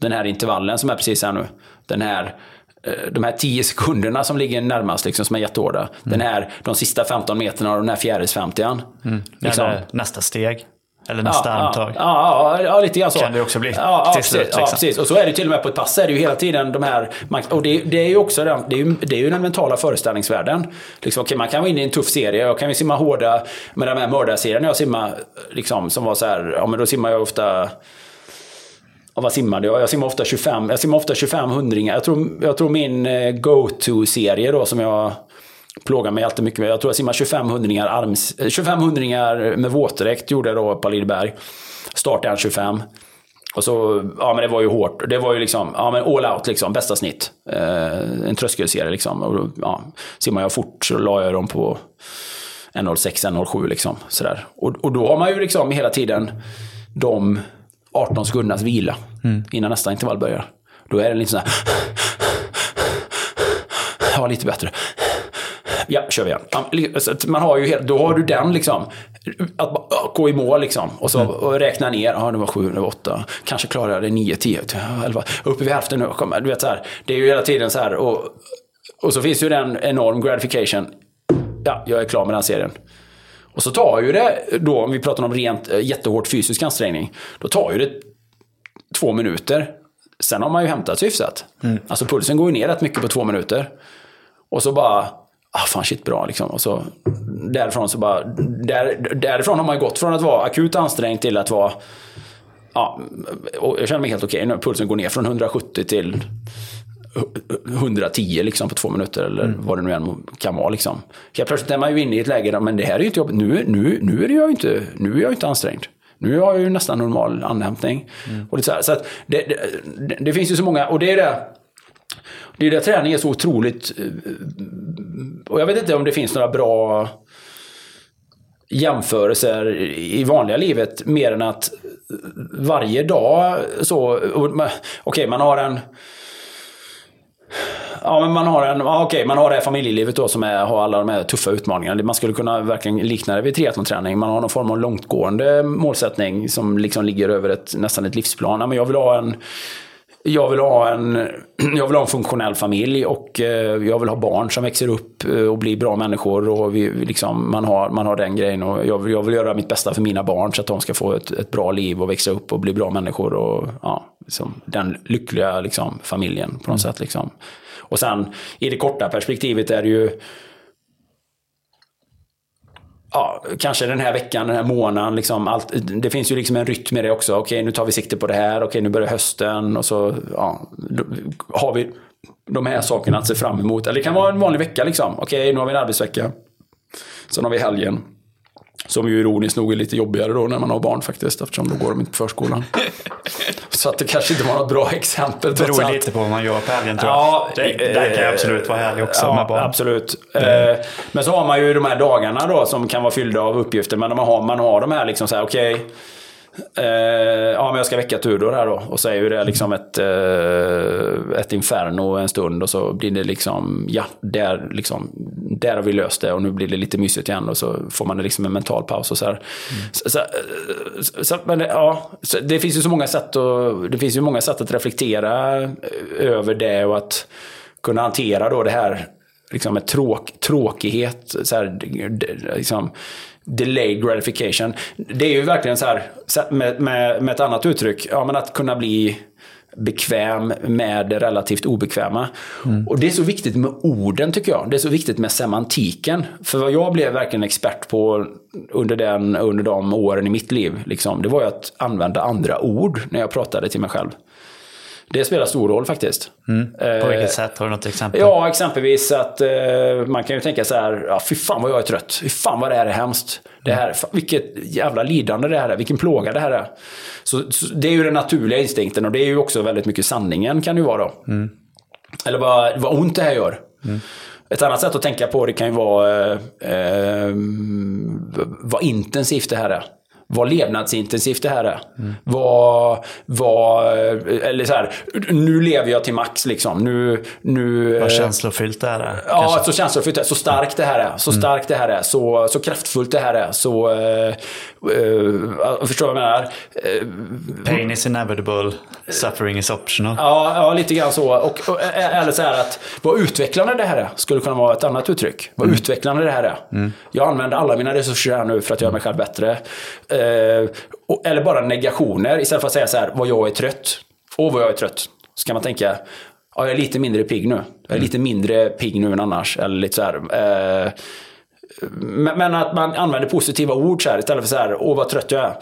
Den här intervallen som är precis här nu. Den här eh, de här 10 sekunderna som ligger närmast, liksom, som är jättehårda. Den här, de sista 15 meterna av den här fjärilsfemtian. Liksom. Eller nästa steg. Eller nästa ja, andetag. Ja, ja, ja, lite grann så. Kan det också bli Ja, ja, till slut, ja, liksom. precis. Och så är det till och med på ett pass. Är det ju hela tiden de här... Och det, det är ju också den, det är ju, det är ju den mentala föreställningsvärlden. Liksom, okej, man kan vara inne i en tuff serie. Jag kan ju simma hårda med de här mördarserierna jag simmar. Liksom, som var så här, ja men då simmar jag ofta Ja, vad simmade jag? Jag simmar ofta 25, jag simmar ofta 25 hundringar. Jag tror, jag tror min eh, go-to-serie då som jag plågar mig alltid mycket. Jag tror jag simmar 25 hundringar, arms, eh, 25 hundringar med våtdräkt gjorde jag då på Lideberg. Startade 25. Och så, ja men det var ju hårt. Det var ju liksom, ja men all out liksom, bästa snitt. Eh, en tröskelserie liksom. Och ja, simmar jag fort så la jag dem på 1.06, 1.07 liksom. Sådär. Och, och då har man ju liksom hela tiden de 18 sekundernas vila innan nästa intervall börjar. Då är det lite sådär... <laughs> Ja, lite bättre. Ja, kör vi igen. Man har ju, då har du den liksom. Att bara gå i mål liksom. Och så och räkna ner. Ja, det var sju, det var åtta. Kanske klarar jag det nio, tio, elva. Uppe vid hälften nu. Kom, du vet så här. Det är ju hela tiden så här. Och, och så finns ju den enorm gratification. Ja, jag är klar med den serien. Och så tar ju det, då om vi pratar om rent eh, jättehårt fysisk ansträngning, då tar ju det två minuter. Sen har man ju hämtat sig hyfsat. Alltså pulsen går ju ner rätt mycket på två minuter. Och så bara, ah fan shit bra liksom. Och så därifrån så bara, där, därifrån har man gått från att vara akut ansträngd till att vara, ja, jag känner mig helt okej nu. Pulsen går ner från 170 till 110 liksom på två minuter eller vad det nu än kan vara. Liksom. Helt plötsligt är man ju inne i ett läge där men det här är ju inte jobbigt. Nu, nu, nu, är, jag inte, nu är jag inte ansträngd. Nu har jag ju nästan normal andhämtning. Och det, så här, så det, det, det finns ju så många, och det är det det är där träning är så otroligt... Eh, och jag vet inte om det finns några bra jämförelser i vanliga livet mer än att eh, varje dag så... Okej, okay, Okej, man har en... Ja, men man har en, Okej, okej, man har det här familjelivet då som är, har alla de här tuffa utmaningarna. Man skulle kunna verkligen likna det vid triathlonträning. Man har någon form av långtgående målsättning som liksom ligger över ett, nästan ett livsplan. Ja, men jag vill ha en jag vill, ha en, <clears throat> jag vill ha en funktionell familj och eh, jag vill ha barn som växer upp eh, och blir bra människor. Och vi, liksom, man, har, man har den grejen. Och jag, vill, jag vill göra mitt bästa för mina barn så att de ska få ett, ett bra liv och växa upp och bli bra människor. Och, ja, liksom, den lyckliga liksom, familjen på något sätt. Liksom. Och sen i det korta perspektivet är det ju ja, kanske den här veckan, den här månaden. Liksom, allt, det finns ju liksom en rytm i det också. Okej, nu tar vi sikte på det här. Okej, nu börjar hösten. Och så ja, har vi de här sakerna att se fram emot. Eller det kan vara en vanlig vecka. Liksom. Okej, nu har vi en arbetsvecka. Sen har vi helgen. Som ju ironiskt nog är lite jobbigare då när man har barn faktiskt. Eftersom då går de inte på förskolan. <laughs> Så att det kanske inte var något bra exempel. Det beror lite på vad man gör på helgen tror jag. Ja, det, där kan jag absolut vara härlig också ja, med barn. Absolut. Eh, Men så har man ju de här dagarna då som kan vara fyllda av uppgifter. Men man har, man har de här liksom så här, okej eh, ja, men jag ska väcka Tudor här då. Och så är ju det liksom ett, eh, ett inferno en stund. Och så blir det liksom, ja, där, liksom, där har vi löst det. Och nu blir det lite mysigt igen. Och så får man liksom en mental paus och så här. Så, så, eh, så, men det- ja, det finns ju så många sätt att, det finns ju många sätt att reflektera eh, över det och att kunna hantera då det här liksom med tråk, tråkighet, så här, liksom, delayed gratification. Det är ju verkligen så här, med, med, med ett annat uttryck, ja, men att kunna bli bekväm med det relativt obekväma. Och det är så viktigt med orden tycker jag. Det är så viktigt med semantiken. För vad jag blev verkligen expert på under, den, under de åren i mitt liv, liksom, det var ju att använda andra ord när jag pratade till mig själv. Det spelar stor roll faktiskt. På Eh, vilket sätt? Har du något exempel? Ja, exempelvis att eh, man kan ju tänka så här, ja, fy fan vad jag är trött. Fy fan vad det här är hemskt. Det här, fan, vilket jävla lidande det här är. Vilken plåga det här är. Så, så det är ju den naturliga instinkten och det är ju också väldigt mycket sanningen kan det ju vara då. Eller vad, vad ont det här gör. Ett annat sätt att tänka på det kan ju vara eh, eh, vad intensivt det här är. Vad levnadsintensivt det här är. Vad, vad, eller så här, nu lever jag till max liksom. Nu, nu, Vad eh, känslofyllt det här är. Ja, kanske. så känslofyllt det är. Så starkt det här är. Så starkt det här är. Så, så kraftfullt det här är. Så... Eh, förstår du vad jag menar? Eh, Pain is inevitable, suffering is optional. Ja, ja, lite grann så. Och, och, eller så här att vad utvecklande det här är skulle kunna vara ett annat uttryck. Vad utvecklande det här är. Jag använder alla mina resurser här nu för att göra mig själv bättre. Eh, och, eller bara negationer istället för att säga så här, vad jag är trött. Åh, vad jag är trött. Så kan man tänka, ja, jag är lite mindre pigg nu. Jag är lite mindre pigg nu än annars. Eller lite så här, eh, Men, att man använder positiva ord så här, istället för så här, åh vad trött jag är.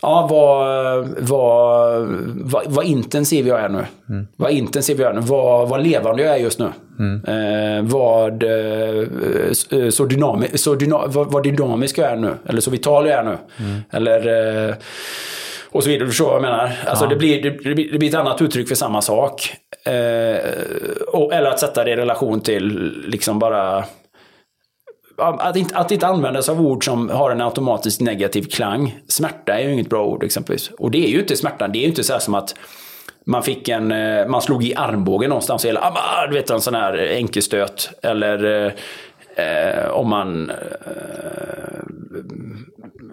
Ja, vad, vad, vad, vad intensiv jag är nu. Vad intensiv jag är nu. Vad, vad levande jag är just nu. Eh, vad, eh, så, dynami, så dyna, vad, vad dynamisk jag är nu. Eller så vital jag är nu. Eller... Eh, och så vidare. Du förstår vad jag menar? Alltså det, blir, det, det, blir, det blir ett annat uttryck för samma sak. Eh, och, eller att sätta det i relation till liksom bara... Att inte, att inte använda sig av ord som har en automatiskt negativ klang. Smärta är ju inget bra ord exempelvis. Och det är ju inte smärtan. Det är ju inte så här som att man fick en, eh, man slog i armbågen någonstans. Eller, ah, du vet en sån här enkelstöt. Eller eh, eh, om man... Eh,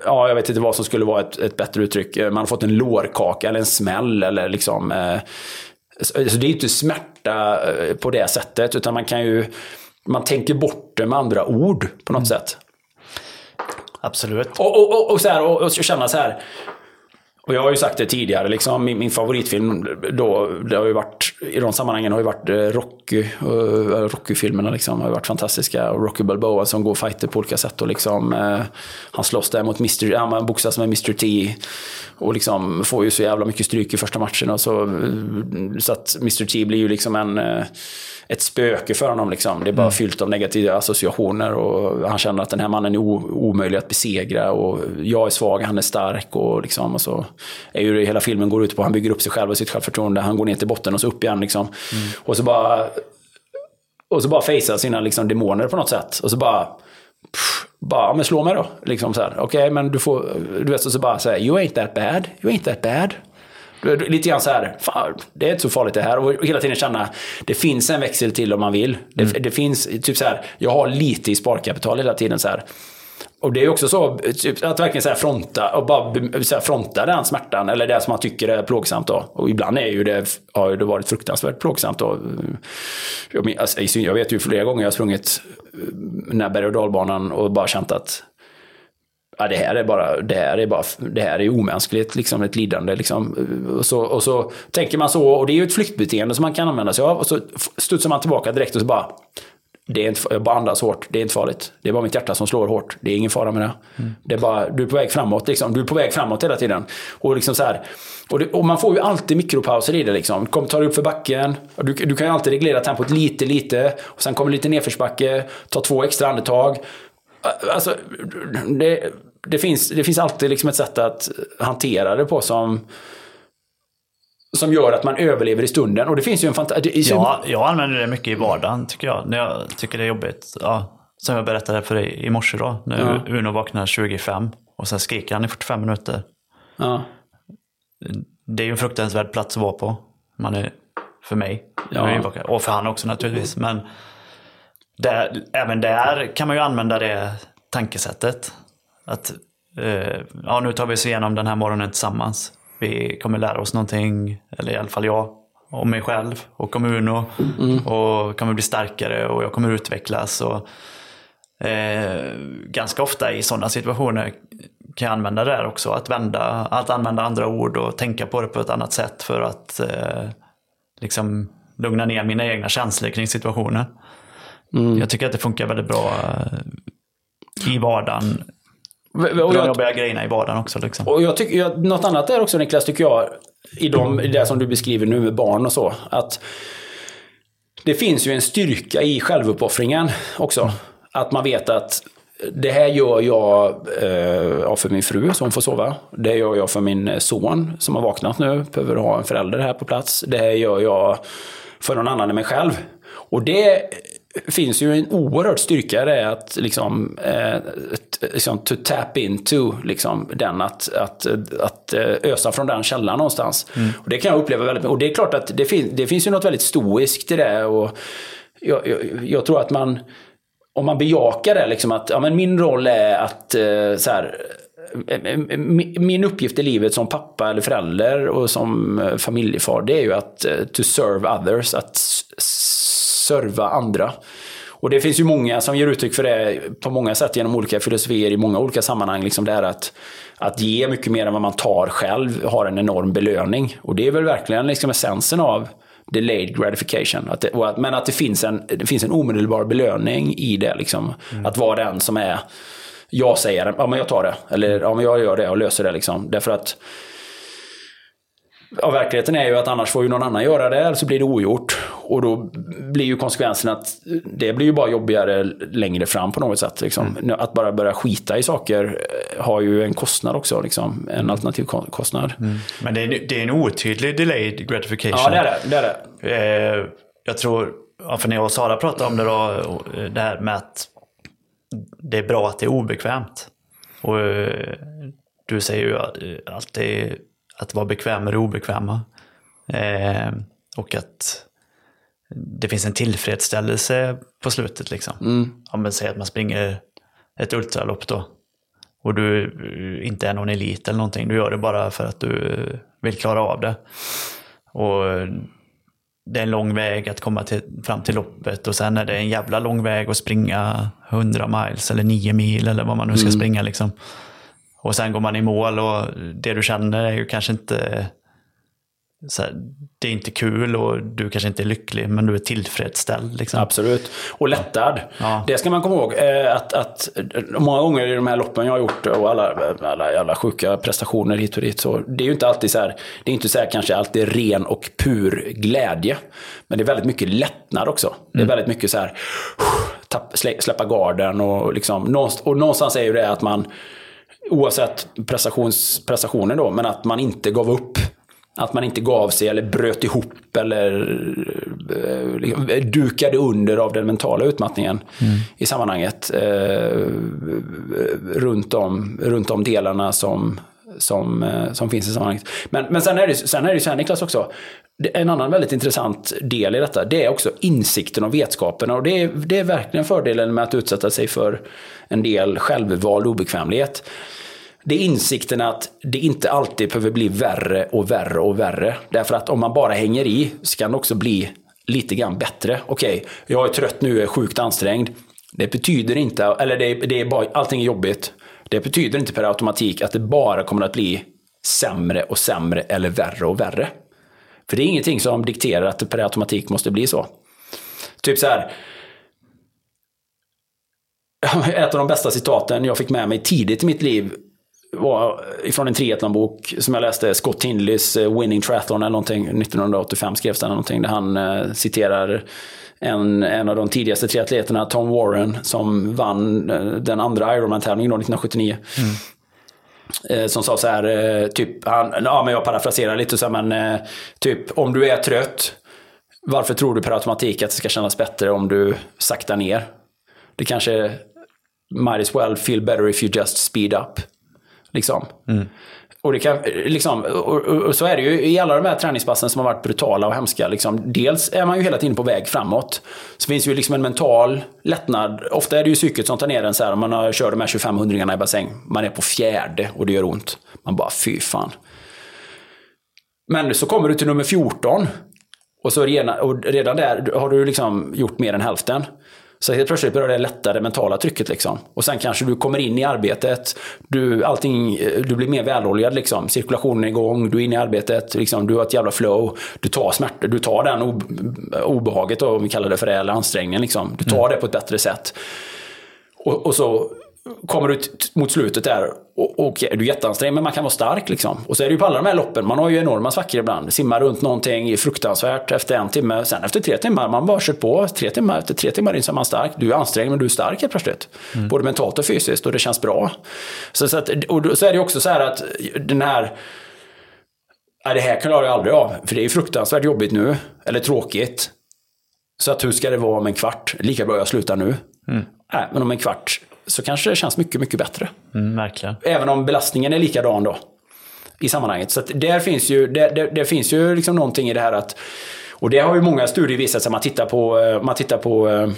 ja, jag vet inte vad som skulle vara ett, ett bättre uttryck. Eh, man har fått en lårkaka eller en smäll eller liksom... Eh, så det är ju inte smärta på det sättet, utan man kan ju... Man tänker bort det med andra ord på något sätt. Absolut. Och, och, och, och, så här, och, och känna så här. Och jag har ju sagt det tidigare, liksom, min, min favoritfilm då, det har ju varit, i de sammanhangen har ju varit eh, Rocky. Uh, Rocky-filmerna liksom, har ju varit fantastiska. Och Rocky Balboa som går fighter på olika sätt. Och liksom, uh, han slåss där mot Mr. Han boxas med Mr. T. Och liksom får ju så jävla mycket stryk i första matchen. Och så, så att Mr. T blir ju liksom en... Ett spöke för honom. Liksom. Det är bara fyllt av negativa associationer. Och han känner att den här mannen är omöjlig att besegra. Och jag är svag, han är stark. Och, liksom, och så är ju hela filmen går ut på han bygger upp sig själv och sitt självförtroende. Han går ner till botten och så upp igen. Liksom. Mm. Och så bara och så bara facear sina liksom, demoner på något sätt. Och så bara... Pff, bara, men slå mig då. Liksom så här. Okej, okay, men du får... Du vet, så bara säga You ain't that bad. You ain't that bad. Lite grann så här, fan, det är inte så farligt det här. Och hela tiden känna, det finns en växel till om man vill. Det, mm. det finns, typ så här, jag har lite i sparkapital hela tiden så här. Och det är också så, typ, att verkligen så här fronta, och bara så här fronta den smärtan, eller det som man tycker är plågsamt. Då. Och ibland är ju det, har det varit fruktansvärt plågsamt. Då. Jag, alltså, jag vet ju flera gånger jag har sprungit den här berg och dalbanan och bara känt att ja, det här är bara, det här är bara, det här är omänskligt, liksom ett lidande. Liksom. Och, så, och så tänker man så, och det är ju ett flyktbeteende som man kan använda sig av. Och så studsar man tillbaka direkt och så bara, det är inte, jag bara andas hårt, det är inte farligt. Det är bara mitt hjärta som slår hårt, det är ingen fara med det. Mm. Det är bara, du är på väg framåt, liksom. du är på väg framåt hela tiden. Och, liksom så här, och, det, och man får ju alltid mikropauser i det. Liksom. Kom, tar du upp för backen, du, du kan ju alltid reglera tempot lite, lite. Och sen kommer lite nedförsbacke, ta två extra andetag. Alltså, det, det, finns, det finns alltid liksom ett sätt att hantera det på som som gör att man överlever i stunden. Och det finns ju en fantastisk... Ja, jag använder det mycket i vardagen tycker jag. När jag tycker det är jobbigt. Ja, som jag berättade för dig i morse då. När ja. Uno vaknar 25 och sen skriker han i 45 minuter. Ja. Det är ju en fruktansvärd plats att vara på. Man är, för mig. Ja. Och för han också naturligtvis. Men där, även där kan man ju använda det tankesättet. Att eh, ja, nu tar vi oss igenom den här morgonen tillsammans. Vi kommer lära oss någonting, eller i alla fall jag, om mig själv och om Uno. Mm. Och kommer bli starkare och jag kommer utvecklas. Och, eh, ganska ofta i sådana situationer kan jag använda det här också. Att, vända, att använda andra ord och tänka på det på ett annat sätt för att eh, liksom lugna ner mina egna känslor kring situationen. Mm. Jag tycker att det funkar väldigt bra eh, i vardagen. Och jag jobbar grejerna i vardagen också. Liksom. Och jag tycker, jag, något annat där också Niklas, tycker jag, i, de, i det som du beskriver nu med barn och så. Att det finns ju en styrka i självuppoffringen också. Att man vet att det här gör jag eh, för min fru som får sova. Det gör jag för min son som har vaknat nu, behöver ha en förälder här på plats. Det här gör jag för någon annan än mig själv. Och det finns ju en oerhörd styrka i det att liksom, eh, liksom to tap into liksom, den, att, att, att eh, ösa från den källan någonstans. Mm. Och det kan jag uppleva väldigt mycket. Och det är klart att det, fin det finns ju något väldigt stoiskt i det. Och jag, jag, jag tror att man, om man bejakar det, liksom att ja, men min roll är att eh, så här, eh, min uppgift i livet som pappa eller förälder och som familjefar, det är ju att to serve others, att serva andra. Och det finns ju många som ger uttryck för det på många sätt genom olika filosofier i många olika sammanhang. Liksom det är att, att ge mycket mer än vad man tar själv har en enorm belöning. Och det är väl verkligen liksom essensen av delayed gratification. Att det, att, men att det finns, en, det finns en omedelbar belöning i det. Liksom. Att vara den som är, jag säger, ja men jag tar det. Eller ja men jag gör det och löser det. Liksom. Därför att Ja, verkligheten är ju att annars får ju någon annan göra det, eller så blir det ogjort. Och då blir ju konsekvensen att det blir ju bara jobbigare längre fram på något sätt. Liksom. Att bara börja skita i saker eh, har ju en kostnad också, liksom. en alternativ ko- kostnad. Men det är, det är en otydlig delayed gratification. Ja, det är det. det, är det. Eh, jag tror, för när jag och Sara pratade om det då, det här med att det är bra att det är obekvämt. Och eh, du säger ju att- eh, alltid att vara bekväm med det obekväma. Eh, och att det finns en tillfredsställelse på slutet liksom. Om man säger att man springer ett ultralopp då. Och du inte är någon elit eller någonting. Du gör det bara för att du vill klara av det. Och det är en lång väg att komma till, fram till loppet och sen är det en jävla lång väg att springa 100 miles eller 9 mil eller vad man nu ska springa liksom. Och sen går man i mål och det du känner är ju kanske inte här, det är inte kul och du kanske inte är lycklig men du är tillfredsställd. Liksom. Absolut. Och lättad. Ja. Det ska man komma ihåg. eh, Att, att många gånger i de här loppen jag har gjort och alla, alla, alla sjuka prestationer hit och dit. Så det är ju inte alltid så här, det är inte så här kanske alltid ren och pur glädje. Men det är väldigt mycket lättnad också. Det är väldigt mycket så här, tapp, slä- släppa garden och liksom, och någonstans är ju det att man, oavsett prestations, prestationen då, men att man inte gav upp. Att man inte gav sig eller bröt ihop eller eh, liksom, dukade under av den mentala utmattningen i sammanhanget. Eh, runt, om, runt om delarna som, som, eh, som finns i sammanhanget. Men, men sen är det sen är det ju så här Niklas också. En annan väldigt intressant del i detta, det är också insikten och vetskapen. Och det är, det är verkligen fördelen med att utsätta sig för en del självvald obekvämlighet. Det är insikten att det inte alltid behöver bli värre och värre och värre. Därför att om man bara hänger i så kan det också bli lite grann bättre. Okej, jag är trött nu, jag är sjukt ansträngd. Det betyder inte, eller det är, det är bara, allting är jobbigt. Det betyder inte per automatik att det bara kommer att bli sämre och sämre eller värre och värre. För det är ingenting som dikterar att det per automatik måste bli så. Typ så här. <laughs> Ett av de bästa citaten jag fick med mig tidigt i mitt liv var ifrån en triathlonbok som jag läste, Scott Hindleys eh, Winning Triathlon eller någonting, 1985 skrevs den någonting, där han eh, citerar en, en av de tidigaste triatleterna, Tom Warren, som vann eh, den andra Ironman-tävlingen 1979. Mm eh, som sa så här, eh, typ, han, ja men jag parafraserar lite så här, men typ om du är trött, varför tror du per automatik att det ska kännas bättre om du saktar ner? Det kanske might as well feel better if you just speed up. Liksom. Mm. Och, det kan, liksom och, och, och så är det ju i alla de här träningspassen som har varit brutala och hemska. Liksom, dels är man ju hela tiden på väg framåt. Så finns ju liksom en mental lättnad. Ofta är det ju psyket som tar ner en så här. Om man har, kör de här 25 hundringarna i bassäng. Man är på fjärde och det gör ont. Man bara, fy fan. Men så kommer du till nummer 14. Och, så redan, och redan där har du liksom gjort mer än hälften. Så helt plötsligt börjar det lätta det mentala trycket. Liksom. Och sen kanske du kommer in i arbetet. Du, allting, du blir mer väloljad. Liksom. Cirkulationen är igång, du är inne i arbetet. Liksom, du har ett jävla flow. Du tar smärta, du tar den ob- obehaget, då, om vi kallar det för det, eller ansträngningen. Liksom. Du tar det på ett bättre sätt. Och, och så kommer du mot slutet där och, och du är jätteansträngd men man kan vara stark liksom. Och så är det ju på alla de här loppen, man har ju enorma svackor ibland. Simmar runt någonting, är fruktansvärt efter en timme. Sen efter tre timmar, man bara kört på. Tre timmar, efter tre timmar in så är man stark. Du är ansträngd men du är stark helt plötsligt. Både mentalt och fysiskt och det känns bra. Så, så, att, och då- så är det ju också så här att den här Nej, det här klarar jag aldrig av. För det är ju fruktansvärt jobbigt nu. Eller tråkigt. Så att hur ska det vara om en kvart? Lika bra jag slutar nu. Nej, men om en kvart så kanske det känns mycket, mycket bättre. Mm, verkligen. Även om belastningen är likadan då. I sammanhanget. Så där finns ju, där, där, där finns ju liksom någonting i det här att... Och det har ju många studier visat sig. Man tittar på... eh, Man tittar på eh,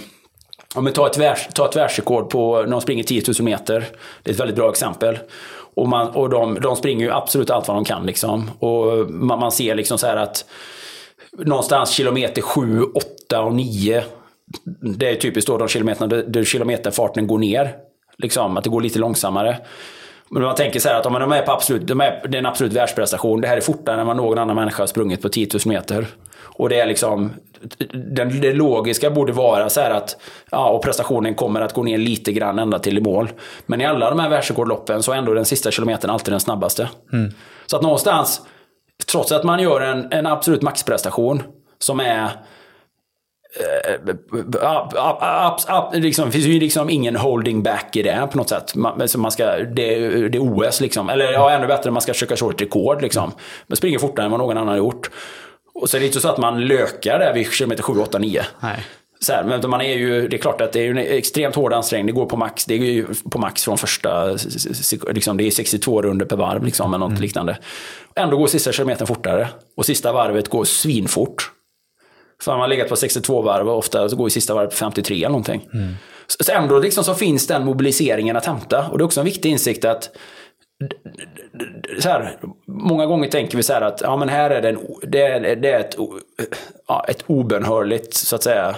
om vi tar ett, världs, tar ett världsrekord på när de springer 10 000 meter. Det är ett väldigt bra exempel. Och, man, och de, de springer ju absolut allt vad de kan. Liksom. Och man, man ser liksom så här att någonstans kilometer 7, 8 och 9. Det är typiskt då de kilometerna där- kilometerfarten går ner. Liksom, att det går lite långsammare. Men man tänker så här att om de är på absolut, de är, det är en absolut världsprestation. Det här är fortare än vad någon annan människa har sprungit på 10 000 meter. Och det är liksom, den, det logiska borde vara så här att, ja, och prestationen kommer att gå ner lite grann ända till i mål. Men i alla de här världsrekordloppen så är ändå den sista kilometern alltid den snabbaste. Så att någonstans, trots att man gör en, en absolut maxprestation som är Ab, ab, ab, liksom, det finns ju liksom ingen holding back i det på något sätt. Man, så man ska, det, det är OS liksom. Eller ja, ännu bättre, man ska försöka slå ett rekord liksom. Man springer fortare än vad någon annan har gjort. Och så är det inte så att man lökar där vid kilometer 7, 8, 9. Nej. Så här, men man är ju, det är klart att det är en extremt hård ansträngning. Det går på max, det är ju på max från första, liksom, det är 62 runder per varv liksom, eller något liknande. Ändå går sista kilometern fortare. Och sista varvet går svinfort. För man har legat på 62 varv och ofta så går ju sista varvet på 53 eller någonting. Så, så ändå liksom så finns den mobiliseringen att hämta. Och det är också en viktig insikt att så här, många gånger tänker vi så här att ja, men här är det, en, det, är, det är ett, ja, ett obönhörligt, så att säga,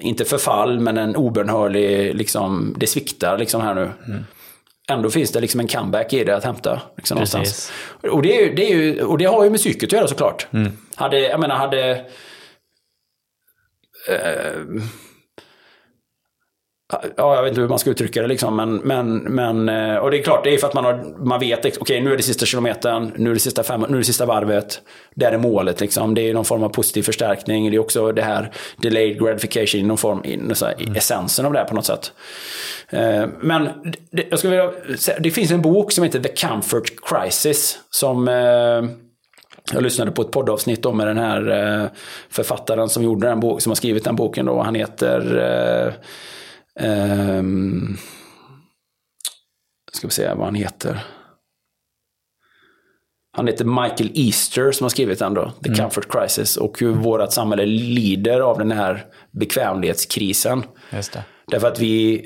inte förfall, men en obönhörlig, liksom, det sviktar liksom här nu. Ändå finns det liksom en comeback i det att hämta. Liksom, någonstans. Och, det är, det är och det har ju med psyket att göra såklart. Hade, jag menar, hade... Eh, Ja, jag vet inte hur man ska uttrycka det liksom. Men, men, men, eh, och det är klart, det är för att man, har, man vet, okej nu är det sista kilometern, nu är det sista, fem, nu är det sista varvet. Där är målet liksom. Det är någon form av positiv förstärkning. Det är också det här delayed gratification i någon form, i, så här, i essensen av det här på något sätt. Eh, Men det, jag skulle vilja, säga- det finns en bok som heter The Comfort Crisis. Som jag lyssnade på ett poddavsnitt om med den här eh, författaren som gjorde den bok, som har skrivit den boken. Då. Han heter eh, Ehm, ska vi se vad han heter. Han heter Michael Easter som har skrivit den då, The Comfort Crisis. Och hur vårt samhälle lider av den här bekvämlighetskrisen. Därför att vi,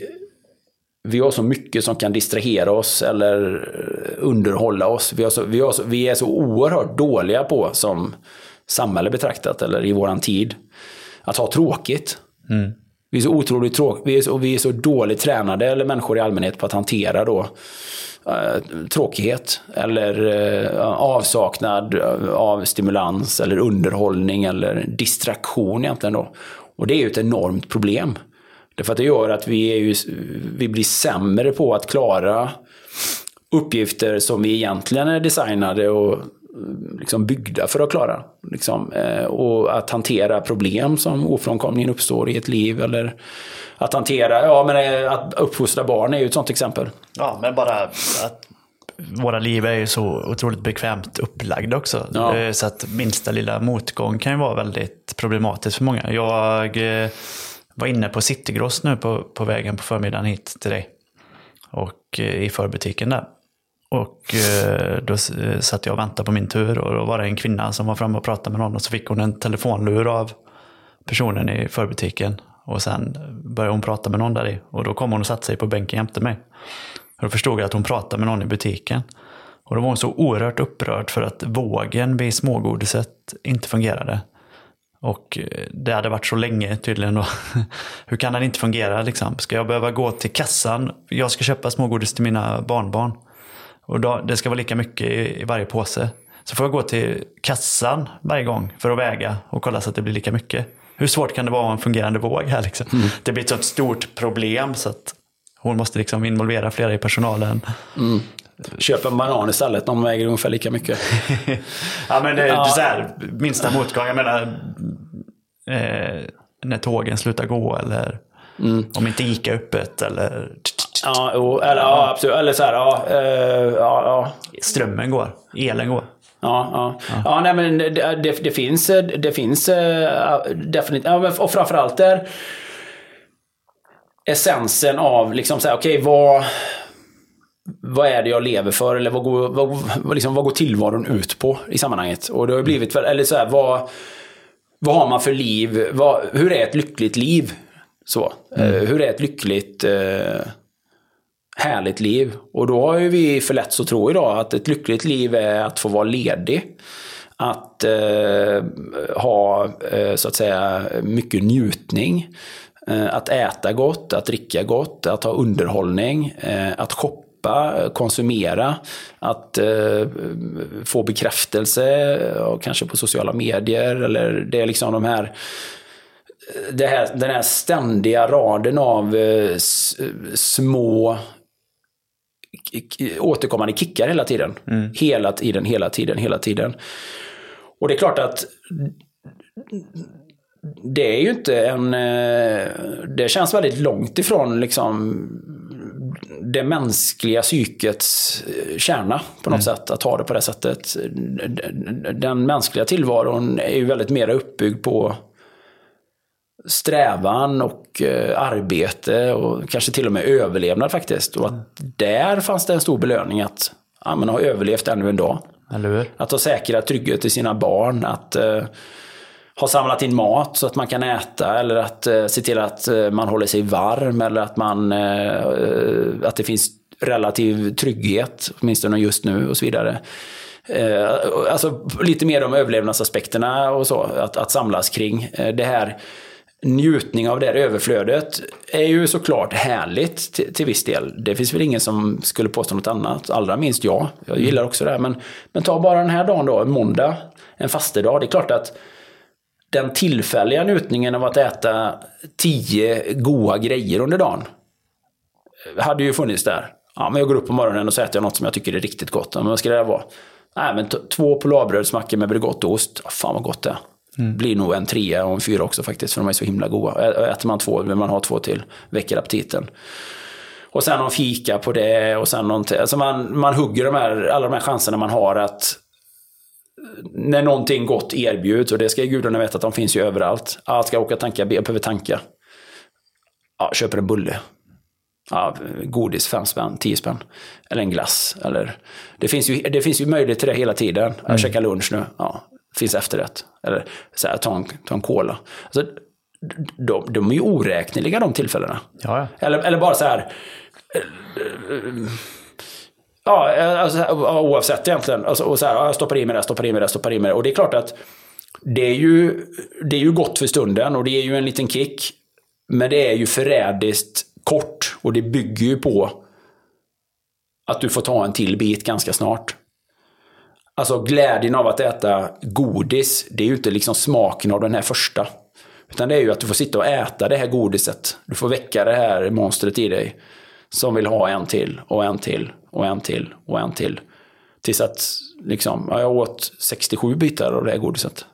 vi har så mycket som kan distrahera oss eller eh, underhålla oss. Vi, så, vi, så, vi är så oerhört dåliga på, som samhälle betraktat, eller i våran tid, att ha tråkigt. Vi är så otroligt tråk, vi är så, vi är så dåligt tränade, eller människor i allmänhet, på att hantera då eh, tråkighet eller eh, avsaknad av stimulans eller underhållning eller distraktion egentligen då. Och det är ju ett enormt problem. Därför att det gör att vi, är ju, vi blir sämre på att klara uppgifter som vi egentligen är designade och liksom byggda för att klara. Liksom, eh, och att hantera problem som ofrånkomligen uppstår i ett liv. Eller att hantera, ja men eh, att uppfostra barn är ju ett sånt exempel. Ja, men bara att våra liv är ju så otroligt bekvämt upplagda också. Ja. Eh, Så att minsta lilla motgång kan ju vara väldigt problematiskt för många. Jag var inne på Citygross nu på, på vägen på förmiddagen hit till dig. Och eh, i förbutiken där. Och eh, då eh, satt jag och väntade på min tur och då var det en kvinna som var framme och pratade med någon och så fick hon en telefonlur av personen i förbutiken. Och sen började hon prata med någon där i. Och då kom hon och satte sig på bänken jämte mig. Och då förstod jag att hon pratade med någon i butiken. Och då var hon så oerhört upprörd för att vågen vid smågodiset inte fungerade. Och eh, det hade varit så länge tydligen då. <laughs> Hur kan den inte fungera liksom? Ska jag behöva gå till kassan? Jag ska köpa smågodis till mina barnbarn. Och då, det ska vara lika mycket i, i varje påse. Så får jag gå till kassan varje gång för att väga och kolla så att det blir lika mycket. Hur svårt kan det vara att ha en fungerande våg här liksom? Det blir ett sånt stort problem så att hon måste liksom involvera flera i personalen. Köp en banan istället, de väger ungefär lika mycket. <laughs> Ja men det, Ja. är så här, minsta motgång. Jag menar, eh, när tågen slutar gå eller om inte Ica är öppet eller Ja, jo, eller, ja absolut. Eller så här, ja, eh, ja, ja. strömmen går, elen går. Ja, ja. ja nej, men det, det, det finns, eh, det finns eh, definitivt, ja, men- och framförallt där essensen av liksom så här, okej, vad, vad är det jag lever för? Eller vad går, vad, vad, liksom, vad går tillvaron ut på i sammanhanget? Och det har blivit, eller så här, vad, vad har man för liv? Vad, hur är ett lyckligt liv? Så. Eh, hur är ett lyckligt, eh, härligt liv? Och då har ju vi för lätt att tro idag att ett lyckligt liv är att få vara ledig. Att eh, ha, så att säga, mycket njutning. Att äta gott, att dricka gott, att ha underhållning, att shoppa köpa, konsumera, att eh, få bekräftelse, och kanske på sociala medier, eller det är liksom de här här, den här ständiga raden av eh, små återkommande kickar hela tiden. Hela tiden, hela tiden, hela tiden. Och det är klart att det är ju inte en... eh, Det känns väldigt långt ifrån liksom det mänskliga psykets eh, kärna på något sätt, att ha det på det sättet. Den mänskliga tillvaron är ju väldigt mer uppbyggd på strävan och eh, arbete och kanske till och med överlevnad faktiskt. Och att där fanns det en stor belöning att ja, men ha överlevt ännu en dag. Att ha säkrat trygghet till sina barn, att har samlat in mat så att man kan äta eller att eh, se till att eh, man håller sig varm eller att, man, eh, att det finns relativ trygghet, åtminstone just nu och så vidare. Eh, alltså lite mer om överlevnadsaspekterna och så, att, att samlas kring. Eh, det här njutning av det här överflödet är ju såklart härligt till, till viss del. Det finns väl ingen som skulle påstå något annat, allra minst jag. Jag gillar också det här. Men, men ta bara den här dagen då, en måndag, en fastedag. Det är klart att den tillfälliga njutningen av att äta tio goda grejer under dagen hade ju funnits där. Ja, men jag går upp på morgonen och så äter jag något som jag tycker är riktigt gott. Men vad ska det vara? Nej, men två polarbrödsmackor med Bregottost. Ja, fan vad gott det är. Blir nog en trea och en fyra också faktiskt, för de är så himla goda. Ä- Äter man två vill man ha två till, väcker aptiten. Och sen någon fika på det och sen någon till. Alltså man, man hugger de här, alla de här chanserna man har att när någonting gott erbjuds, och det ska gudarna veta att de finns ju överallt. Ja, ska jag åka och tanka, jag behöver tanka. Ja, köper en bulle. Ja, godis, fem spänn, tio spänn. Eller en glass. Eller, det, finns ju, det finns ju möjlighet till det hela tiden. Jag käkar lunch nu. Ja, finns efterrätt. Eller så här, ta, en, ta en cola. Alltså, de, de är ju oräkneliga de tillfällena. Ja, ja. Eller, eller bara så här. Ja, eh, alltså, eh, oavsett egentligen. Alltså, och så här, jag stoppar i mig det, stoppar i mig det, stoppar i mig det. Och det är klart att det är, ju, det är ju gott för stunden och det är ju en liten kick. Men det är ju förrädiskt kort och det bygger ju på att du får ta en till bit ganska snart. Alltså glädjen av att äta godis, det är ju inte liksom smaken av den här första. Utan det är ju att du får sitta och äta det här godiset. Du får väcka det här monstret i dig. Som vill ha en till och en till och en till och en till. Tills att liksom, ja, jag åt 67 bitar av det godiset.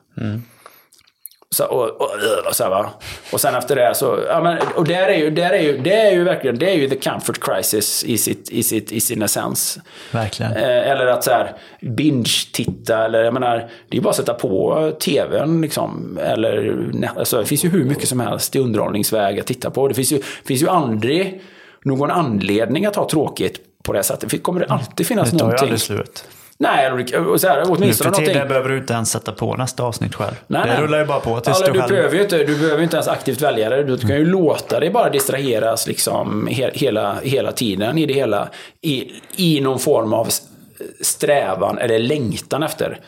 Så, och, och, och, så här, va? och sen efter det så, ja, men, och där är ju, där är ju, det är ju verkligen, det är ju the comfort crisis i, sitt, i, sitt, i sin essens. Verkligen. Eh, eller att så här, binge-titta, eller jag menar, det är ju bara att sätta på tvn liksom. Eller, alltså, det finns ju hur mycket som helst i underhållningsväg att titta på. Det finns ju, finns ju aldrig någon anledning att ha tråkigt på det sättet. Det kommer det alltid finnas Det tar ju någonting. aldrig slut. Nej, och så här, Nu åtminstone för någonting. tiden behöver du inte ens sätta på nästa avsnitt själv. Nej, det nej. rullar ju bara på tills Alltså, du du, behöver ju inte, du behöver ju inte ens aktivt välja det. Du kan ju låta dig bara distraheras liksom he, hela, hela tiden i det hela. I, I någon form av strävan eller längtan efter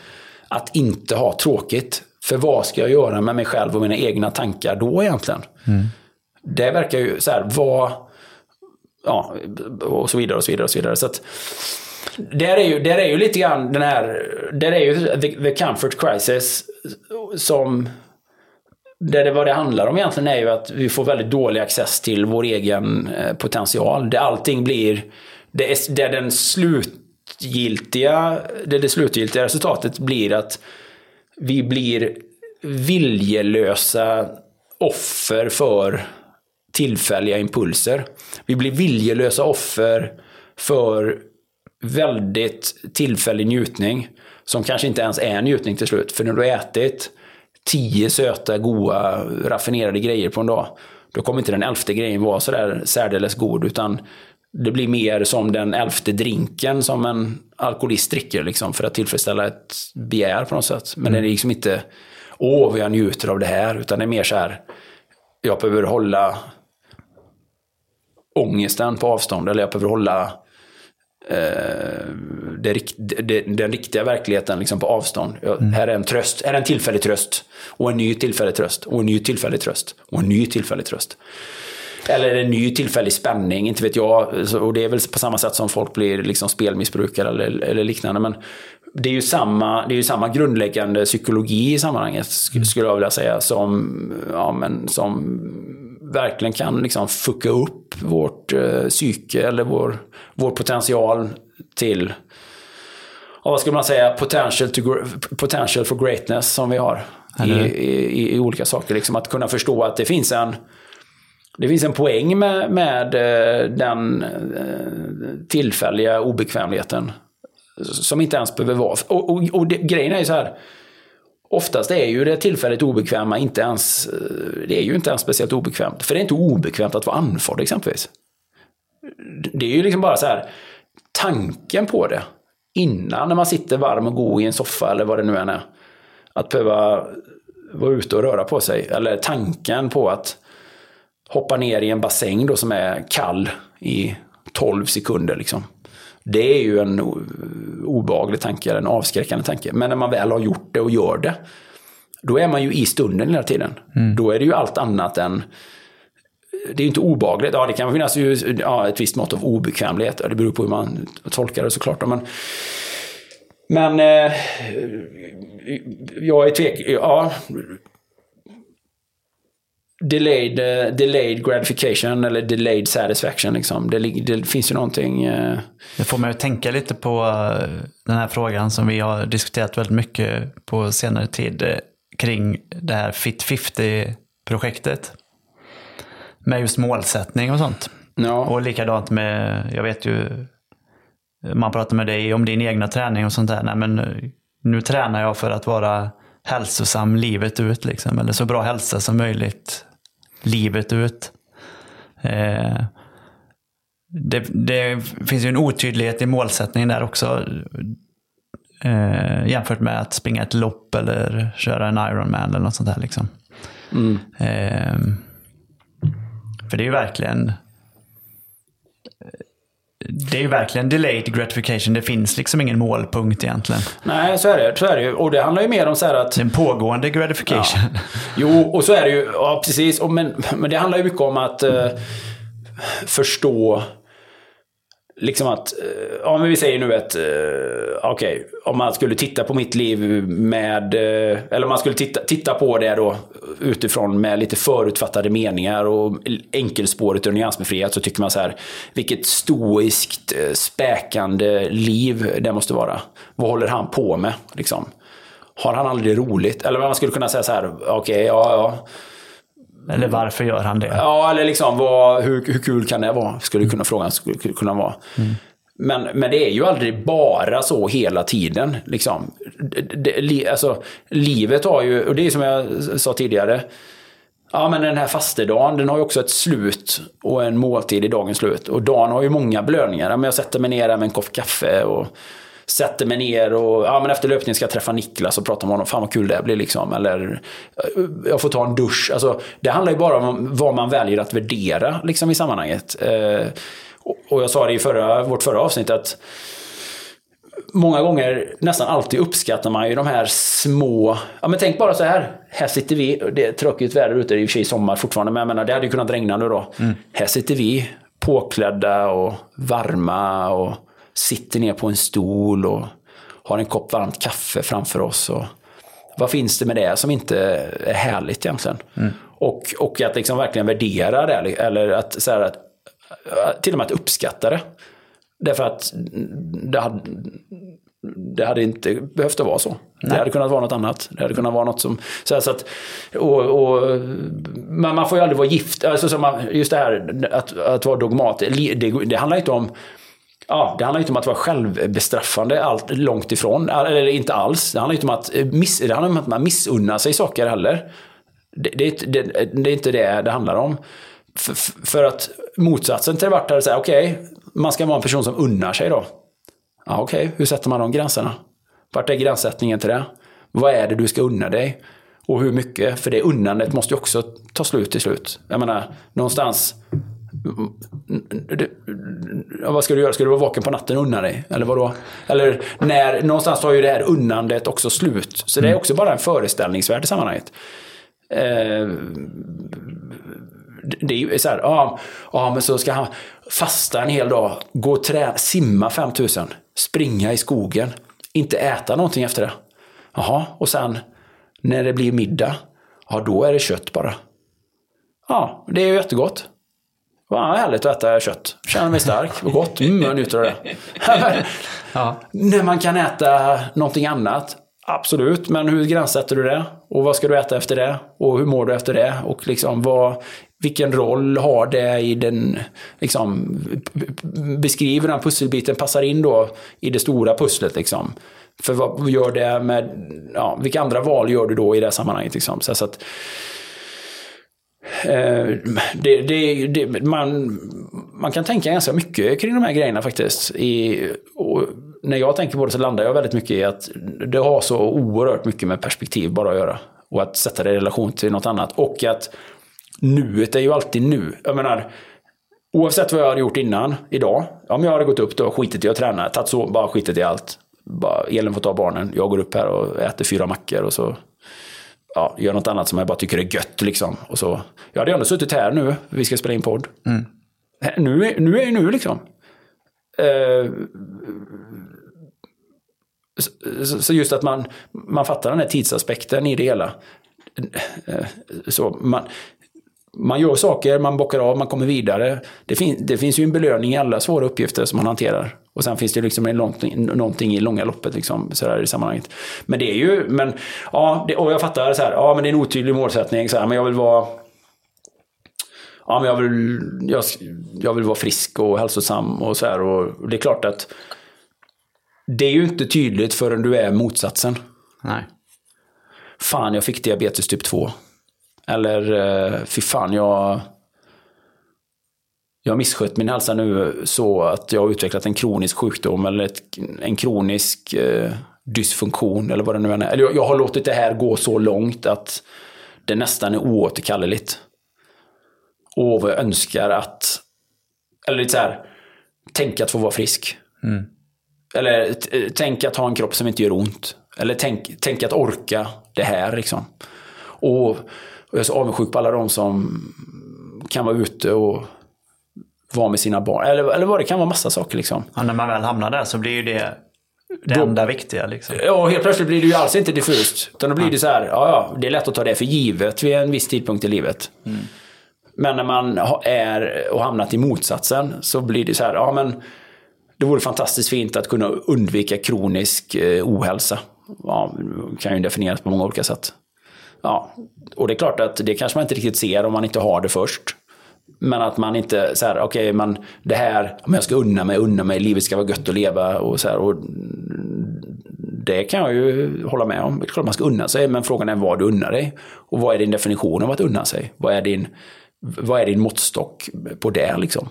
att inte ha tråkigt. För vad ska jag göra med mig själv och mina egna tankar då egentligen? Det verkar ju så här, vad... Ja, och så vidare och så vidare och så vidare. Så att, där är, ju, där är ju lite grann den här, där är ju the, the comfort crisis som, där det, vad det handlar om egentligen är ju att vi får väldigt dålig access till vår egen eh, potential. Där allting blir, det är, där den slutgiltiga, Där det slutgiltiga resultatet blir att vi blir viljelösa offer för tillfälliga impulser. Vi blir viljelösa offer för väldigt tillfällig njutning. Som kanske inte ens är njutning till slut. För när du har ätit tio söta, goda, raffinerade grejer på en dag. Då kommer inte den elfte grejen vara sådär särdeles god. Utan det blir mer som den elfte drinken som en alkoholist dricker. Liksom, för att tillfredsställa ett begär på något sätt. Men det är liksom inte, åh vad jag njuter av det här. Utan det är mer så här, jag behöver hålla ångesten på avstånd. Eller jag behöver hålla eh, det, det, den riktiga verkligheten liksom på avstånd. Jag, Här är en tröst, här är en tillfällig tröst. Och en ny tillfällig tröst. Och en ny tillfällig tröst. Och en ny tillfällig tröst. Eller en ny tillfällig spänning, inte vet jag. Och det är väl på samma sätt som folk blir liksom spelmissbrukare eller, eller liknande. Men det är, ju samma, det är ju samma grundläggande psykologi i sammanhanget, sk- skulle jag vilja säga, som, ja, men, som verkligen kan liksom fucka upp vårt eh, psyke eller vår, vår potential till ja, vad skulle man säga, potential, to, potential for greatness som vi har i, i, i olika saker. Liksom att kunna förstå att det finns en, det finns en poäng med, med eh, den eh, tillfälliga obekvämligheten. Som inte ens behöver vara. Och, och, och det, grejen är ju så här. Oftast är ju det tillfälligt obekväma inte ens, eh, det är ju inte ens speciellt obekvämt. För det är inte obekvämt att vara andfådd exempelvis. Det är ju liksom bara så här, tanken på det. Innan när man sitter varm och god i en soffa eller vad det nu än är. Att behöva vara ute och röra på sig. Eller tanken på att hoppa ner i en bassäng då som är kall i 12 sekunder. Liksom. Det är ju en obehaglig tanke, en avskräckande tanke. Men när man väl har gjort det och gör det, då är man ju i stunden hela tiden. Då är det ju allt annat än... Det är ju inte obehagligt. Ja, det kan finnas ju ja, ett visst mått av obekvämlighet. Det beror på hur man tolkar det såklart. Men, men eh, jag är tvek... Ja, delayed, eh, delayed gratification eller delayed satisfaction. Liksom. Det, det finns ju någonting... eh, Det får mig att tänka lite på eh, den här frågan som vi har diskuterat väldigt mycket på senare tid kring det här Fit 50-projektet. Med just målsättning och sånt. ja. Och likadant med, jag vet ju, man pratar med dig om din egna träning och sånt där. Nej, men eh, nu tränar jag för att vara hälsosam livet ut, liksom. eller så bra hälsa som möjligt livet ut. Eh, det, det finns ju en otydlighet i målsättningen där också. Eh, jämfört med att springa ett lopp eller köra en Ironman eller något sånt där. Liksom. Mm. Eh, för det är ju verkligen det är ju verkligen delayed gratification. Det finns liksom ingen målpunkt egentligen. Nej, så är det. Så är det ju. Och det handlar ju mer om så här att... Det är en pågående gratification. Jo, och så är det ju. Ja, precis. Och men, men det handlar ju mycket om att eh, förstå Liksom att, eh, ja men vi säger nu att, okej, okej, om man skulle titta på mitt liv med, eh, eller om man skulle titta, titta på det då utifrån med lite förutfattade meningar och enkelspåret och nyansbefriat så tycker man så här, vilket stoiskt, späkande liv det måste vara. Vad håller han på med liksom? Har han aldrig roligt? Eller man skulle kunna säga så här, okej, ja, ja. Eller varför gör han det? Ja, eller liksom vad, hur, hur kul kan det vara? Skulle kunna frågan skulle kunna vara. Men, men det är ju aldrig bara så hela tiden. Liksom. Det, li- alltså, livet har ju, och det är som jag sa tidigare, Ja, men den här fastedagen, den har ju också ett slut och en måltid i dagens slut. Och dagen har ju många blödningar. Men jag sätter mig ner med en kopp kaffe och sätter mig ner och ja, men efter löpningen ska jag träffa Niklas och prata med honom. Fan vad kul det blir liksom. Eller eh, jag får ta en dusch. Alltså, det handlar ju bara om vad man väljer att värdera liksom, i sammanhanget. Eh, och- jag sa det i förra, vårt förra avsnitt att många gånger, nästan alltid uppskattar man ju de här små... Ja men tänk bara så här. Här sitter vi, det är tråkigt väder ute, det är i och för sig sommar fortfarande, men jag menar det hade ju kunnat regna nu då. Här sitter vi påklädda och varma och sitter ner på en stol och har en kopp varmt kaffe framför oss. Och vad finns det med det som inte är härligt egentligen? Och, och att liksom verkligen värdera det, eller att, så här, att till och med att uppskatta det. Därför att det hade, det hade inte behövt att vara så. Det hade kunnat vara något annat. Det hade kunnat vara något som... Så här, så att, och, och, men man får ju aldrig vara gift. Alltså, så man, just det här att, att vara dogmat. Det, det handlar inte om... Ja, det handlar inte om att vara självbestraffande, allt långt ifrån. Eller inte alls. Det handlar inte om att, eh, miss, det handlar om att man missunnar sig saker heller. Det, det, det, det är inte det det handlar om. För, för att motsatsen till det vart att säga, okej, man ska vara en person som unnar sig då. Ja, okej, hur sätter man de gränserna? Vart är gränssättningen till det? Vad är det du ska unna dig? Och hur mycket? För det unnandet måste ju också ta slut till slut. Jag menar, någonstans... Ja, vad ska du göra? Ska du vara vaken på natten och unna dig? Eller vadå? Eller när, någonstans tar ju det här unnandet också slut. Så det är också bara en föreställningsvärld i sammanhanget. Eh, det- det är ju så här, ja, ja, men så ska han fasta en hel dag, gå och träna, simma 5000, springa i skogen, inte äta någonting efter det. Jaha, och sen när det blir middag, ja då är det kött bara. Ja, det är ju jättegott. Vad härligt att äta kött. Känner mig stark, vad gott, mm, jag njuter av det. <laughs> När man kan äta någonting annat, absolut. Men hur gränssätter du det? Och vad ska du äta efter det? Och hur mår du efter det? Och liksom vad, vilken roll har det i den, liksom, beskriv hur den pusselbiten passar in då i det stora pusslet liksom. För vad gör det med, ja, vilka andra val gör du då i det sammanhanget liksom? Så, så att, Eh, det, det, det, man, man kan tänka ganska mycket kring de här grejerna faktiskt. I, och när jag tänker på det så landar jag väldigt mycket i att det har så oerhört mycket med perspektiv bara att göra. Och att sätta det i relation till något annat. Och att nuet är ju alltid nu. Jag menar, oavsett vad jag hade gjort innan, idag. Om jag hade gått upp då, skitit i att träna, tagit så, bara skitit i allt. Bara, Elin får ta barnen, jag går upp här och äter fyra mackor och så ja, gör något annat som jag bara tycker är gött. Liksom. Och så, jag hade ju ändå suttit här nu, vi ska spela in podd. Nu, är- nu är ju nu liksom. Eh, så, så just att man, man fattar den här tidsaspekten i det hela. Eh, Så man, man gör saker, man bockar av, man kommer vidare. Det, fin, det finns ju en belöning i alla svåra uppgifter som man hanterar. Och sen finns det liksom långt, någonting i långa loppet liksom, så i sammanhanget. Men det är ju, men, ja, det, och jag fattar så här, ja men det är en otydlig målsättning, så här, men jag vill vara Ja, men jag vill, jag, jag vill vara frisk och hälsosam och så här. Och det är klart att det är ju inte tydligt förrän du är motsatsen. Nej. Fan, jag fick diabetes typ 2. Eller, eh, fy fan, jag... Jag har misskött min hälsa nu så att jag har utvecklat en kronisk sjukdom eller ett, en kronisk eh, dysfunktion eller vad det nu än är. Eller jag, jag har låtit det här gå så långt att det nästan är oåterkalleligt. Och vad jag önskar att... Eller lite så här, tänk att få vara frisk. Eller t- tänk att ha en kropp som inte gör ont. Eller tänk, tänk att orka det här liksom. Och, och jag är så avundsjuk på alla de som kan vara ute och vara med sina barn. Eller, eller vad det kan vara, massa saker liksom. Ja, när man väl hamnar där så blir ju det det Då- enda viktiga. Liksom. Ja, helt plötsligt blir det ju alls inte diffust. Utan då blir det så här, ja, ja, det är lätt att ta det för givet vid en viss tidpunkt i livet. Men när man är och hamnat i motsatsen så blir det så här, ja men det vore fantastiskt fint att kunna undvika kronisk eh, ohälsa. Ja, kan ju definieras på många olika sätt. Ja, och det är klart att det kanske man inte riktigt ser om man inte har det först. Men att man inte så här, okej, men det här, men jag ska unna mig, unna mig, livet ska vara gött att leva och så här. Och det kan jag ju hålla med om. Det är klart man ska unna sig, men frågan är vad du unnar dig. Och vad är din definition av att unna sig? Vad är din, vad är din måttstock på det liksom?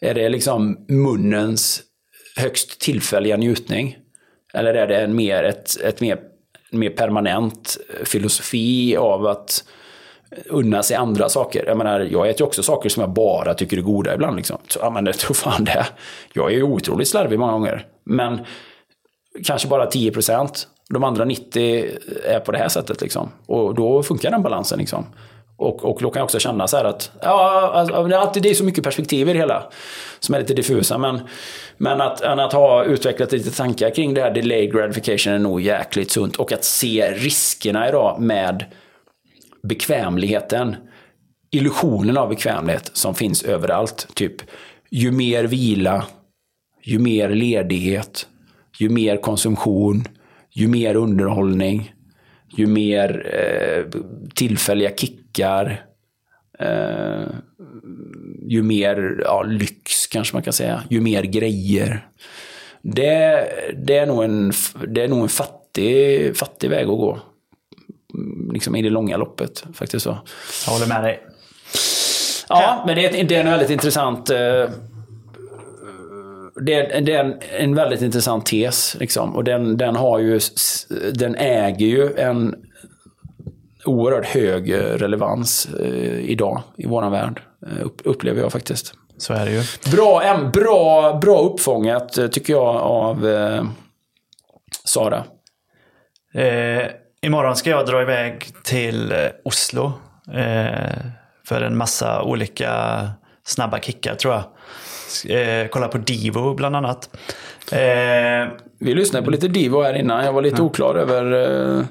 Är det liksom munnens högst tillfälliga njutning? Eller är det en mer, ett, ett mer, en mer permanent filosofi av att unna sig andra saker. Jag menar, jag äter ju också saker som jag bara tycker är goda ibland. Liksom. Så, ja, men det tror fan det. Jag är ju otroligt slarvig många gånger. Men kanske bara 10 procent. De andra 90 är på det här sättet. Liksom. Och då funkar den balansen. Liksom. Och, och då kan jag också känna så här att ja, alltså, det är så mycket perspektiv i det hela. Som är lite diffusa. Men, men att, att ha utvecklat lite tankar kring det här delayed gratification är nog jäkligt sunt. Och att se riskerna idag med bekvämligheten, illusionen av bekvämlighet som finns överallt. Typ, ju mer vila, ju mer ledighet, ju mer konsumtion, ju mer underhållning, ju mer eh, tillfälliga kickar, eh, ju mer ja, lyx kanske man kan säga, ju mer grejer. Det, det är nog en, det är nog en fattig, fattig väg att gå liksom i det långa loppet. Faktiskt så. Jag håller med dig. Ja, men det är, det är en väldigt intressant... eh, Det är, det är en, en väldigt intressant tes. Liksom. Och den, den, har ju, den äger ju en oerhört hög eh, relevans eh, idag i vår värld. upp- Upplever jag faktiskt. Så är det ju. Bra, en, bra, bra uppfångat tycker jag av eh, Sara. Eh, imorgon ska jag dra iväg till eh, Oslo. Eh, för en massa olika snabba kickar tror jag. Eh, kolla på Divo bland annat. Eh, Vi lyssnade på lite Divo här innan. Jag var lite oklar över, eh,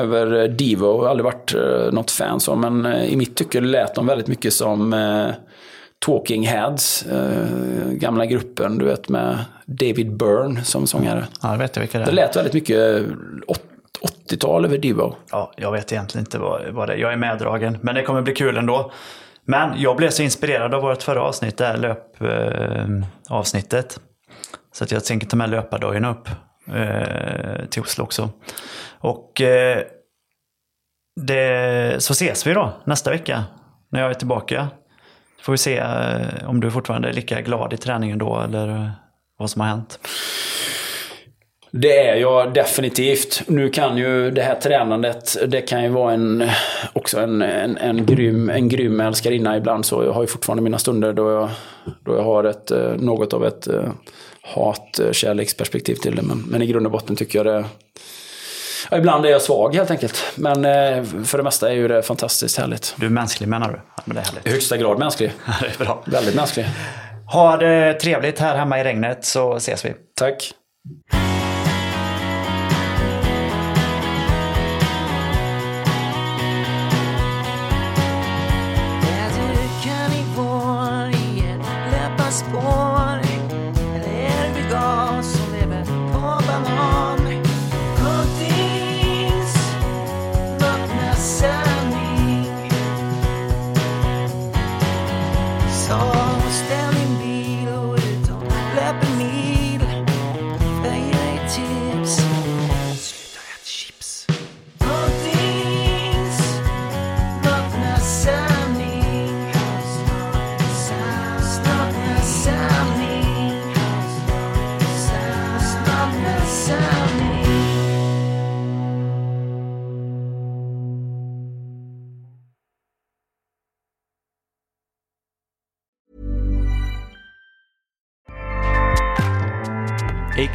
över Divo. Jag har aldrig varit eh, något fan som. Men i mitt tycke lät de väldigt mycket som Talking Heads. Gamla gruppen, du vet med David Byrne som sångare. ja, jag vet jag vilka det är. Det lät väldigt mycket 80-tal över Divo. Ja, jag vet egentligen inte vad, vad det är. Jag är meddragen, men det kommer bli kul ändå. Men jag blev så inspirerad av vårt förra avsnitt, det här löpavsnittet. Eh, så att jag tänker ta med löpardojorna upp eh, till Oslo också. Och eh, det, så ses vi då nästa vecka när jag är tillbaka. Får vi se eh, om du fortfarande är lika glad i träningen då eller eh, vad som har hänt. Det är jag definitivt. Nu kan ju det här tränandet, det kan ju vara en, också en, en, en, grym, en grym älskarinna ibland. Så jag har ju fortfarande mina stunder då jag, då jag har ett, eh, något av ett eh, hat-kärleksperspektiv till det. Men, men i grund och botten tycker jag det... Ja, ibland är jag svag helt enkelt. Men eh, för det mesta är ju det fantastiskt härligt. Du är mänsklig menar du? Men det är härligt. I högsta grad mänsklig. <laughs> det är bra. Väldigt mänsklig. Ha det trevligt här hemma i regnet så ses vi. Tack.